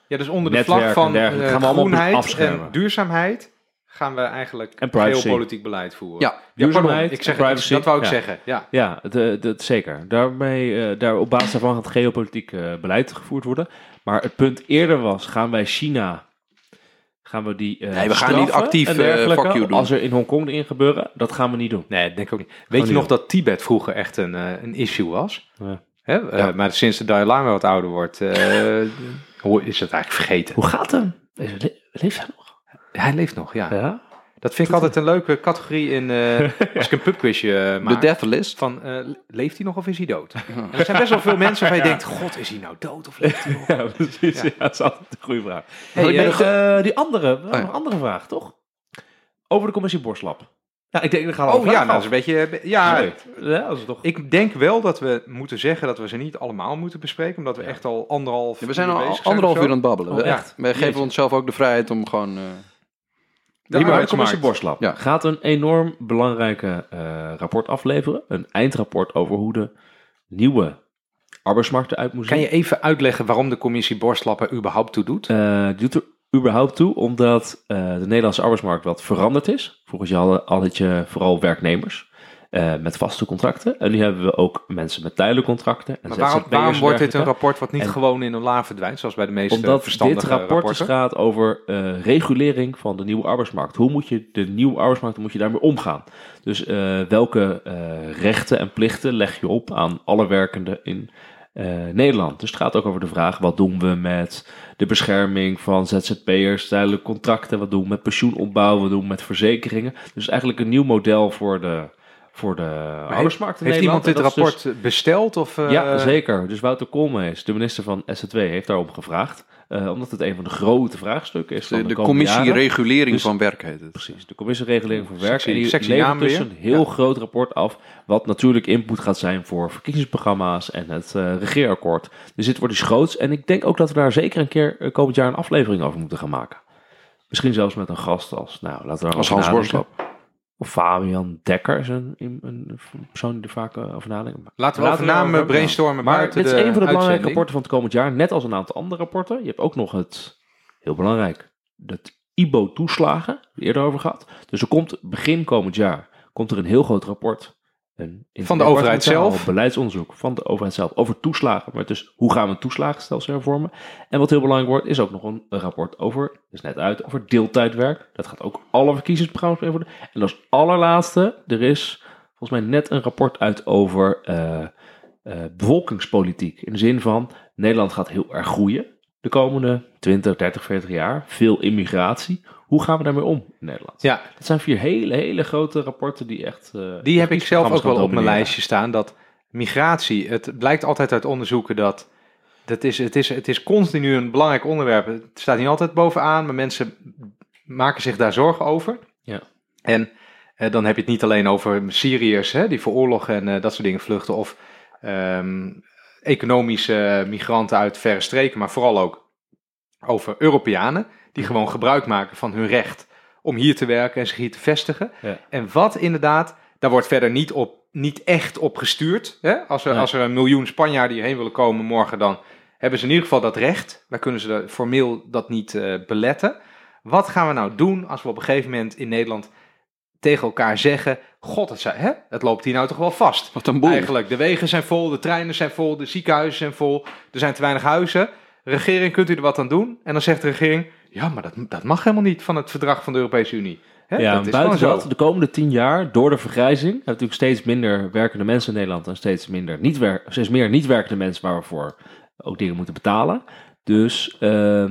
Ja, dus onder de vlag van gaan we groenheid en duurzaamheid gaan we eigenlijk en privacy. geopolitiek beleid voeren. Ja, duurzaamheid, ja, ik zeg, privacy, dat wou ik ja. zeggen. Ja, ja dat, dat, zeker. Daarmee, uh, daar, op basis daarvan gaat geopolitiek uh, beleid gevoerd worden. Maar het punt eerder was, gaan wij China gaan we die uh, Nee, we gaan niet actief uh, fuck you doen. Als er in Hongkong dingen gebeuren, dat gaan we niet doen. Nee, denk ik ook niet. Weet je nog dat Tibet vroeger echt een, uh, een issue was? Ja. Hè? Ja. maar sinds de Dalai Lama wat ouder wordt, [laughs] is het eigenlijk vergeten. Hoe gaat hem? Leeft hij nog? Hij leeft nog, ja. ja? Dat vind ik altijd een leuke categorie in, eh, als ik een pubquizje uh, [laughs] De maak. death list. Van, eh, leeft hij nog of is hij dood? Er zijn best wel veel [laughs] mensen waarvan je denkt, god, is hij nou dood of leeft hij nog? [laughs] Ja, precies. Ja. dat is altijd een goede vraag. Hey, eh, eh, die andere, ja. een andere vraag, toch? Over de commissie Borstlab. Ja, ik denk, we gaan al Oh ja, nou, dat is een beetje... Ja, Ja, dat is toch... ik denk wel dat we moeten zeggen dat we ze niet allemaal moeten bespreken, omdat we echt al anderhalf Ja, we zijn al anderhalf uur aan het babbelen. Oh, We- echt? Geven onszelf ook de vrijheid om gewoon... eh, De commissie Borstlab Ja. gaat een enorm belangrijke eh, rapport afleveren. Een eindrapport over hoe de nieuwe arbeidsmarkt eruit moet zien. Kan je even uitleggen waarom de commissie Borstlap er überhaupt toe doet? Eh, die doet er überhaupt toe omdat eh, de Nederlandse arbeidsmarkt wat veranderd is. Had je, had je vooral werknemers eh, met vaste contracten. En nu hebben we ook mensen met tijdelijke contracten. En Maar waarom, wordt dit een rapport wat niet En- gewoon in een la verdwijnt, zoals bij de meeste Omdat verstandige dit rapport dus gaat over eh, regulering van de nieuwe arbeidsmarkt. Hoe moet je de nieuwe arbeidsmarkt, hoe moet je daarmee omgaan? Dus eh, welke eh, rechten en plichten leg je op aan alle werkenden in eh, Nederland? Dus het gaat ook over de vraag, wat doen we met de bescherming van ZZP'ers, tijdelijke contracten? Wat doen we met pensioenopbouw? Wat doen we met verzekeringen? Dus eigenlijk een nieuw model voor de, voor de arbeidsmarkt in Heeft Nederland. iemand dit dus- rapport besteld? Of, eh, ja, zeker. Dus Wouter Koolmees, de minister van SZW, heeft daarom gevraagd. eh, omdat het een van de grote vraagstukken is van de de, de komende commissie jaren. regulering Dus- van werk heet het. Precies, de commissie regulering van werk. Sexy- en die levert dus weer. een heel Ja. groot rapport af. Wat natuurlijk input gaat zijn voor verkiezingsprogramma's en het eh, regeerakkoord. Dus dit wordt iets groots. En ik denk ook dat we daar zeker een keer eh, komend jaar een aflevering over moeten gaan maken. Misschien zelfs met een gast als, nou, laten we Als Hans nadenken. Of Fabian Dekker is een, een, persoon die er vaak eh, over nadenkt. Laten we over namen brainstormen Maar dit is een van de belangrijke rapporten van het komend jaar. Net als een aantal andere rapporten. Je hebt ook nog het, heel belangrijk, het IBO-toeslagen. Eerder over gehad. Dus er komt begin komend jaar komt er een heel groot rapport. Een Van de overheid zelf? Beleidsonderzoek van de overheid zelf over toeslagen. Maar dus hoe gaan we het toeslagenstelsel hervormen? En wat heel belangrijk wordt, is ook nog een, een rapport over, is net uit, over deeltijdwerk. Dat gaat ook alle verkiezingsprogramma's beïnvloeden. En als allerlaatste, er is volgens mij net een rapport uit over eh, bevolkingspolitiek. In de zin van, Nederland gaat heel erg groeien de komende 20, 30, 40 jaar. Veel immigratie. Hoe gaan we daarmee om in Nederland? Ja, Dat zijn vier hele, hele grote rapporten die echt... eh, die heb ik zelf ook wel op mijn lijstje staan. Dat migratie, het blijkt altijd uit onderzoeken dat... dat is, het, is, het is continu een belangrijk onderwerp. Het staat niet altijd bovenaan, maar mensen maken zich daar zorgen over. Ja. En eh, dan heb je het niet alleen over Syriërs hè, die voor oorlog en eh, dat soort dingen vluchten. Of ehm, economische migranten uit verre streken, maar vooral ook over Europeanen. Die gewoon gebruik maken van hun recht om hier te werken en zich hier te vestigen. Ja. En wat inderdaad, daar wordt verder niet, op, niet echt op gestuurd. Hè? Als, er, als er een miljoen Spanjaarden hierheen willen komen morgen, dan hebben ze in ieder geval dat recht. Dan kunnen ze formeel dat niet eh, beletten. Wat gaan we nou doen als we op een gegeven moment in Nederland tegen elkaar zeggen: God, het, zijn, hè? het loopt hier nou toch wel vast. Wat een boel. Eigenlijk, de wegen zijn vol, de treinen zijn vol, de ziekenhuizen zijn vol, er zijn te weinig huizen. Regering, kunt u er wat aan doen? En dan zegt de regering: Ja, maar dat, dat mag helemaal niet van het verdrag van de Europese Unie. Hè? Ja, dat is buiten dat, de komende tien jaar, door de vergrijzing, hebben we natuurlijk steeds minder werkende mensen in Nederland en steeds, minder niet wer- steeds meer niet werkende mensen waar we voor ook dingen moeten betalen. Dus eh,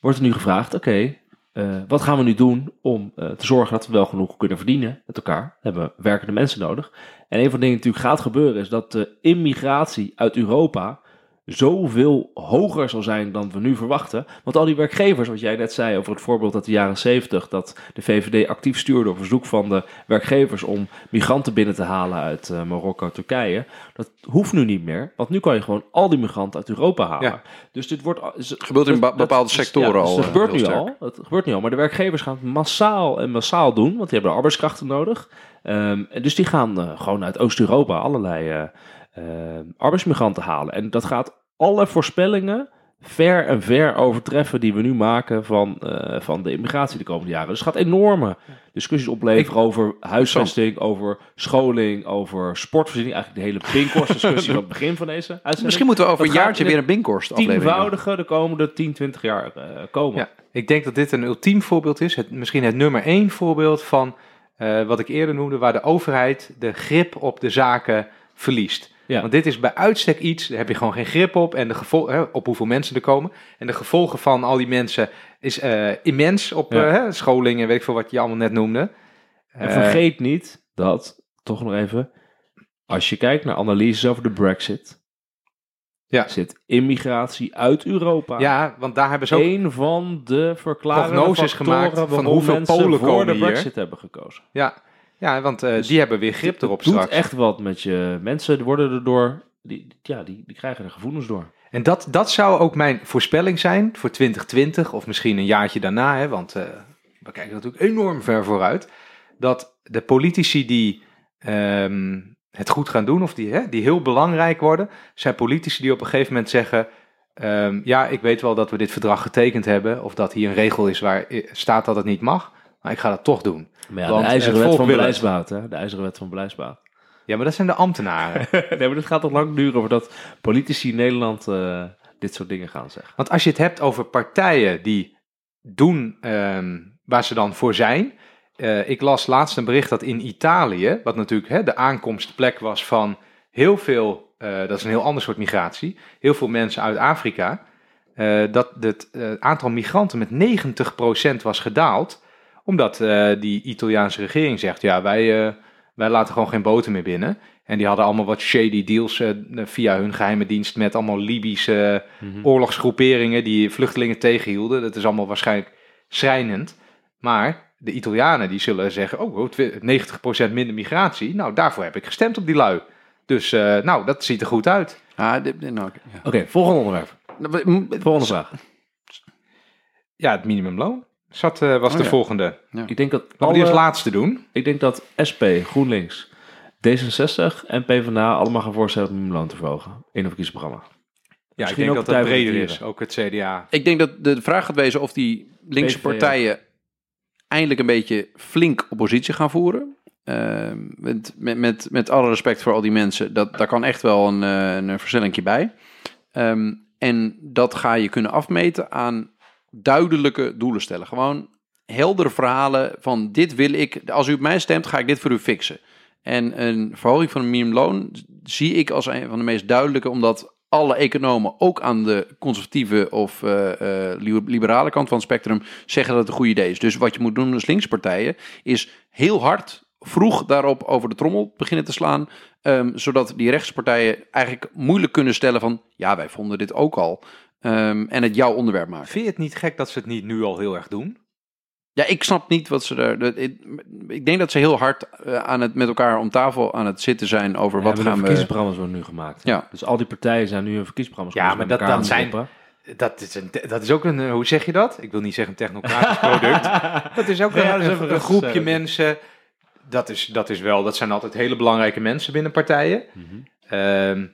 wordt er nu gevraagd, oké, eh, wat gaan we nu doen om eh, te zorgen dat we wel genoeg kunnen verdienen met elkaar? Dan hebben we werkende mensen nodig. En een van de dingen die natuurlijk gaat gebeuren is dat de immigratie uit Europa zoveel hoger zal zijn dan we nu verwachten. Want al die werkgevers, wat jij net zei over het voorbeeld uit de jaren 70, dat de VVD actief stuurde op verzoek van de werkgevers om migranten binnen te halen uit eh, Marokko, Turkije, dat hoeft nu niet meer. Want nu kan je gewoon al die migranten uit Europa halen. Ja. Dus dit wordt is- Gebeurt in dat- ba- dat- bepaalde dus- sectoren ja, dus al, Dat eh, gebeurt nu sterk. al. Dat gebeurt nu al. Maar de werkgevers gaan het massaal en massaal doen, want die hebben arbeidskrachten nodig. Ehm, dus die gaan eh, gewoon uit Oost-Europa allerlei eh, eh, arbeidsmigranten halen. En dat gaat alle voorspellingen ver en ver overtreffen die we nu maken van, eh, van de immigratie de komende jaren. Dus het gaat enorme discussies opleveren over huisvesting, over scholing, over sportvoorziening. Eigenlijk de hele Pinkhorst-discussie [laughs] van het begin van deze uitzending. Misschien moeten we over Dat een jaartje weer een Binkhorst aflevering doen. tienvoudige de komende 10, 20 jaar eh, komen. Ja, ik denk dat dit een ultiem voorbeeld is. Het, misschien het nummer één voorbeeld van eh, wat ik eerder noemde, waar de overheid de grip op de zaken verliest. Ja. Want dit is bij uitstek iets, daar heb je gewoon geen grip op. En de gevolgen, hè, op hoeveel mensen er komen. En de gevolgen van al die mensen is eh, immens op Ja. eh, hè, scholing en weet ik veel wat je allemaal net noemde. En Eh, vergeet niet dat, toch nog even, als je kijkt naar analyses over de Brexit, Ja. zit immigratie uit Europa. ja, want daar hebben ze ook een van de prognoses factoren gemaakt van hoeveel Polen voor komen de hier. Brexit hebben gekozen. Ja, ja want eh, Dus die hebben weer grip erop Het doet straks. echt wat met je mensen, die worden erdoor, die, ja, die, die krijgen er gevoelens door. En dat, dat zou ook mijn voorspelling zijn voor 2020 of misschien een jaartje daarna, hè, want eh, we kijken natuurlijk enorm ver vooruit. Dat de politici die ehm, het goed gaan doen of die, hè, die heel belangrijk worden, zijn politici die op een gegeven moment zeggen: ehm, Ja, ik weet wel dat we dit verdrag getekend hebben of dat hier een regel is waar eh, staat dat het niet mag, maar ik ga dat toch doen. Maar ja, Want de ijzeren wet van beleidsbaat, hè? De ijzeren wet van beleidsbaat. Ja, maar dat zijn de ambtenaren. [laughs] nee, maar dit gaat toch lang duren voordat politici in Nederland eh, dit soort dingen gaan zeggen. Want als je het hebt over partijen die doen ehm, waar ze dan voor zijn. eh, ik las laatst een bericht dat in Italië, wat natuurlijk hè, de aankomstplek was van heel veel, eh, dat is een heel ander soort migratie, heel veel mensen uit Afrika, dat het aantal migranten met 90% was gedaald, omdat eh, die Italiaanse regering zegt, ja, wij, eh, wij laten gewoon geen boten meer binnen. En die hadden allemaal wat shady deals eh, via hun geheime dienst met allemaal Libische oorlogsgroeperingen die vluchtelingen tegenhielden. Dat is allemaal waarschijnlijk schrijnend. Maar de Italianen die zullen zeggen, oh, oh, twi- 90% minder migratie. Nou, daarvoor heb ik gestemd op die lui. Dus, eh, nou, dat ziet er goed uit. Ah, dit, dit- nou, oké, volgende onderwerp. Nou, Volgende vraag. Ja, het minimumloon zat, eh, was Oh, de ja. volgende. Ik denk dat, Laten we die als alle- laatste doen. ik denk dat SP, GroenLinks, D66 en PvdA allemaal gaan voorstellen om het minimumloon te verhogen in een verkiezingsprogramma. Ja, ik Misschien denk ook dat dat breder is. Ook het CDA. Ik denk dat de vraag gaat wezen of die linkse PVV partijen eindelijk een beetje flink oppositie gaan voeren. Ehm, met, met, met, met alle respect voor al die mensen, dat, daar kan echt wel een, eh, een versnellingje bij. Ehm, en dat ga je kunnen afmeten aan duidelijke doelen stellen. Gewoon heldere verhalen van dit wil ik, als u op mij stemt, ga ik dit voor u fixen. En een verhoging van het minimumloon zie ik als een van de meest duidelijke, omdat alle economen, ook aan de conservatieve of eh, eh, li- liberale kant van het spectrum, zeggen dat het een goed idee is. Dus wat je moet doen als linkse partijen, is heel hard vroeg daarop over de trommel beginnen te slaan, ehm, zodat die rechtse partijen eigenlijk moeilijk kunnen stellen van, ja, wij vonden dit ook al, ehm, en het jouw onderwerp maken. Vind je het niet gek dat ze het niet nu al heel erg doen? Ja, ik snap niet wat ze daar. dat- Ik, ik denk dat ze heel hard eh, aan het met elkaar om tafel aan het zitten zijn over Ja, wat gaan we. verkiezingsprogramma's worden nu gemaakt. Ja. Dus al die partijen zijn nu hun verkiezingsprogramma's Ja, maar dat- zijn-. Dat is, een, dat is ook een, eh, hoe zeg je dat? Ik wil niet zeggen een technocratisch [laughs] product. Dat is ook Ja, een, een- een groepje mensen. Dat is, dat is wel, dat zijn altijd hele belangrijke mensen binnen partijen. Ehm,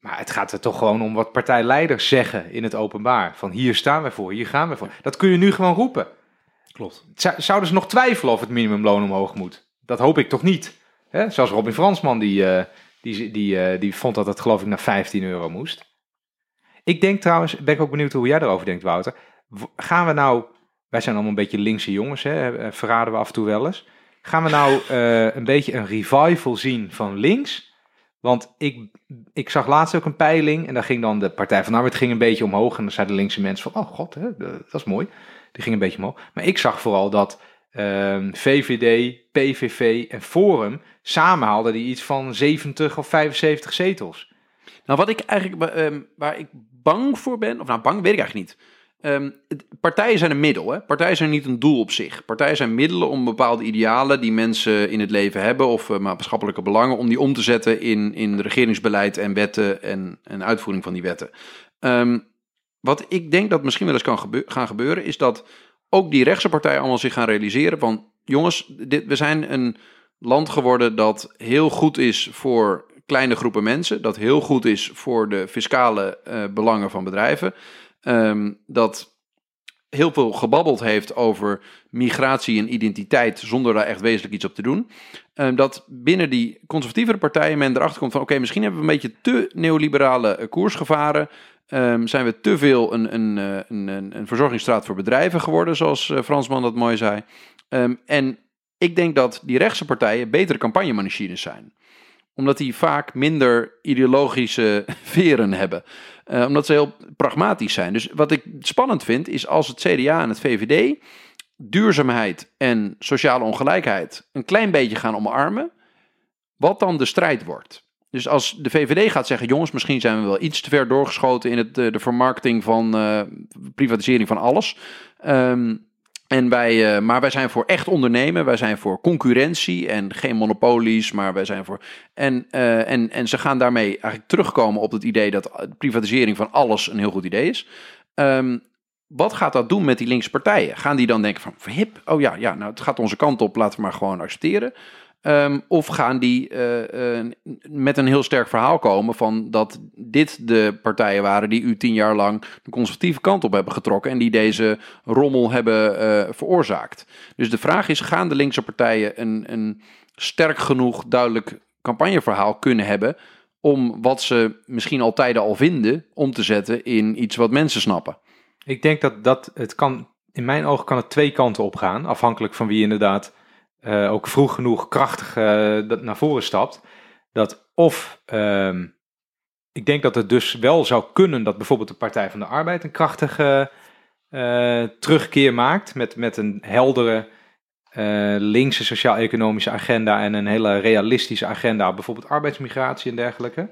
maar het gaat er toch gewoon om wat partijleiders zeggen in het openbaar. Van hier staan wij voor, hier gaan we voor. Dat kun je nu gewoon roepen. Klopt. Zou- Zouden ze nog twijfelen of het minimumloon omhoog moet? Dat hoop ik toch niet. Hè? Zoals Robin Fransman, die, eh, die, die, eh, die vond dat het geloof ik naar 15 euro moest. Ik denk trouwens, ben ik ook benieuwd hoe jij erover denkt, Wouter. Gaan we nou, wij zijn allemaal een beetje linkse jongens, hè? eh, verraden we af en toe wel eens. Gaan we nou [laughs] een beetje een revival zien van links? Want ik, ik zag laatst ook een peiling en daar ging dan de Partij van de Arbeid ging een beetje omhoog. En dan zeiden de linkse mensen van, oh god, hè, dat is mooi. Die ging een beetje omhoog. Maar ik zag vooral dat ehm, VVD, PVV en Forum samen haalden die iets van 70 of 75 zetels. Nou, wat ik eigenlijk ehm, waar ik bang voor ben, of nou bang weet ik eigenlijk niet. Ehm, partijen zijn een middel, hè? Partijen zijn niet een doel op zich. Partijen zijn middelen om bepaalde idealen die mensen in het leven hebben of eh, maatschappelijke belangen, om die om te zetten in, in regeringsbeleid en wetten en, en uitvoering van die wetten. Ehm, wat ik denk dat misschien wel eens kan gaan gebeuren, is dat ook die rechtse partijen allemaal zich gaan realiseren van, jongens, dit, we zijn een land geworden dat heel goed is voor kleine groepen mensen, dat heel goed is voor de fiscale eh, belangen van bedrijven, ehm, dat heel veel gebabbeld heeft over migratie en identiteit zonder daar echt wezenlijk iets op te doen. Ehm, dat binnen die conservatievere partijen men erachter komt van oké, misschien hebben we een beetje te neoliberale eh, koers gevaren. Ehm, zijn we te veel een, een, eh, een, een, een verzorgingsstraat voor bedrijven geworden, zoals eh, Fransman dat mooi zei. En ik denk dat die rechtse partijen betere campagnemachines zijn. Omdat die vaak minder ideologische [laughs] veren hebben. Eh, omdat ze heel pragmatisch zijn. Dus wat ik spannend vind, is als het CDA en het VVD duurzaamheid en sociale ongelijkheid een klein beetje gaan omarmen, wat dan de strijd wordt. Dus als de VVD gaat zeggen, jongens, misschien zijn we wel iets te ver doorgeschoten in het, eh, de vermarkting van uh, privatisering van alles. Um, en wij, uh, maar wij zijn voor echt ondernemen. Wij zijn voor concurrentie en geen monopolies. Maar wij zijn voor. En, uh, en, en ze gaan daarmee eigenlijk terugkomen op het idee dat privatisering van alles een heel goed idee is. Um, wat gaat dat doen met die linkse partijen? Gaan die dan denken van hip, oh ja, ja, nou het gaat onze kant op, laten we maar gewoon accepteren. Um, of gaan die uh, uh, met een heel sterk verhaal komen van dat dit de partijen waren die u tien jaar lang de conservatieve kant op hebben getrokken en die deze rommel hebben uh, veroorzaakt. Dus de vraag is, gaan de linkse partijen een, een sterk genoeg duidelijk campagneverhaal kunnen hebben om wat ze misschien al tijden al vinden om te zetten in iets wat mensen snappen? Ik denk dat, dat het kan, in mijn ogen kan het twee kanten op gaan, afhankelijk van wie inderdaad uh, ook vroeg genoeg krachtig uh, naar voren stapt. Dat of, uh, ik denk dat het dus wel zou kunnen dat bijvoorbeeld de Partij van de Arbeid een krachtige uh, terugkeer maakt. Met, met een heldere linkse sociaal-economische agenda en een hele realistische agenda. Bijvoorbeeld arbeidsmigratie en dergelijke.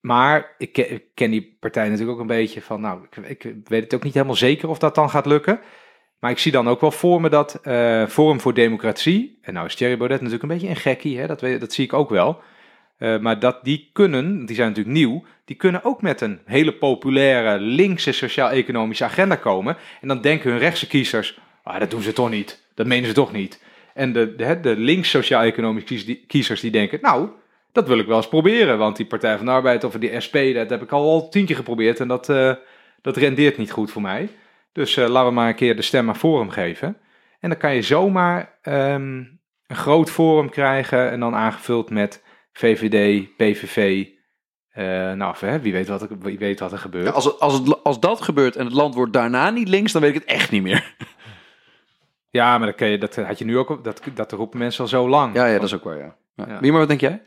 Maar ik ken, die partij natuurlijk ook een beetje van, nou, ik, weet het ook niet helemaal zeker of dat dan gaat lukken. Maar ik zie dan ook wel voor me dat uh, Forum voor Democratie, en nou is Thierry Baudet natuurlijk een beetje een gekkie, hè, dat, dat zie ik ook wel. Uh, maar dat die kunnen, die zijn natuurlijk nieuw, die kunnen ook met een hele populaire linkse sociaal-economische agenda komen. En dan denken hun rechtse kiezers, ah, dat doen ze toch niet, dat menen ze toch niet. En de, de, de links sociaal-economische kiezers die denken, nou, dat wil ik wel eens proberen. Want die Partij van de Arbeid of die SP, dat heb ik al, al tien geprobeerd en dat, uh, dat rendeert niet goed voor mij. Dus uh, laten we maar een keer de stem aan Forum geven. En dan kan je zomaar um, een groot forum krijgen en dan aangevuld met VVD, PVV. Uh, nou, hè, wie, weet wat er, wie weet wat er gebeurt. Ja, als, het, als, het, als dat gebeurt en het land wordt daarna niet links, dan weet ik het echt niet meer. [laughs] Ja, maar dat, kan je, dat had je nu ook, dat, dat roepen mensen al zo lang. Ja, ja dat is ook waar, ja. ja. ja. Wie maar, wat denk jij?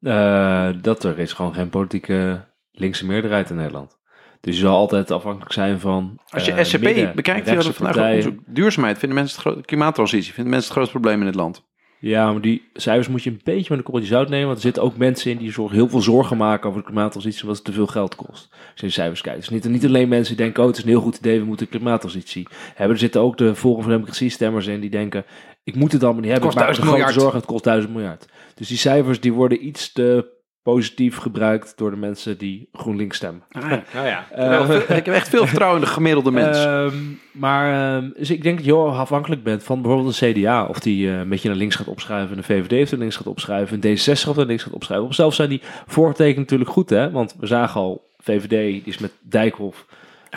Uh, dat er is gewoon geen politieke linkse meerderheid in Nederland. Dus je zal altijd afhankelijk zijn van. Als je uh, SCP midden, bekijkt, via de vandaag onderzoek, duurzaamheid vinden mensen het groot, klimaattransitie vinden mensen het grootste probleem in het land. Ja, maar die cijfers moet je een beetje met een korreltje zout nemen. Want er zitten ook mensen in die zorg, heel veel zorgen maken over de klimaattransitie, omdat het te veel geld kost. Als je de cijfers kijkt. Dus niet, niet alleen mensen die denken, oh het is een heel goed idee, we moeten de klimaattransitie hebben. Er zitten ook de Forum voor Democratie stemmers in die denken, ik moet het allemaal niet hebben. Het kost duizend miljard. Zorgen, het kost duizend miljard. Dus die cijfers die worden iets te positief gebruikt door de mensen die GroenLinks stemmen. Ah, ja. Nou ja. [laughs] Uh, ik heb echt veel vertrouwen in de gemiddelde mens. Uh, maar uh, dus ik denk dat je heel afhankelijk bent van bijvoorbeeld een CDA... of die een beetje naar links gaat opschuiven... en de VVD heeft naar links gaat opschuiven... en D66 of naar links gaat opschuiven. Op zelf zijn die voortekenen natuurlijk goed, hè? Want we zagen al, VVD die is met Dijkhoff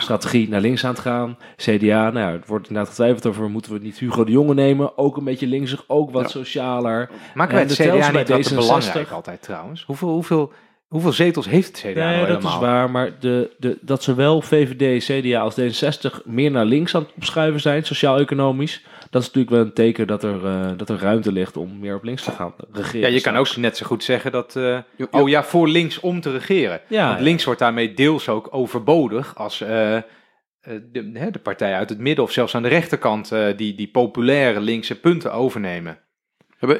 strategie naar links aan het gaan. CDA, nou ja, het wordt inderdaad getwijfeld over, moeten we niet Hugo de Jonge nemen? Ook een beetje linksig, ook wat ja. socialer. Maken wij het CDA niet wat belangrijk altijd trouwens? Hoeveel, hoeveel, hoeveel zetels heeft het CDA nee, nou dat is waar, maar de, de, dat zowel VVD, CDA als D66 meer naar links aan het opschuiven zijn, sociaal-economisch, dat is natuurlijk wel een teken dat er, uh, dat er ruimte ligt om meer op links te gaan regeren. Ja, je kan ook net zo goed zeggen dat, uh, oh ja, voor links om te regeren. Ja, Want links wordt daarmee deels ook overbodig als uh, de, de partij uit het midden of zelfs aan de rechterkant die, die populaire linkse punten overnemen.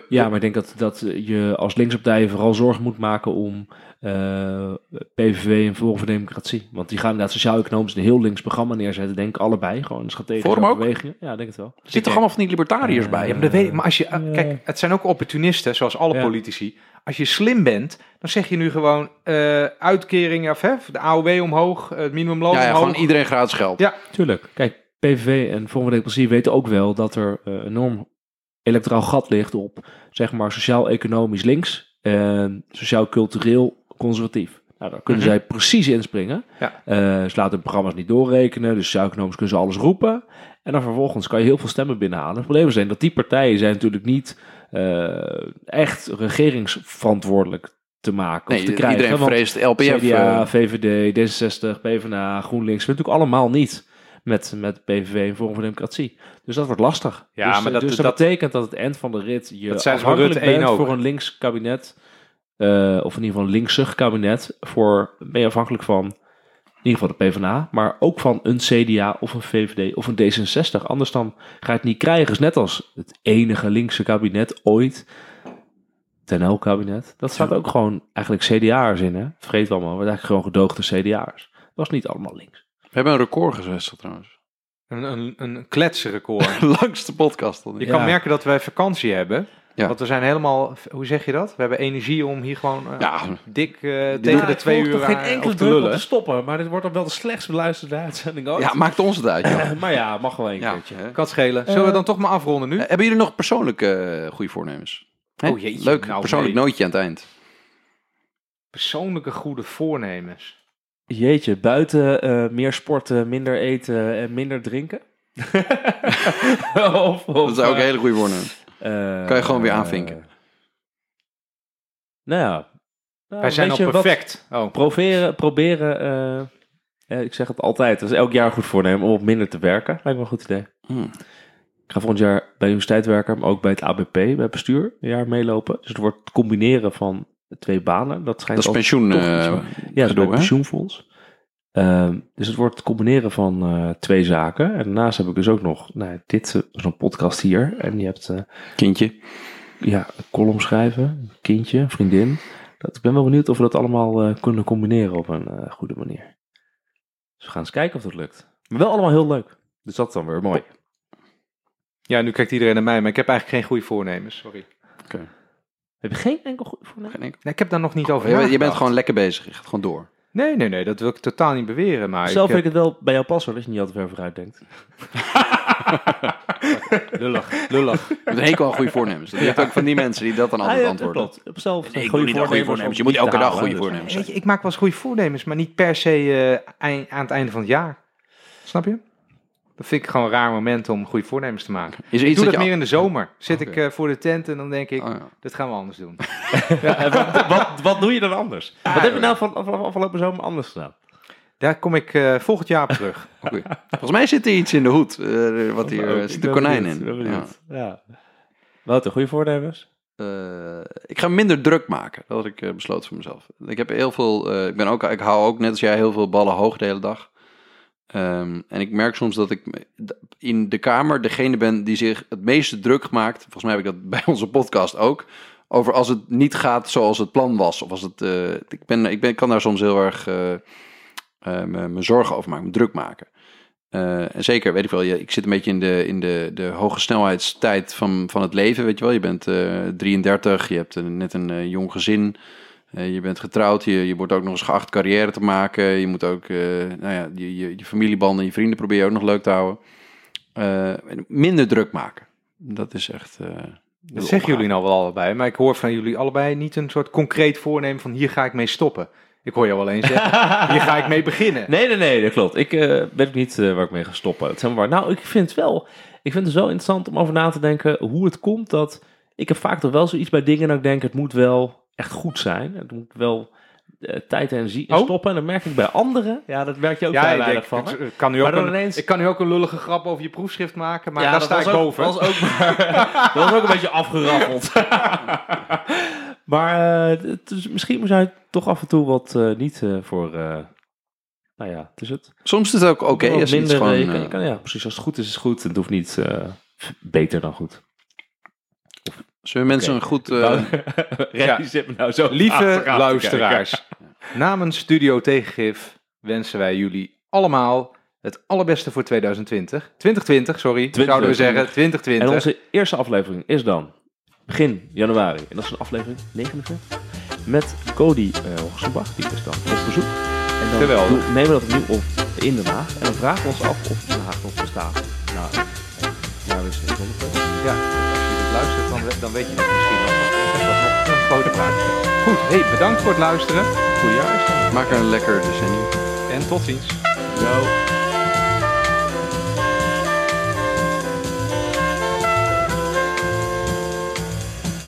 Ja, maar ik denk dat, dat je als linkspartij vooral zorgen moet maken om uh, PVV en Forum voor Democratie. Want die gaan inderdaad sociaal-economisch een heel links programma neerzetten. Denk ik allebei. Gewoon strategische bewegingen. Ja, denk het wel. Er zitten toch allemaal van die libertariërs uh, bij? Ja, maar, dat weet maar als je, uh, kijk, het zijn ook opportunisten, zoals alle ja. politici. Als je slim bent, dan zeg je nu gewoon uh, uitkeringen, of hè, de AOW omhoog, het minimumloon ja, ja, omhoog. gewoon iedereen gratis geld. Ja, tuurlijk. Kijk, PVV en Forum voor Democratie weten ook wel dat er enorm electoraal gat ligt op, zeg maar, sociaal-economisch links en sociaal-cultureel conservatief. Nou, daar kunnen mm -hmm. zij precies inspringen. Ja. Uh, ze laten programma's niet doorrekenen, dus sociaal-economisch kunnen ze alles roepen. En dan vervolgens kan je heel veel stemmen binnenhalen. Het probleem is dat die partijen zijn natuurlijk niet uh, echt regeringsverantwoordelijk te maken nee, of te krijgen. Iedereen vreest LPF. CDA, uh, VVD, D66, PvdA, GroenLinks, natuurlijk allemaal niet met, met PVV en Forum voor Democratie. Dus dat wordt lastig. Ja, dus, maar dat, dus dat, dat, betekent dat het eind van de rit je dat zijn afhankelijk bent ook. voor een links kabinet eh, of in ieder geval een linksig kabinet, voor, ben je afhankelijk van in ieder geval de PvdA, maar ook van een CDA of een VVD of een D66. Anders dan ga je het niet krijgen. is net als het enige linkse kabinet ooit, het NL-kabinet. Dat staat ook gewoon eigenlijk CDA'ers in, hè? Vergeet wel, maar het eigenlijk gewoon gedoogde CDA'ers. Het was niet allemaal links. We hebben een record gevestigd trouwens. Een, een, een kletsrecord. [laughs] Langste podcast. Je Ja. kan merken dat wij vakantie hebben. Ja. Want we zijn helemaal, hoe zeg je dat? We hebben energie om hier gewoon eh, Ja. dik eh, tegen de twee uur geen aan- enkele te druk om lullen. te stoppen, maar dit wordt dan wel de slechtst beluisterde uitzending ooit. Ja, maakt ons het uit, joh. [clears throat] maar ja, mag wel een Ja. keertje. hè. Kan schelen. Zullen we Eh, dan toch maar afronden nu? Hebben jullie nog persoonlijke goede voornemens? Hè? Oh, jeetje. Leuk, Nou, persoonlijk nee. nootje aan het eind. Persoonlijke goede voornemens. Jeetje, buiten eh, meer sporten, minder eten en minder drinken. of, [laughs] of, Dat is ook een hele goede voornemen. Eh, Kan je gewoon weer aanvinken. nou ja. Nou, Wij zijn al perfect. Oh. Proberen, proberen eh, ja, ik zeg het altijd, dat is elk jaar goed voornemen om op minder te werken. Lijkt me een goed idee. Hmm. Ik ga volgend jaar bij de universiteit werken, maar ook bij het ABP, bij het bestuur, een jaar meelopen. Dus het wordt het combineren van twee banen. Dat schijnt Dat is als- pensioen. eh, van- ja, dat is pensioenfonds. Ehm, dus het wordt het combineren van eh, twee zaken. En daarnaast heb ik dus ook nog nou, dit, zo'n podcast hier. En je hebt eh, Kindje. ja, een column schrijven, kindje, vriendin. Dat, ik ben wel benieuwd of we dat allemaal eh, kunnen combineren op een eh, goede manier. Dus we gaan eens kijken of dat lukt. Maar wel allemaal heel leuk. Dus dat is dan weer mooi. Ja, nu kijkt iedereen naar mij, maar ik heb eigenlijk geen goede voornemens. Sorry. Heb je geen enkel goed voornemen? Geen enkel. Nee, ik heb daar nog niet over Je, bent- je bent gewoon lekker bezig. Je gaat gewoon door. Nee, nee, nee, dat wil ik totaal niet beweren. Maar Zelf ik, vind ik het wel bij jou passen, hoor, dat je niet altijd ver vooruit denkt. [laughs] lullig, lullig. Je hebt een hekel aan goede voornemens. Je hebt ook van die mensen die dat dan altijd Ah, ja, antwoorden. klopt. Op zelf Nee, goede ik wil niet aan goede voornemens. Je moet elke dag goede voornemens Weet je, ik maak wel eens goede voornemens, maar niet per se eh, eind- aan het einde van het jaar. Snap je? Dat vind ik gewoon een raar moment om goede voornemens te maken. Is er Ik iets doe dat dat meer in de zomer. Zit ik eh, voor de tent en dan denk ik, Oh, ja. dit gaan we anders doen. [laughs] Ja, wat, wat, wat doe je dan anders? wat heb je nou van, van afgelopen zomer anders gedaan? Daar kom ik eh, volgend jaar op terug. [laughs] Oké. Volgens mij zit er iets in de hoed. eh, wat hier Oh, [laughs] ik zit een konijn benieuwd, in. ik Ja. Ja. Wouter, goede voornemens? Eh, ik ga minder druk maken. Dat had ik besloten voor mezelf. Ik heb heel veel. ik ben ook. Ik hou ook net als jij heel veel ballen hoog de hele dag. Ehm, en ik merk soms dat ik in de kamer degene ben die zich het meeste druk maakt. Volgens mij heb ik dat [laughs] bij onze podcast ook. Over als het niet gaat zoals het plan was. Of als het. eh, ik, ben, ik ben, kan daar soms heel erg eh, eh, me, me zorgen over maken, me druk maken. Eh, en zeker, weet ik wel, je, ik zit een beetje in de, in de, de hoge snelheidstijd van, van het leven, weet je wel. Je bent eh 33, je hebt eh, net een eh, jong gezin, eh, je bent getrouwd, je, je wordt ook nog eens geacht carrière te maken. Je moet ook, eh, nou ja, je, je, je familiebanden, je vrienden probeer je ook nog leuk te houden. Eh, minder druk maken. Dat is echt... eh, Dat zeggen jullie nou wel allebei, maar ik hoor van jullie allebei niet een soort concreet voornemen van hier ga ik mee stoppen. Ik hoor jou wel eens zeggen, [laughs] hier ga ik mee beginnen. Nee, nee, nee, dat klopt. Ik eh, weet niet eh, waar ik mee ga stoppen. Het zijn maar, nou, ik vind het wel, ik vind het zo interessant om over na te denken hoe het komt dat, ik heb vaak toch wel zoiets bij dingen dat ik denk, het moet wel echt goed zijn. Het moet wel eh, tijd en in Oh. stoppen. En dat merk ik bij anderen. Ja, dat merk je ook Ja, ik, weinig van. ik, kan nu Maar ook dan een, ineens- ik kan nu ook een lullige grap over je proefschrift maken, maar ja, daar dat sta was ik ook, boven. Was ook maar, [laughs] dat was ook een beetje afgeraffeld. [laughs] maar eh, het is, misschien zou je toch af en toe wat eh, niet eh, voor... eh, nou ja, het is het. Soms is het ook oké als iets minder, gewoon... eh, je kan, eh, je kan- ja, precies. Als het goed is, is het goed. Het hoeft niet eh, beter dan goed. Zullen mensen een goed... eh, Nou, [laughs] [laughs] Reddy zit me nou zo Lieve luisteraars, namens Studio Tegengif wensen wij jullie allemaal het allerbeste voor 2020. 2020, sorry, zouden we zeggen. 2020. kijken. 2020. En onze eerste aflevering is dan begin januari. En dat is een aflevering 49. Met Cody uh, Hoogsenbach. Die is dan op bezoek. En dan Geweldig. doen- nemen we dat opnieuw op in Den Haag. En dan vragen we ons af of Den Haag nog bestaat. Nou, ja, we zijn zonder Ja, luistert, dan, dan weet je het misschien wel. Dat nog een grote vraag. Goed, hey, bedankt voor het luisteren. Goeie jaar. Maak er een lekker decennium. En tot ziens. Zo.